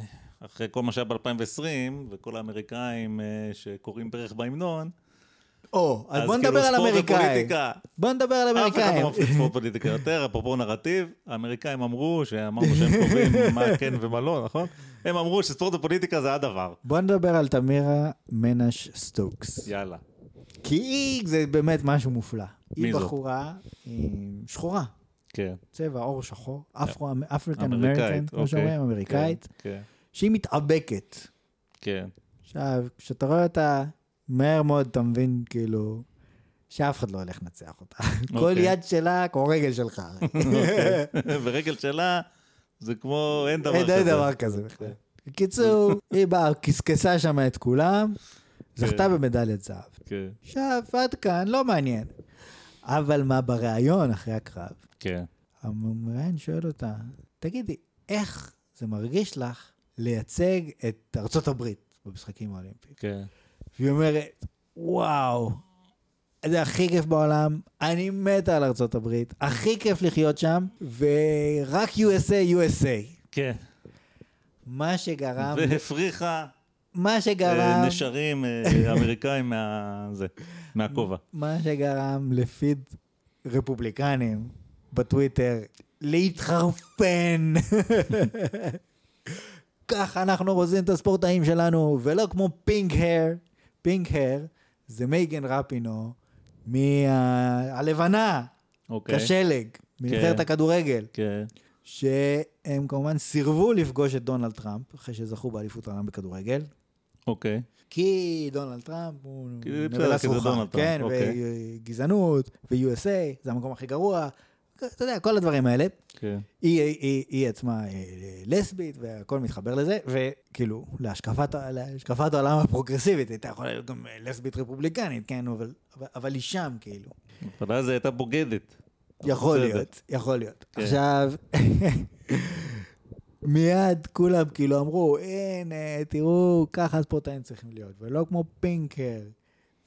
אחרי כל מה שהיה ב-2020, וכל האמריקאים אה, שקוראים ברך בהמנון, או, אז בוא אז נדבר כאילו על אמריקאים. בוא נדבר על אף אחד אמריקאים. לא מפריד ספורט ופוליטיקה יותר, אפרופו נרטיב, האמריקאים אמרו, שאמרנו שהם קובעים מה כן ומה לא, נכון? הם אמרו שספורט ופוליטיקה זה הדבר. בוא נדבר על תמירה מנש סטוקס. יאללה. כי היא, זה באמת משהו מופלא. היא זאת? בחורה שחורה, כן. צבע עור שחור, אפרו, אפריקן אמריקאית, אמריקן, כמו אוקיי. שאומרים, אמריקאית, כן, שהיא מתאבקת. כן. עכשיו, כשאתה רואה אותה, מהר מאוד אתה מבין, כאילו, שאף אחד לא הולך לנצח אותה. כל אוקיי. יד שלה כמו רגל שלך. אוקיי. ורגל שלה זה כמו, אין דבר כזה. אין דבר כזה בכלל. בקיצור, היא באה, קסקסה שם את כולם, זכתה במדליית זהב. כן, עכשיו, עד כאן, לא מעניין. אבל מה בריאיון אחרי הקרב? כן. המראיין שואל אותה, תגידי, איך זה מרגיש לך לייצג את ארצות הברית במשחקים האולימפיים? כן. והיא אומרת, וואו, זה הכי כיף בעולם, אני מתה על ארצות הברית, הכי כיף לחיות שם, ורק USA, USA. כן. מה שגרם, והפריחה מה אה, שגרם, נשרים אה, אמריקאים מה... זה, מהכובע. מה שגרם לפיד רפובליקנים בטוויטר להתחרפן. ככה אנחנו רוצים את הספורטאים שלנו, ולא כמו פינק הר. פינק הר זה מייגן רפינו מהלבנה, אוקיי. כשלג, מנבחרת כן. הכדורגל, כן. שהם כמובן סירבו לפגוש את דונלד טראמפ, אחרי שזכו באליפות העולם בכדורגל. אוקיי. כי דונלד טראמפ הוא כי זה בסדר, נבלה כי זה סרוחה, דונלד טראמפ, כן, אוקיי. וגזענות, ו-USA, זה המקום הכי גרוע, אתה יודע, כל הדברים האלה. כן. היא, היא, היא עצמה אה, לסבית, והכל מתחבר לזה, וכאילו, להשקפת, להשקפת העולם הפרוגרסיבית, הייתה יכולה להיות גם אה, לסבית רפובליקנית, כן, אבל, אבל, אבל היא שם, כאילו. אבל אז היא הייתה בוגדת. יכול. להיות, יכול להיות. כן. עכשיו, מיד כולם כאילו אמרו, הנה, תראו, ככה הספורטאים צריכים להיות, ולא כמו פינקר.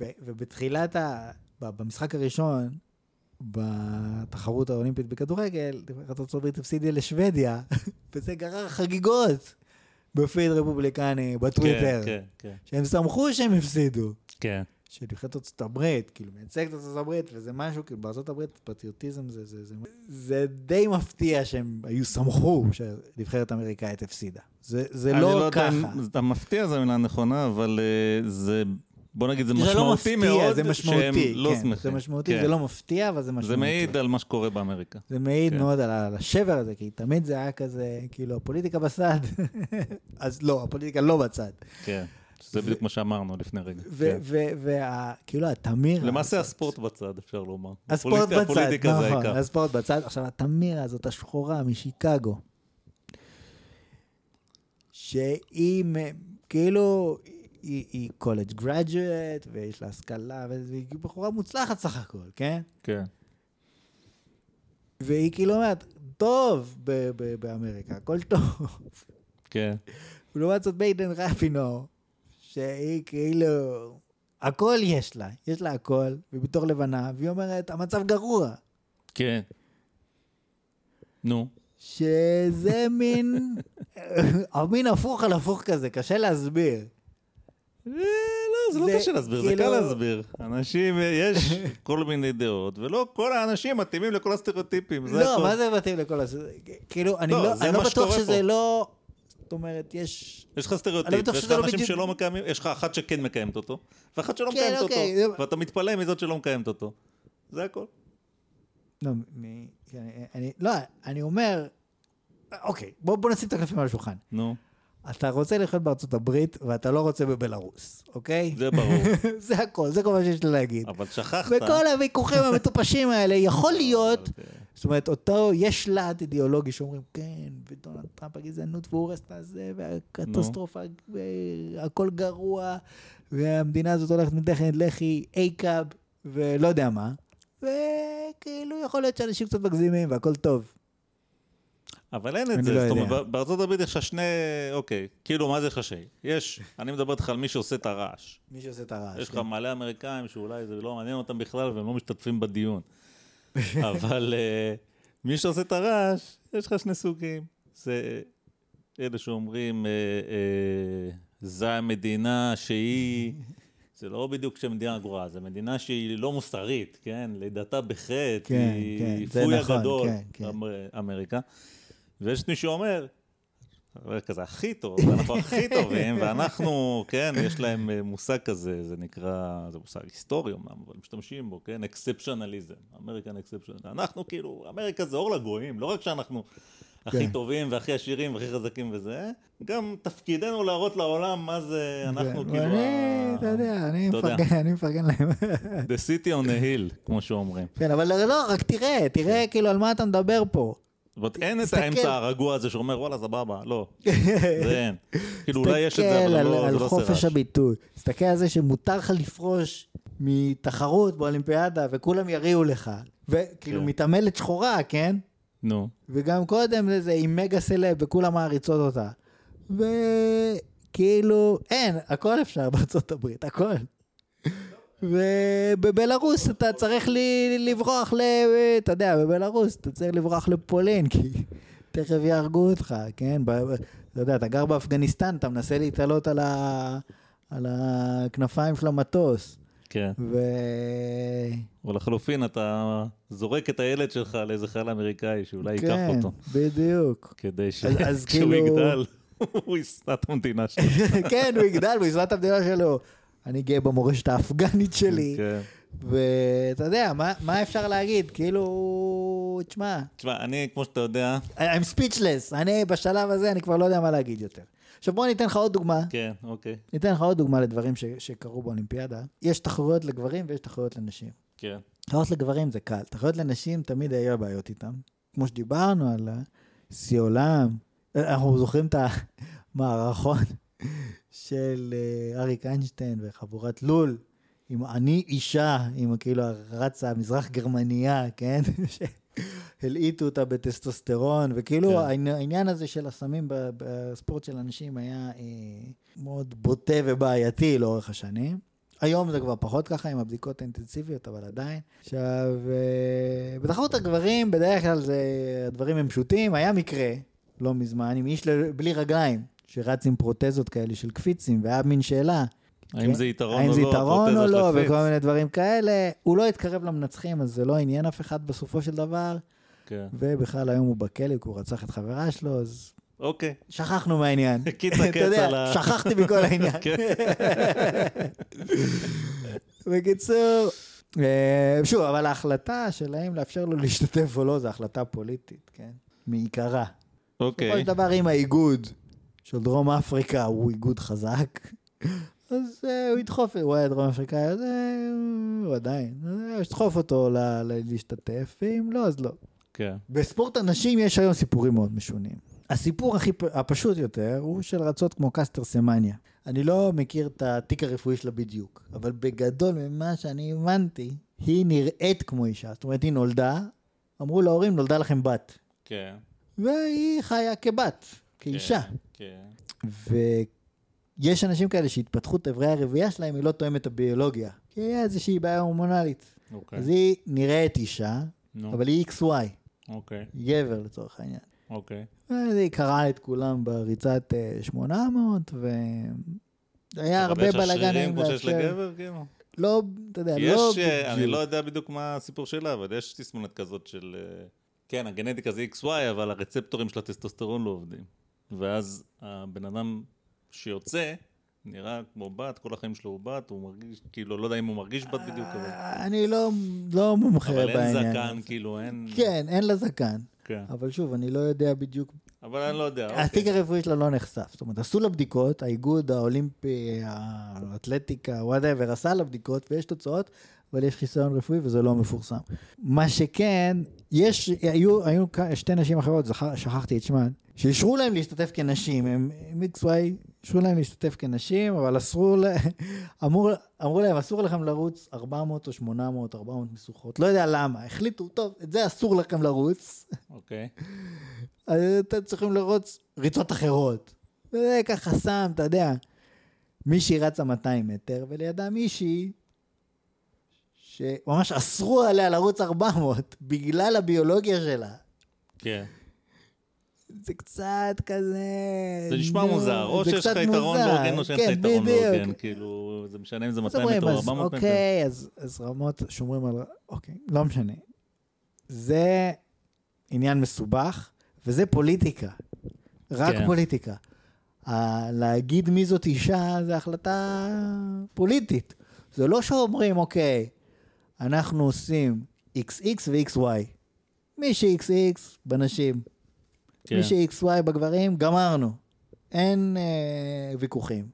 ו- ובתחילת, ה... במשחק הראשון, בתחרות האולימפית בכדורגל, ארצות הברית הפסידיה לשוודיה, וזה גרר חגיגות בפיד רפובליקני, בטוויטר, כן, כן, כן. שהם שמחו שהם הפסידו. כן. שנבחרת ארצות הברית, כאילו מייצגת את ארצות הברית, וזה משהו, כאילו בארצות הברית פטריוטיזם זה, זה, זה, זה די מפתיע שהם היו שמחו שנבחרת אמריקאית הפסידה. זה, זה לא, יודע ככה. אתה מפתיע זו המילה נכונה, אבל אה, זה, בוא נגיד, זה זה לא משמעותי מפתיע, מאוד זה משמעותי, שהם לא כן, שמחים. זה משמעותי, כן. זה לא מפתיע, אבל זה משמעותי. זה מעיד על מה שקורה באמריקה. זה מעיד כן. מאוד על על השבר הזה, כי תמיד זה היה כזה, כאילו, הפוליטיקה בצד. אז לא, הפוליטיקה לא בצד. כן. זה בדיוק מה שאמרנו לפני רגע. כן. וכאילו, התמיר... למעשה הספורט בצד, אפשר לומר. הספורט בצד, נכון. הספורט בצד. עכשיו, התמירה הזאת, השחורה משיקגו, שהיא כאילו, היא- college graduate, ויש לה השכלה, והיא בחורה מוצלחת סך הכל, כן? כן. והיא כאילו אומרת, טוב ב- ב- באמריקה, הכל טוב. כן. ולעומת זאת מייגן רפינו, שהיא כאילו, הכל יש לה, יש לה הכל, ובתור לבנה, והיא אומרת, המצב גרוע. כן. נו. שזה מין, המין הפוך על הפוך כזה, קשה להסביר. אה, לא, זה לא קשה להסביר, זה כאילו- קל להסביר. אנשים, אה, יש כל מיני דעות, ולא כל האנשים מתאימים לכל הסטריאוטיפים, זה לא, הכל. מה זה מתאים לכל הס... כאילו, אני לא, לא, לא בטוח שזה. לא... זאת אומרת, יש... יש לך סטריאוטיפ, בטוח ויש לך לא אנשים בדיוק- שלא מקיימים, יש לך אחת שכן מקיימת אותו, ואחת שלא כן, מקיימת אוקיי, אותו, ואתה מתפלא מזאת שלא מקיימת אותו. זה הכל. לא, מ... אני, אני, לא, אני אומר... אוקיי, בוא, בוא נשים את הקלפים על השולחן. נו, אתה רוצה לחיות בארצות הברית, ואתה לא רוצה בבלארוס, אוקיי? זה ברור. זה הכל, זה כל מה שיש לי להגיד. אבל שכחת. וכל הוויכוחים המטופשים האלה, יכול להיות אוקיי. זאת אומרת, אותו, יש להט אידיאולוגי שאומרים, כן, ודונלד טראמפ הגזענות, והוא הורס את הזה, והקטסטרופה, והכל גרוע, והמדינה הזאת הולכת מתחת לחי, איי-קאב, ולא יודע מה. וכאילו, יכול להיות שאנשים קצת מגזימים, והכל טוב. אבל אין את זה, לא זאת. אומרת, בארצות הברית יש לך שני, אוקיי, כאילו מה זה חשאי? יש, אני מדבר איתך על מי שעושה את הרעש. מי שעושה את הרעש. יש לך כן. מלא אמריקאים שאולי זה לא מעניין אותם בכלל והם לא משתתפים בדיון. אבל אה, מי שעושה את הרעש, יש לך שני סוגים. זה אלה שאומרים, אה, זה המדינה שהיא, זה לא בדיוק שמדינה גרועה, זה מדינה שהיא לא מוסרית, כן? לידתה בחטא, כן, היא כן, פויה נכון, גדול, כן, כן. אמר- אמריקה. ויש מי שאומר, כזה הכי טוב, ואנחנו הכי טובים, ואנחנו, כן, יש להם אה, מושג כזה, זה נקרא, זה מושג היסטורי אמנם, אבל משתמשים בו, כן, אקספשנליזם, אמריקן אקספשנליזם. אנחנו כאילו, אמריקה זה אור לגויים, לא רק שאנחנו הכי כן. טובים והכי עשירים והכי חזקים וזה, גם תפקידנו להראות לעולם מה זה, אנחנו כן, כאילו, אתה יודע, אני אתה יודע. אני מפרגן להם. The city on the hill, כמו שאומרים. כן, אבל לא, רק תראה, תראה כאילו על מה אתה מדבר פה. זאת אומרת, אין את תסתכל. האמצע הרגוע הזה שאומר, וואלה, סבבה, לא. זה אין. כאילו, אולי יש את זה, תסתכל אבל על, לא, על זה לא חופש סירש. הביטוי. תסתכל על זה שמותר לך לפרוש מתחרות באולימפיאדה וכולם יריעו לך. וכאילו כן. מתעמלת שחורה, כן? נו, וגם קודם לזה עם מגה סלב וכולם מעריצות אותה. וכאילו, אין, הכל אפשר בארצות הברית, הכל. ובבלארוס אתה צריך לי, לברוח ל... אתה יודע, בבלארוס אתה צריך לברוח לפולין, כי תכף יהרגו אותך, כן? ב... אתה יודע, אתה גר באפגניסטן, אתה מנסה להתעלות על, ה... על הכנפיים של המטוס. כן. ו... או לחלופין, אתה זורק את הילד שלך לאיזה חייל אמריקאי שאולי ייקח כן, אותו. בדיוק. כדי ש- אז- אז כשהוא כאילו- יגדל, הוא ישנא את המדינה שלו. כן, הוא יגדל, הוא יזרע את המדינה שלו. אני גאה במורשת האפגנית שלי. כן. ואתה יודע, מה, מה אפשר להגיד? כאילו, תשמע, תשמע, אני, כמו שאתה יודע, I'm speechless, אני בשלב הזה, אני כבר לא יודע מה להגיד יותר. עכשיו בוא ניתן לך עוד דוגמה, כן, אוקיי. ניתן לך עוד דוגמה לדברים ש, שקרו באולימפיאדה. יש תחרויות לגברים ויש תחרויות לנשים. כן. תחרויות לגברים זה קל, תחרויות לנשים תמיד היה בעיות איתם. כמו שדיברנו על שיא עולם, אנחנו זוכרים את המערכון של אה, אריק איינשטיין וחבורת לול, עם אני אישה, עם כאילו רצה המזרח גרמניה, כן? שהלעיטו אותה בטסטוסטרון, וכאילו כן. העני- העניין הזה של הסמים בספורט של הנשים היה אה, מאוד בוטה ובעייתי לאורך השנים. היום זה כבר פחות ככה עם הבדיקות האינטנסיביות, אבל עדיין. עכשיו, אה, בתחרות הגברים, בדרך כלל זה, הדברים הם פשוטים. היה מקרה, לא מזמן, עם איש ל- בלי רגליים, שרץ עם פרוטזות כאלה של קפיצים, והיה מין שאלה. האם כן? זה יתרון האם או זה לא? יתרון או הפרוטזה של לא. וכל מיני דברים כאלה. הוא לא התקרב למנצחים, אז זה לא עניין אף אחד בסופו של דבר. כן. ובכלל היום הוא בכלא, כי הוא רצח את חברה שלו, אז אוקיי. שכחנו מהעניין. קיצה אתה קץ יודע, על ה... שכחתי מכל העניין. כן. בקיצור, אה, שוב, אבל ההחלטה של האם לאפשר לו להשתתף או לא, זו החלטה פוליטית, כן? מעיקרה. בסופו אוקיי. של דבר, אם האיגוד של דרום אפריקה הוא איגוד חזק, אז אה, הוא ידחוף, הוא היה דרום אפריקאי, אז אה, הוא עדיין, אה, יש לדחוף אותו ל- ל- להשתתף, ואם לא, אז לא. כן. בספורט הנשים יש היום סיפורים מאוד משונים. הסיפור הכי הפשוט יותר הוא של רצות כמו קסטר סמניה. אני לא מכיר את התיק הרפואי שלה בדיוק, אבל בגדול ממה שאני הבנתי, היא נראית כמו אישה. זאת אומרת, היא נולדה, אמרו להורים, נולדה לכם בת. כן. והיא חיה כבת, כאישה. כן. ויש אנשים כאלה שהתפתחות איברי הרבייה שלהם היא לא תואמת את הביולוגיה. כי היה איזושהי בעיה הורמונלית. אוקיי. אז היא נראית אישה, נו. אבל היא XY, אוקיי. גבר לצורך העניין. אוקיי. אז היא קרעה את כולם בריצת אה, 800, והיה הרבה אבל יש לה בלאגן עם כמו שיש לאפשר. לגבר, כאילו? לא, אתה יודע, לא יש, אה, אני. לא יודע בדיוק מה הסיפור שלה, אבל יש תסמונת כזאת של... אה, כן, הגנטיקה זה XY, אבל הרצפטורים של הטסטוסטרון לא עובדים. ואז הבן אדם שיוצא, נראה כמו בת, כל החיים שלו הוא בת, הוא מרגיש, כאילו, לא יודע אם הוא מרגיש בת בדיוק, אבל... אני לא, לא מומחה אבל אין בעניין. זקן. כאילו, אין... כן, אין לה זקן. כן. אבל שוב, אני לא יודע בדיוק. אבל אני לא יודע, התיק אוקיי. הרפואי שלה לא נחשף. זאת אומרת, עשו לה בדיקות, האיגוד האולימפי, האתלטיקה, whatever, עשה לה בדיקות ויש תוצאות, אבל יש חיסיון רפואי וזה לא מפורסם. מה שכן, יש, היו, היו שתי נשים אחרות, זכר, שכחתי את שמן, שאישרו להם להשתתף כנשים, הם הם XY, אישרו להם להשתתף כנשים, אבל אסרו, ל... אמור, אמרו להם, אסור לכם לרוץ 400 או 800, 400 משוכות, לא יודע למה, החליטו, טוב, את זה אסור לכם לרוץ, אוקיי. אז אתם צריכים לרוץ ריצות אחרות. וזה ככה שם, אתה יודע, מישהי רצה 200 מטר, ולידה מישהי שממש אסרו עליה לרוץ 400 בגלל הביולוגיה שלה. כן. זה קצת כזה... זה נשמע נו, מוזר, או שיש לך יתרון. בהוגן או שאין לך כן, יתרון. בהוגן, כאילו, זה משנה אם זה אז 200 אומרים, מטר או אז 400 מטר. אוקיי, אז, אז רמות שומרים על... אוקיי, לא משנה. זה עניין מסובך, וזה פוליטיקה. רק כן. פוליטיקה. להגיד מי זאת אישה זה החלטה פוליטית. זה לא שאומרים, אוקיי, אנחנו עושים XX ו-XY. מי ש-XX בנשים, כן. מי ש-XY בגברים, גמרנו. אין אה, ויכוחים.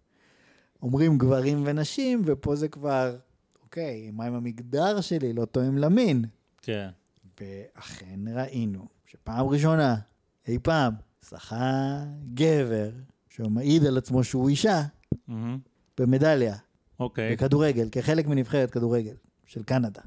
אומרים גברים ונשים, ופה זה כבר, אוקיי, מה עם המגדר שלי? לא תואם למין. כן. ואכן ראינו שפעם ראשונה, אי פעם, זכה גבר, שמעיד על עצמו שהוא אישה, מהמם. במדליה, אוקיי, בכדורגל, כחלק מנבחרת כדורגל של קנדה.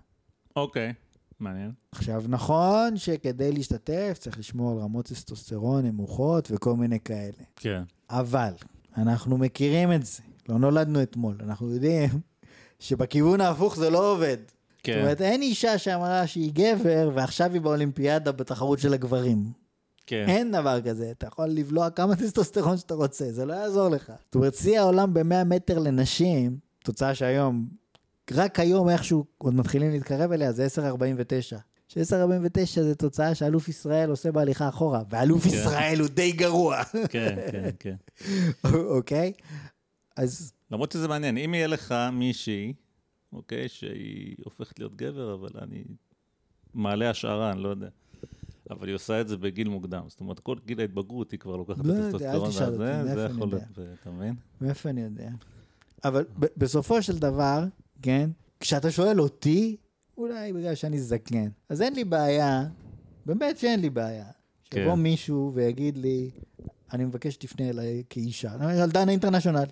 אוקיי, מעניין. עכשיו, נכון שכדי להשתתף צריך לשמור על רמות טסטוסטרון נמוכות וכל מיני כאלה. כן. אבל אנחנו מכירים את זה, לא נולדנו אתמול, אנחנו יודעים שבכיוון ההפוך זה לא עובד. זאת כן. אומרת, אין אישה שאמרה שהיא גבר ועכשיו היא באולימפיאדה בתחרות של הגברים. כן. אין דבר כזה, אתה יכול לבלוע כמה טסטוסטרון שאתה רוצה, זה לא יעזור לך. זאת אומרת, שיא העולם ב-100 מטר לנשים, תוצאה שהיום, רק היום איכשהו עוד מתחילים להתקרב אליה, זה 10.49. ש-10.49 זה תוצאה שאלוף ישראל עושה בהליכה אחורה, ואלוף כן. ישראל הוא די גרוע, כן, כן, כן. אוקיי? אז למרות שזה מעניין, אם יהיה לך מישהי, אוקיי, שהיא הופכת להיות גבר, אבל אני מעלה השערה, אני לא יודע. אבל היא עושה את זה בגיל מוקדם. זאת אומרת, כל גיל ההתבגרות היא כבר לוקחת את לא אותי, והזה, מאיפה זה יכול? להיות, אתה מבין? מאיפה אני יודע? אבל בסופו של דבר, כן, כשאתה שואל אותי, אולי בגלל שאני זקן, אז אין לי בעיה, באמת שאין לי בעיה. שיבוא כן. מישהו ויגיד לי, אני מבקש שתפנה אליי כאישה. אני אומר, על דנה אינטרנשיונל.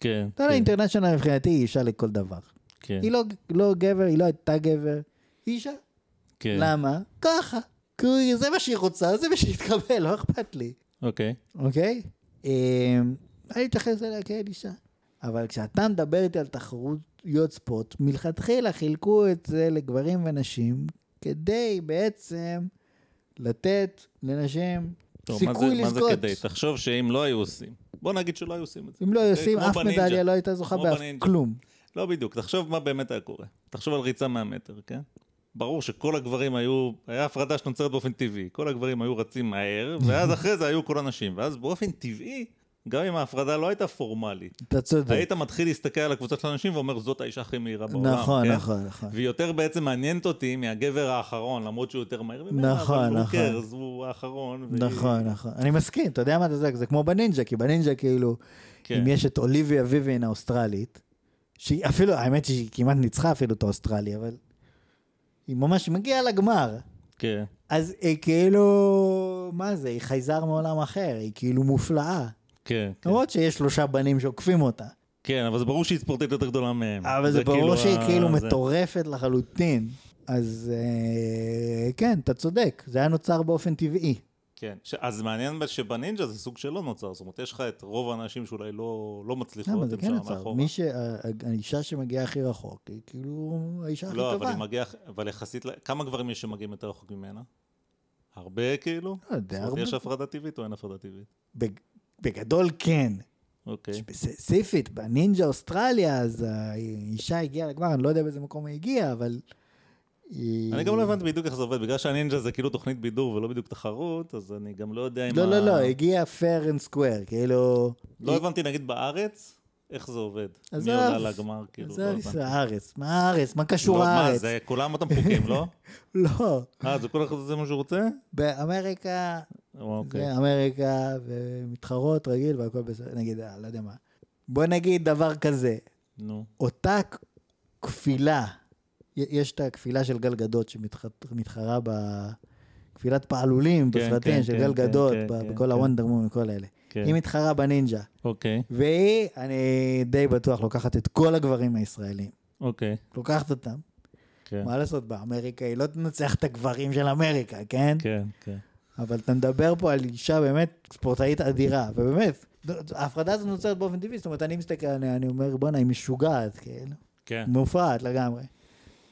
כן, דנה כן, אינטרנשיונל מבחינתי היא אישה לכל דבר. כן, היא לא, לא גבר, היא לא הייתה גבר, היא אישה. כן. למה? ככה. כי זה מה שהיא רוצה, זה מה שהתקבל, לא אכפת לי. אוקיי, אוקיי? אמ, אני מתייחס אליה כאל אישה. אבל כשאתה מדבר איתי על תחרויות ספורט, מלכתחילה חילקו את זה לגברים ונשים, כדי בעצם לתת לנשים טוב, מה זה- סיכוי מה זה לזכות. כדי? תחשוב שאם לא היו עושים, בוא נגיד שלא היו עושים את זה. אם לא היו עושים, כמו אף. מדליה לא הייתה זוכה באף. כלום. לא בדיוק, תחשוב מה באמת היה קורה. תחשוב על ריצה 100 מטר, כן? ברור שכל הגברים היו, היה הפרדה שנוצרת באופן טבעי, כל הגברים היו רצים מהר, ואז אחרי זה היו כל הנשים, ואז באופן טבעי, גם אם ההפרדה לא הייתה פורמלית, אתה צודק. היית מתחיל להסתכל על הקבוצה של הנשים ואומר, זאת האישה הכי מהירה בעולם, נכון, כן? נכון, נכון. והיא יותר בעצם מעניינת אותי מהגבר האחרון, למרות שהוא יותר מהיר ממנה, נכון, אבל הוא נכון. קרס, הוא האחרון. והיא- נכון, נכון. אני מסכים, אתה יודע מה אתה צודק, זה כמו בנינג'ה, כי בנינג'ה כאילו, כן. אם יש את אוליביה ויויאן האוסטרלית, שהיא אפילו, האמת שהיא כמעט ניצחה אפילו את האוסטרלי, אבל היא ממש מגיעה לגמר. כן, אז היא כאילו, מה זה, היא חייזר מעולם אחר, היא כאילו מופלאה. כן, כן. למרות שיש שלושה בנים שעוקפים אותה. כן, אבל זה ברור שהיא ספורטאית יותר גדולה מהם. אבל זה ברור שהיא ה- כאילו זה- מטורפת לחלוטין. אז אה, כן, אתה צודק, זה היה נוצר באופן טבעי. כן, ש... אז מעניין שבנינג'ה זה סוג שלא נוצר, זאת אומרת, יש לך את רוב האנשים שאולי לא, לא זה הם כן שם נוצר? מאחורה. מי ש... האישה שמגיעה הכי רחוק היא כאילו האישה הכי לא, טובה. אבל היא מגיעה, אבל יחסית, כמה גברים יש שמגיעים יותר רחוק ממנה? הרבה כאילו? לא יודע, זאת אומרת, הרבה. יש הפרדה טבעית או אין הפרדה טבעית? בג- בגדול כן. אוקיי. ספציפית, בנינג'ה אוסטרליה, אז האישה הגיעה לגמר, אני לא יודע באיזה מקום היא הגיעה, אבל... היא- אני גם לא הבנתי בדיוק איך זה עובד, בגלל שהנינג'ה זה כאילו תוכנית בידור ולא בדיוק תחרות, אז אני גם לא יודע אם... לא, ה- לא, לא, הגיעה fair and square, כאילו... לא הבנתי, נגיד בארץ, איך זה עובד. עזוב. מי עולה לגמר, כאילו, זה לא הבנתי. הארץ, מה הארץ? מה קשור לא, מה, הארץ? זה כולם אותם חוקים, לא? לא, אה, זה כל אחד זה מה שהוא רוצה? באמריקה אוקיי. זה אמריקה, ומתחרות רגיל והכל בסדר, נגיד, אה, לא יודע מה. בוא נגיד דבר כזה, נו. אותה כפילה, יש את הכפילה של גל גדות שמתחרה בכפילת פעלולים כן, בסרטים כן, של כן, גל כן, גדות, כן, ב- כן, בכל כן. הוונדר מום וכל האלה. כן. היא מתחרה בנינג'ה, אוקיי. והיא, אני די בטוח, לוקחת את כל הגברים הישראלים. אוקיי. לוקחת אותם, כן. מה לעשות, באמריקה היא לא תנצח את הגברים של אמריקה, כן? כן, כן. אבל אתה מדבר פה על אישה באמת ספורטאית אדירה, ובאמת, ההפרדה הזאת נוצרת באופן טבעי, זאת אומרת, אני מסתכל עליה, אני אומר, בואנה, היא משוגעת, כאילו, כן. מופרעת לגמרי.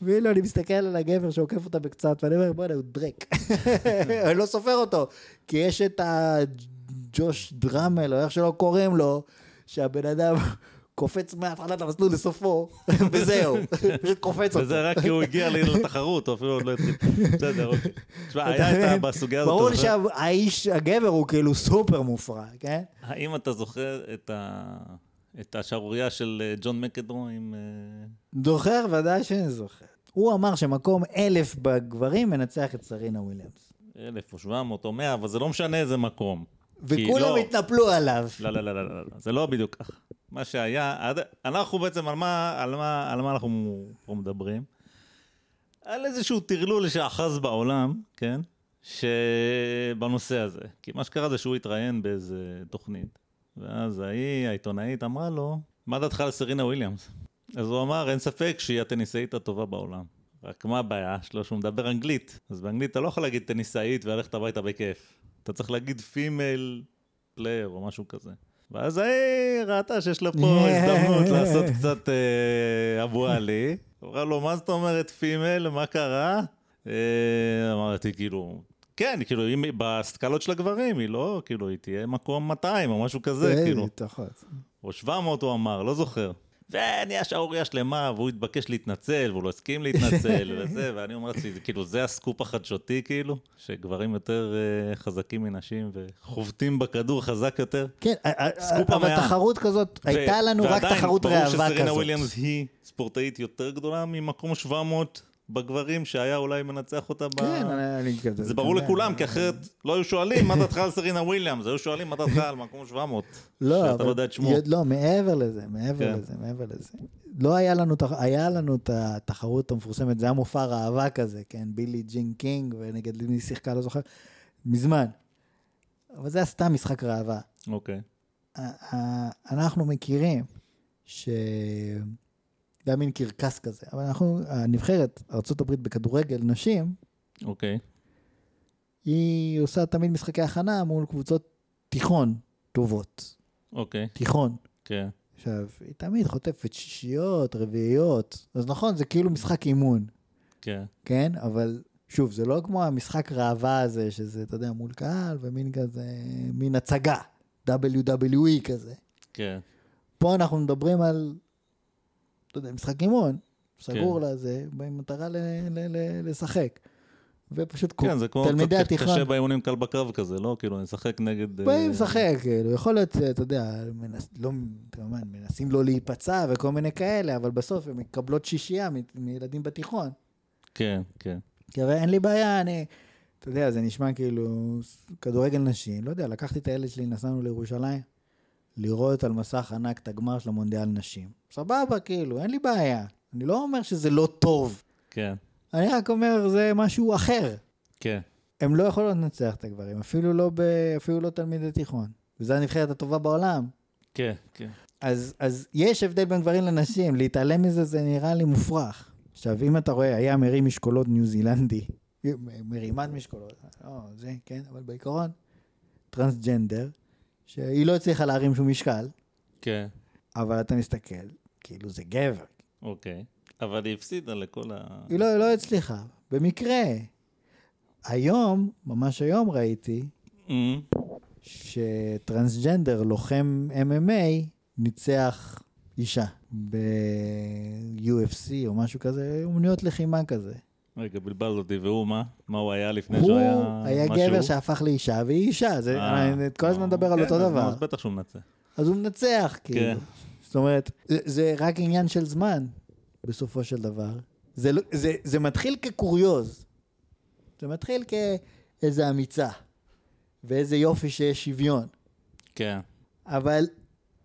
ואילו אני מסתכל על הגבר שעוקף אותה בקצת, ואני אומר, בואנה, הוא דרק. אני לא סופר אותו, כי יש את הג'וש דרמל, או איך שלא קוראים לו, שהבן אדם קופץ מהתחלת המסלול לסופו, וזהו, פשוט קופץ אותו. וזה רק כי הוא הגיע לתחרות, הוא אפילו עוד לא התחיל. בסדר, אוקיי. תשמע, היה את? בסוגיה הזאת, ברור שהאיש, הגבר הוא כאילו סופר מופרע, כן? האם אתה זוכר את ה... את השערורייה של אה, ג'ון מקדרו עם... אה, זוכר, ודאי שאני זוכר. הוא אמר שמקום אלף בגברים מנצח את סרינה וויליאמס. אלף או שבע מאות או מאה, אבל זה לא משנה איזה מקום. וכולם לא- התנפלו עליו. לא, לא, לא, לא, לא, לא, זה לא בדיוק ככה. מה שהיה, אנחנו בעצם, על מה, על מה, על מה אנחנו פה מדברים? על איזשהו טרלול שאחז בעולם, כן? שבנושא הזה. כי מה שקרה זה שהוא התראיין באיזה תוכנית, ואז ההיא, העיתונאית, אמרה לו, מה דעתך על סרינה וויליאמס? אז הוא אמר, אין ספק שהיא הטניסאית הטובה בעולם. רק מה הבעיה שלו? שהוא מדבר אנגלית. אז באנגלית אתה לא יכול להגיד טניסאית וללכת הביתה בכיף. אתה צריך להגיד female player או משהו כזה. ואז ההיא ראתה שיש לה פה הזדמנות לעשות קצת אה, אבו עלי. אמרה לו, מה זאת אומרת female? מה קרה? אה, אמרתי, כאילו, כן, כאילו, אם היא בסקלות של הגברים, היא לא, כאילו, היא תהיה מקום 200 או משהו כזה, כן, כאילו. או 700 הוא אמר, לא זוכר. ונהיה שערורייה שלמה, והוא התבקש להתנצל, והוא לא הסכים להתנצל, וזה, ואני אומר לעצמי, כאילו, זה הסקופ החדשותי, כאילו, שגברים יותר uh, חזקים מנשים וחובטים בכדור חזק יותר. כן, סקופ אבל המאה. תחרות כזאת, ו- הייתה לנו רק ועדיין, תחרות ברור ראווה שסרינה כזאת. וויליאמס היא ספורטאית יותר גדולה ממקום 700 בגברים, שהיה אולי מנצח אותה ב... כן, אני כזה. זה ברור. לכולם, כי אחרת לא היו שואלים מה דעתך על סרינה וויליאמס, היו שואלים מה דעתך על מקום 700. לא, שאתה לא יודע את שמו. לא, מעבר לזה, מעבר כן. לזה, מעבר לזה. לא היה לנו, היה לנו את התחרות המפורסמת, זה היה מופע ראווה כזה, כן? בילי ג'ין קינג, ונגד מי שיחקה, לא זוכר, מזמן. אבל זה היה סתם משחק ראווה. אוקיי. אנחנו מכירים ש... זה היה מין קרקס כזה, אבל אנחנו, הנבחרת ארה"ב בכדורגל נשים, אוקיי. היא עושה תמיד משחקי הכנה מול קבוצות תיכון טובות. אוקיי. תיכון. כן. עכשיו, היא תמיד חוטפת שישיות, רביעיות. אז נכון, זה כאילו משחק אימון, כן. כן? אבל שוב, זה לא כמו המשחק ראווה הזה, שזה, אתה יודע, מול קהל ומין כזה, מין הצגה, WWE כזה. כן. פה אנחנו מדברים על, אתה יודע, משחק אימון, סגור כן. לזה, במטרה ל- ל- ל- לשחק. ופשוט כן, זה כמו תלמידי קצת התיכון, קשה באימונים קל בקרב כזה, לא? כאילו, נשחק נגד... באים אה, לשחק, כאילו, יכול להיות, אתה יודע, מנס, לא, כמובן, מנסים לא להיפצע וכל מיני כאלה, אבל בסוף הם מקבלות שישייה מ- מילדים בתיכון. כן, כן. כי הרי אין לי בעיה, אני, אתה יודע, זה נשמע כאילו כדורגל נשים, לא יודע, לקחתי את הילד שלי, נסענו לירושלים, לראות על מסך ענק את הגמר של המונדיאל נשים. סבבה, כאילו, אין לי בעיה. אני לא אומר שזה לא טוב, כן. אני רק אומר, זה משהו אחר. כן. הם לא יכולות לנצח את הגברים, אפילו לא, ב... אפילו לא תלמידי תיכון. וזו הנבחרת הטובה בעולם. כן, כן. אז, אז יש הבדל בין גברים לנשים, להתעלם מזה זה נראה לי מופרך. עכשיו, אם אתה רואה, היה מרים משקולות ניו זילנדי, מרימת משקולות, לא, זה, כן, אבל בעיקרון, טרנסג'נדר, שהיא לא הצליחה להרים שום משקל, כן. אבל אתה מסתכל, כאילו זה גבר. אוקיי. אבל היא הפסידה לכל ה... היא לא, לא הצליחה, במקרה. היום, ממש היום ראיתי, אמ, שטרנסג'נדר, לוחם MMA, ניצח אישה ב-UFC או משהו כזה, אומנויות לחימה כזה. רגע, בלבלת אותי, והוא מה? מה הוא היה לפני שהוא היה הוא היה משהו? גבר שהפך לאישה והיא אישה, זה, אה, כל הזמן מדבר על כן, אותו דבר. אז בטח שהוא מנצח. אז הוא מנצח, כאילו. כן. זאת אומרת, זה, זה רק עניין של זמן, בסופו של דבר. זה, לא- זה, מתחיל כקוריוז. זה מתחיל כאיזה אמיצה, ואיזה יופי שיש שוויון. כן. אבל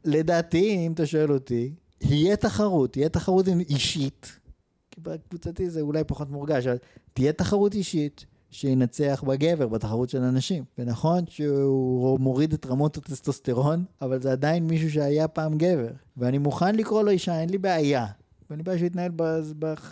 לדעתי, אם אתה שואל אותי, יהיה תחרות, תהיה תחרות אישית, בקבוצתי זה אולי פחות מורגש, אבל תהיה תחרות אישית שינצח בגבר בתחרות של הנשים. ונכון שהוא מוריד את רמות הטסטוסטרון, אבל זה עדיין מישהו שהיה פעם גבר. ואני מוכן לקרוא לו אישה, אין לי בעיה. ואין לי בעיה שהוא יתנהל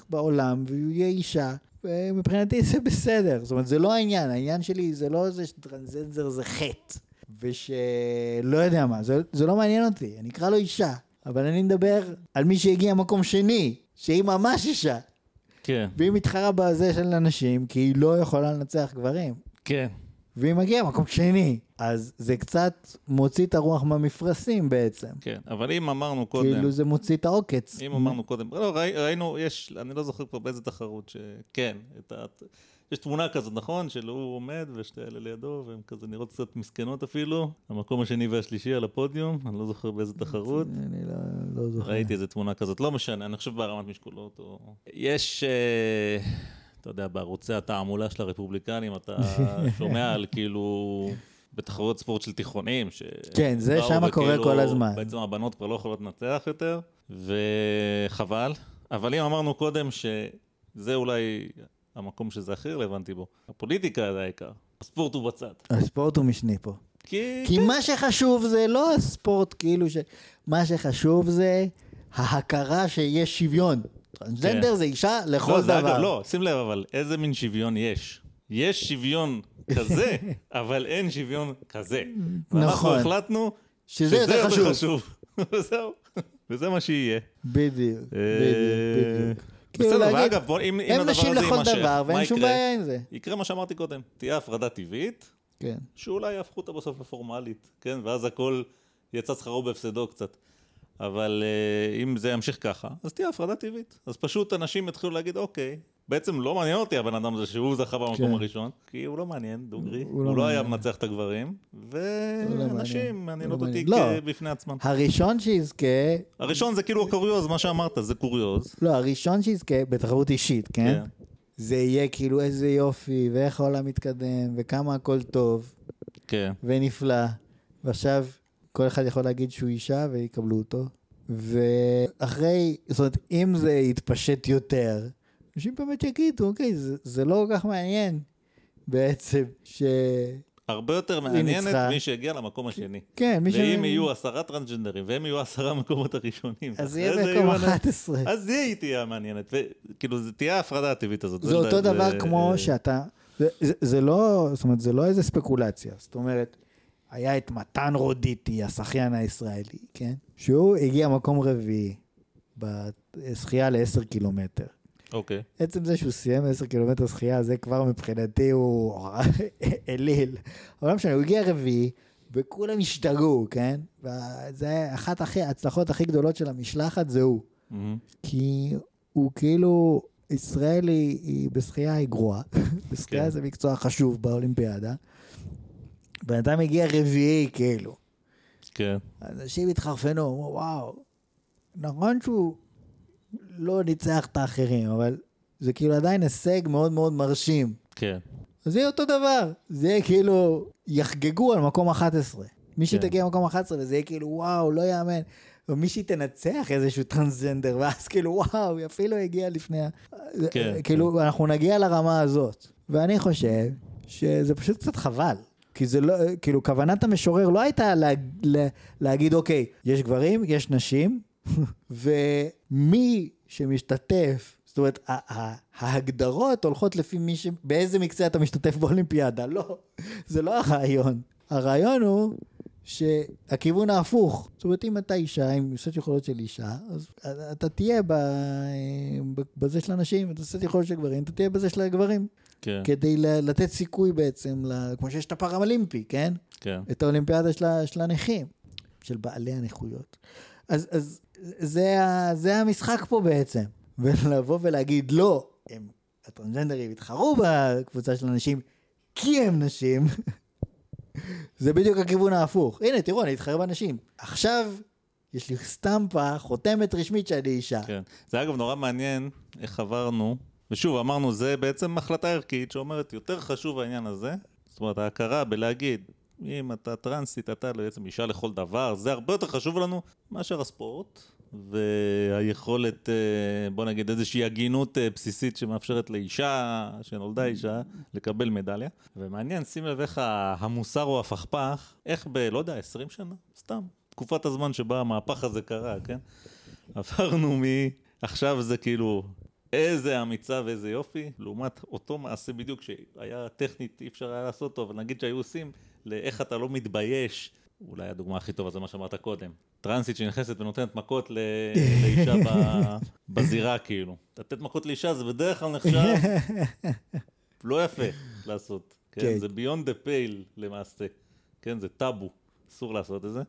בעולם והוא יהיה אישה. ומבחינתי זה בסדר, זאת אומרת זה לא העניין, העניין שלי זה לא זה שטרנסג'נדר זה חטא, ושלא יודע מה, זה, זה לא מעניין אותי, אני אקרא לו אישה, אבל אני מדבר על מי שהגיע מקום שני, שהיא ממש אישה, כן. והיא מתחרה בזה של הנשים, כי היא לא יכולה לנצח גברים, כן. והיא מגיעה מקום שני, אז זה קצת מוציא את הרוח מהמפרשים בעצם, כן. אבל אם אמרנו קודם... כאילו זה מוציא את העוקץ. אם אמרנו קודם, לא, ראי, ראינו, יש, אני לא זוכר כבר באיזה תחרות, שכן, את ה... יש תמונה כזאת, נכון? של הוא עומד ושתי אלה לידו, והן כזה נראות קצת מסכנות אפילו. המקום השני והשלישי על הפודיום, אני לא זוכר באיזה תחרות. אני לא, לא זוכר. ראיתי איזה תמונה כזאת, לא משנה, אני חושב בהרמת משקולות או... יש, אה, אתה יודע, בערוצי התעמולה של הרפובליקנים, אתה שומע על כאילו... בתחרויות ספורט של תיכונים, ש... כן, זה שמה קורה כל הזמן. בעצם הבנות כבר לא יכולות לנצח יותר, וחבל. אבל אם אמרנו קודם שזה אולי המקום שזה הכי רלוונטי בו. הפוליטיקה זה העיקר, הספורט הוא בצד. הספורט הוא משני פה. כי... כי מה שחשוב זה לא הספורט, כאילו ש... מה שחשוב זה ההכרה שיש שוויון. טרנסג'נדר כן. זה אישה לכל לא, דבר. אגב, לא, שים לב אבל, איזה מין שוויון יש? יש שוויון כזה, אבל אין שוויון כזה. ואנחנו נכון. החלטנו שזה יותר חשוב. וזהו, וזה מה שיהיה. בדיוק, בדיוק, אה, בדיוק. כאילו בסדר, להגיד, ואגב, בוא, אם, אם הם הדבר נשים הזה לכל יימשך, דבר, מה ואין שום? בעיה עם זה. יקרה מה שאמרתי קודם, תהיה הפרדה טבעית, כן. שאולי יהפכו אותה בסוף לפורמלית, כן? ואז הכל יצא שכרו בהפסדו קצת. אבל אה, אם זה ימשיך ככה, אז תהיה הפרדה טבעית. אז פשוט אנשים יתחילו להגיד, אוקיי, בעצם לא מעניין אותי הבן אדם הזה שהוא זכה במקום כן. הראשון, כי הוא לא מעניין, דוגרי. הוא הוא, לא לא היה. מנצח את הגברים, לא מעניין. ונשים מעניינות לא אותי. לא. בפני עצמן. הראשון שיזכה, הראשון זה כאילו הקוריוז, מה שאמרת, זה קוריוז. לא, הראשון שיזכה בתחרות אישית, כן? כן. זה יהיה כאילו איזה יופי, ואיך העולם מתקדם, וכמה הכל טוב, כן. ונפלא. ועכשיו כל אחד יכול להגיד שהוא אישה ויקבלו אותו. ואחרי, זאת אומרת, אם זה יתפשט יותר, אנשים באמת יגידו, אוקיי, זה, זה לא כל כך מעניין בעצם, ש... הרבה יותר מעניינת ניצחה. מי שהגיע למקום השני. כן, מי ואם יהיו עשרה טרנסג'נדרים, והם יהיו עשרה מקומות הראשונים. אז יהיה מקום יהיו אנשים- 11. אז היא תהיה המעניינת. וכאילו, זה תהיה ההפרדה הטבעית הזאת. זה אותו דבר כמו שאתה, זה, זה, זה לא, זאת אומרת, זה לא איזה ספקולציה. זאת אומרת, היה את מתן רודיטי, השחיין הישראלי, כן? שהוא הגיע מקום רביעי בשחייה ל-10 קילומטר. אוקיי. עצם זה שהוא סיים 10 קילומטר שחייה, זה כבר מבחינתי הוא אליל. אבל לא משנה, הוא הגיע רביעי, וכולם השתגעו, כן? וזה אחת ההצלחות הכי גדולות של המשלחת, זה הוא. מהמם. כי הוא כאילו, ישראל היא, היא בשחייה היא גרועה. בשחייה כן. זה מקצוע חשוב באולימפיאדה. בן אדם הגיע רביעי, כאילו. כן. אנשים התחרפנו, אמרו, וואו, נכון שהוא לא ניצח את האחרים, אבל זה כאילו עדיין הישג מאוד מאוד מרשים. כן. אז זה יהיה אותו דבר, זה יהיה כאילו, יחגגו על מקום 11. מי כן. שתגיע למקום 11 וזה יהיה כאילו, וואו, לא יאמן. או מישהי תנצח איזשהו טרנסג'נדר, ואז כאילו, וואו, היא אפילו הגיעה לפני ה... כן, כאילו, אנחנו נגיע לרמה הזאת. ואני חושב שזה פשוט קצת חבל. כי זה לא, כאילו, כוונת המשורר לא הייתה לה, לה, להגיד, אוקיי, יש גברים, יש נשים, ומי שמשתתף, זאת אומרת, ההגדרות הולכות לפי מי ש... באיזה מקצוע אתה משתתף באולימפיאדה. לא, זה לא הרעיון. הרעיון הוא שהכיוון ההפוך. זאת אומרת, אם אתה אישה עם סט יכולות של אישה, אז אתה תהיה ב... בזה של הנשים, אתה סט יכולות של גברים, אתה תהיה בזה של הגברים. כן. כדי לתת סיכוי בעצם, כמו שיש את הפראלימפי, כן? כן. את האולימפיאדה של, של הנכים, של בעלי הנכויות. אז, אז זה, ה- זה המשחק פה בעצם. ולבוא ולהגיד, לא, הם, הטרנסג'נדרים התחרו בקבוצה של הנשים כי הם נשים, זה בדיוק הכיוון ההפוך. הנה, תראו, אני אתחרה בנשים. עכשיו, יש לי סטמפה, חותמת רשמית שאני אישה. כן. זה אגב נורא מעניין איך עברנו, ושוב אמרנו זה בעצם החלטה ערכית שאומרת יותר חשוב העניין הזה, זאת אומרת ההכרה בלהגיד אם אתה טרנסית אתה בעצם אישה לכל דבר, זה הרבה יותר חשוב לנו מאשר הספורט והיכולת אה, בוא נגיד איזושהי הגינות אה, בסיסית שמאפשרת לאישה שנולדה אישה לקבל מדליה. ומעניין שים לב איך המוסר או הפכפך איך ב... לא יודע 20 שנה? סתם. תקופת הזמן שבה המהפך הזה קרה כן? עברנו מ... עכשיו זה כאילו איזה אמיצה ואיזה יופי, לעומת אותו מעשה בדיוק שהיה טכנית, אי אפשר היה לעשות אותו, אבל נגיד שהיו עושים, לאיך אתה לא מתבייש, אולי הדוגמה הכי טובה זה מה שאמרת קודם, טרנסית שנכנסת ונותנת מכות ל... לאישה ב... בזירה כאילו. לתת מכות לאישה זה בדרך כלל נחשב לא יפה לעשות, כן? כן. זה beyond the pale למעשה, כן? זה טאבו, אסור לעשות את זה.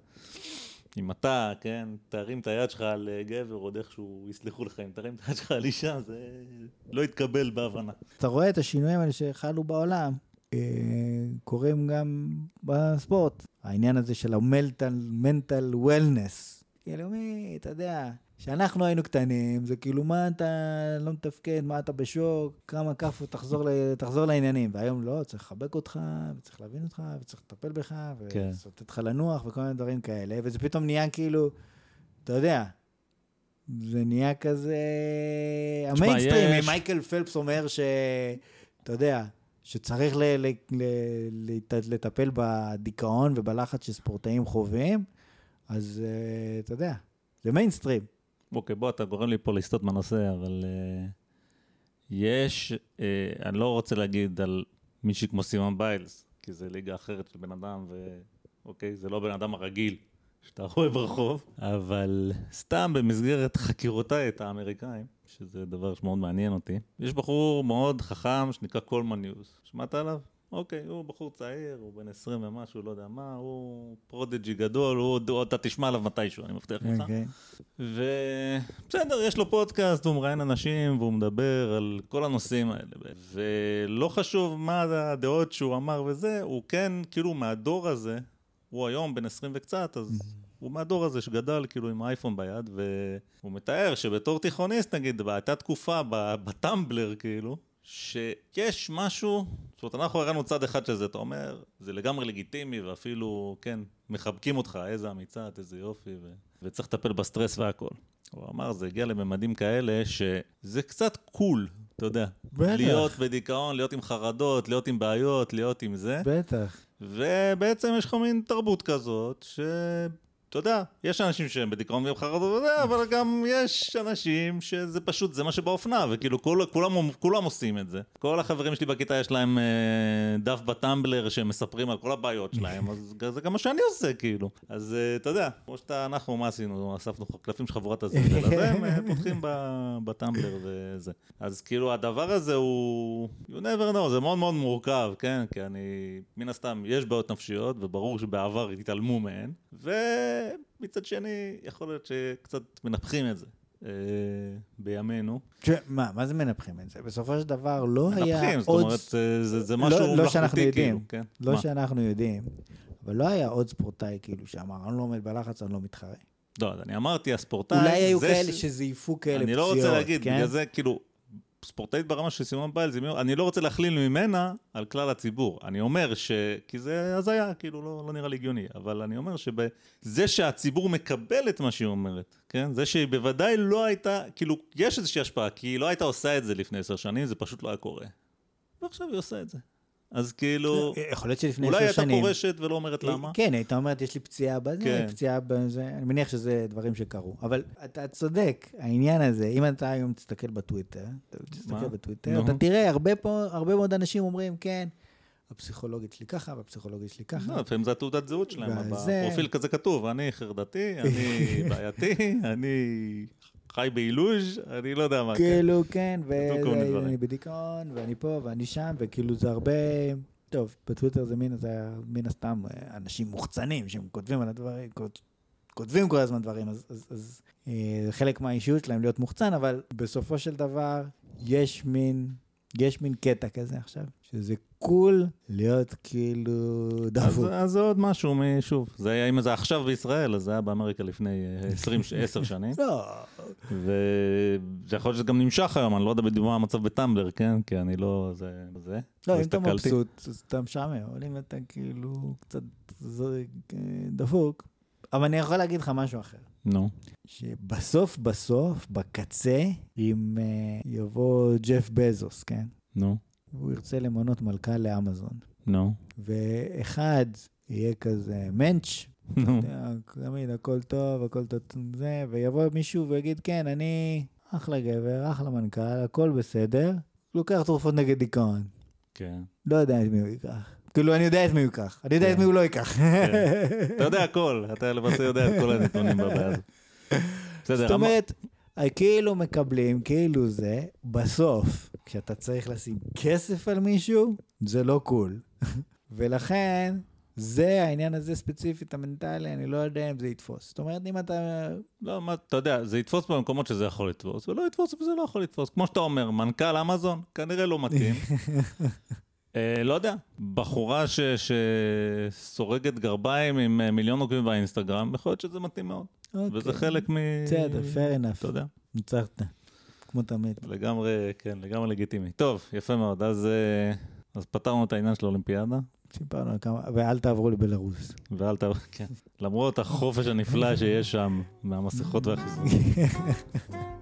אם אתה, כן, תרים את היד שלך על אה, גבר, עוד איכשהו יסלחו לך, אם תרים את היד שלך על אישה, זה לא יתקבל בהבנה. אתה רואה את השינויים האלה שחלו בעולם, אה, קורים גם בספורט. העניין הזה של ה-mental mental wellness. כאילו מי, אתה יודע, כשאנחנו היינו קטנים, זה כאילו מה אתה לא מתפקד, מה אתה בשוק, כמה כאפות, תחזור, ל- תחזור לעניינים. והיום לא, צריך לחבק אותך, וצריך להבין אותך, וצריך לטפל בך, כן. וצריך לתת לך לנוח, וכל מיני דברים כאלה, וזה פתאום נהיה כאילו, אתה יודע, זה נהיה כזה... המיינסטרים, יש- מייקל פלפס אומר ש... אתה יודע, שצריך ל- ל- ל- לט- לטפל בדיכאון ובלחץ שספורטאים חווים, אז אה, אתה יודע, זה מיינסטרים. אוקיי, בוא, אתה גורם לי פה לסטות מהנושא, אבל uh, יש, uh, אני לא רוצה להגיד על מישהי כמו סימון ביילס, כי זה ליגה אחרת של בן אדם, ואוקיי, זה לא בן אדם הרגיל שאתה רואה ברחוב, אבל סתם במסגרת חקירותיי את האמריקאים, שזה דבר שמאוד מעניין אותי, יש בחור מאוד חכם שנקרא קולמן יוז. שמעת עליו? אוקיי, הוא בחור צעיר, הוא בן 20 ומשהו, לא יודע מה, הוא prodigy גדול, הוא אתה תשמע עליו מתישהו, אני מבטיח לך. אוקיי. ובסדר, יש לו פודקאסט, הוא מראיין אנשים והוא מדבר על כל הנושאים האלה. ולא חשוב מה הדעות שהוא אמר וזה, הוא כן, כאילו, מהדור הזה, הוא היום בן 20 וקצת, אז הוא מהדור הזה שגדל כאילו עם האייפון ביד, והוא מתאר שבתור תיכוניסט, נגיד, הייתה תקופה בטמבלר, כאילו, שיש משהו, זאת אומרת, אנחנו הראינו צד אחד של זה, אתה אומר, זה לגמרי לגיטימי, ואפילו, כן, מחבקים אותך, איזה אמיצה את, איזה יופי, ו... וצריך לטפל בסטרס והכל. הוא אמר, זה הגיע לממדים כאלה, שזה קצת cool, אתה יודע. בטח. להיות בדיכאון, להיות עם חרדות, להיות עם בעיות, להיות עם זה. בטח. ובעצם יש לך מין תרבות כזאת, ש... אתה יודע, יש אנשים שהם בדיכאון ועם חרדות אבל גם יש אנשים שזה פשוט, זה מה שבאופנה, וכאילו כל, כולם, כולם עושים את זה. כל החברים שלי בכיתה יש להם אה, דף בטמבלר שהם מספרים על כל הבעיות שלהם, אז זה גם מה שאני עושה, כאילו. אז אה, אתה יודע, כמו שאתה, אנחנו, מה עשינו? אספנו קלפים של חבורת הזבל, אז הם אה, פותחים בטמבלר וזה. אז כאילו הדבר הזה הוא, you never know, זה מאוד מאוד מורכב, כן? כי אני, מן הסתם, יש בעיות נפשיות, וברור שבעבר התעלמו מהן, ומצד שני, יכול להיות שקצת מנפחים את זה אה, בימינו. מה, מה זה מנפחים את זה? בסופו של דבר לא היה מנפחים, זאת עוד... אומרת, זה, זה לא- משהו לא שאנחנו מלאכותי, יודעים. כאילו, כן? לא? שאנחנו יודעים, אבל לא היה עוד ספורטאי כאילו שאמר, אני לא עומד בלחץ, אני לא מתחרה. לא, אז אני אמרתי, הספורטאי... אולי היו כאלה שזייפו כאלה אני פציעות, לא רוצה להגיד, כן? בגלל זה, כאילו, ספורטאית ברמה של סימון ביילס, אני לא רוצה להכליל ממנה על כלל הציבור. אני אומר ש... כי זה הזיה, כאילו, לא, לא נראה לי הגיוני. אבל אני אומר שזה שהציבור מקבל את מה שהיא אומרת, כן? זה שהיא בוודאי לא הייתה, כאילו, יש איזושהי השפעה, כי היא לא הייתה עושה את זה לפני עשר שנים, זה פשוט לא היה קורה. ועכשיו היא עושה את זה. אז כאילו, יכול להיות שלפני אולי עשר הייתה שנים... פורשת ולא אומרת למה. כן, הייתה אומרת, יש לי פציעה בזה, כן. פציעה בזה, אני מניח שזה דברים שקרו. אבל אתה צודק, העניין הזה, אם אתה היום תסתכל בטוויטר, תסתכל? בטוויטר, נו. אתה תראה, הרבה פה, הרבה מאוד אנשים אומרים, כן, הפסיכולוגית שלי ככה, והפסיכולוגית שלי ככה. לא, לפעמים זה התעודת זהות שלהם, וזה- בפרופיל כזה כתוב, אני חרדתי, אני בעייתי, אני חי באילוז', אני לא יודע מה. כן. כאילו, כן. ואני בדיכאון, ואני פה, ואני שם, וכאילו זה הרבה... טוב, בטוויטר זה מן, זה מן הסתם אה, אנשים מוחצנים שהם כותבים על הדברים, כות- כותבים כל הזמן דברים, אז, אז, אז אה, חלק מהאישיות שלהם להיות מוחצן, אבל בסופו של דבר יש מין, יש מין קטע כזה עכשיו, שזה קול להיות כאילו אז, דפוק. אז זה עוד משהו, שוב, זה היה, אם זה עכשיו בישראל, אז זה היה באמריקה לפני אה, 20, 10 שנים, לא, וזה יכול להיות שזה גם נמשך היום, אני לא יודע בדיוק מה המצב בטמבלר, כן? כי אני לא, זה, זה. לא, אם אתה. מבסוט, אז אתה משעמם, אבל אם אתה כאילו קצת אה, דפוק. אבל אני יכול להגיד לך משהו אחר. נו, שבסוף בסוף, בקצה, אם אה, יבוא ג'ף בזוס, כן? נו, והוא ירצה למנות מלכה לאמזון, נו, ואחד יהיה כזה מענץ', נו, יודע, תמיד הכל טוב, הכל טוב, זה, ויבוא מישהו ויגיד, כן, אני אחלה גבר, אחלה מנכ"ל, הכל בסדר, לוקח תרופות נגד דיכאון. כן. לא יודע את מי הוא ייקח. כאילו, אני יודע את מי הוא ייקח, אני יודע כן. את מי הוא לא ייקח. אתה יודע הכל, אתה למעשה יודע את כל הנתונים בבעיה הזאת. בסדר, זאת אומרת, כאילו מקבלים, כאילו זה, בסוף, כשאתה צריך לשים כסף על מישהו, זה לא קול. ולכן, זה העניין הזה ספציפית, המנטלי, אני לא יודע אם זה יתפוס. זאת אומרת, אם אתה... לא, מה, אתה יודע, זה יתפוס במקומות שזה יכול לתפוס, ולא יתפוס וזה לא יכול לתפוס. כמו שאתה אומר, מנכ"ל אמזון, כנראה לא מתאים. אה, לא יודע, בחורה ש- שסורגת גרביים עם אה, מיליון עוקבים באינסטגרם, יכול להיות שזה מתאים מאוד. וזה אוקיי. חלק מ... בסדר, fair enough. אתה יודע, ניצחת. כמו תמיד. לגמרי, כן, לגמרי לגיטימי. טוב, יפה מאוד, אז, אה, אז פתרנו את העניין של האולימפיאדה. סיפרנו על כמה, ואל תעברו לבלארוס. ואל ת... כן. למרות החופש הנפלא שיש שם, מהמסכות והחיסונים.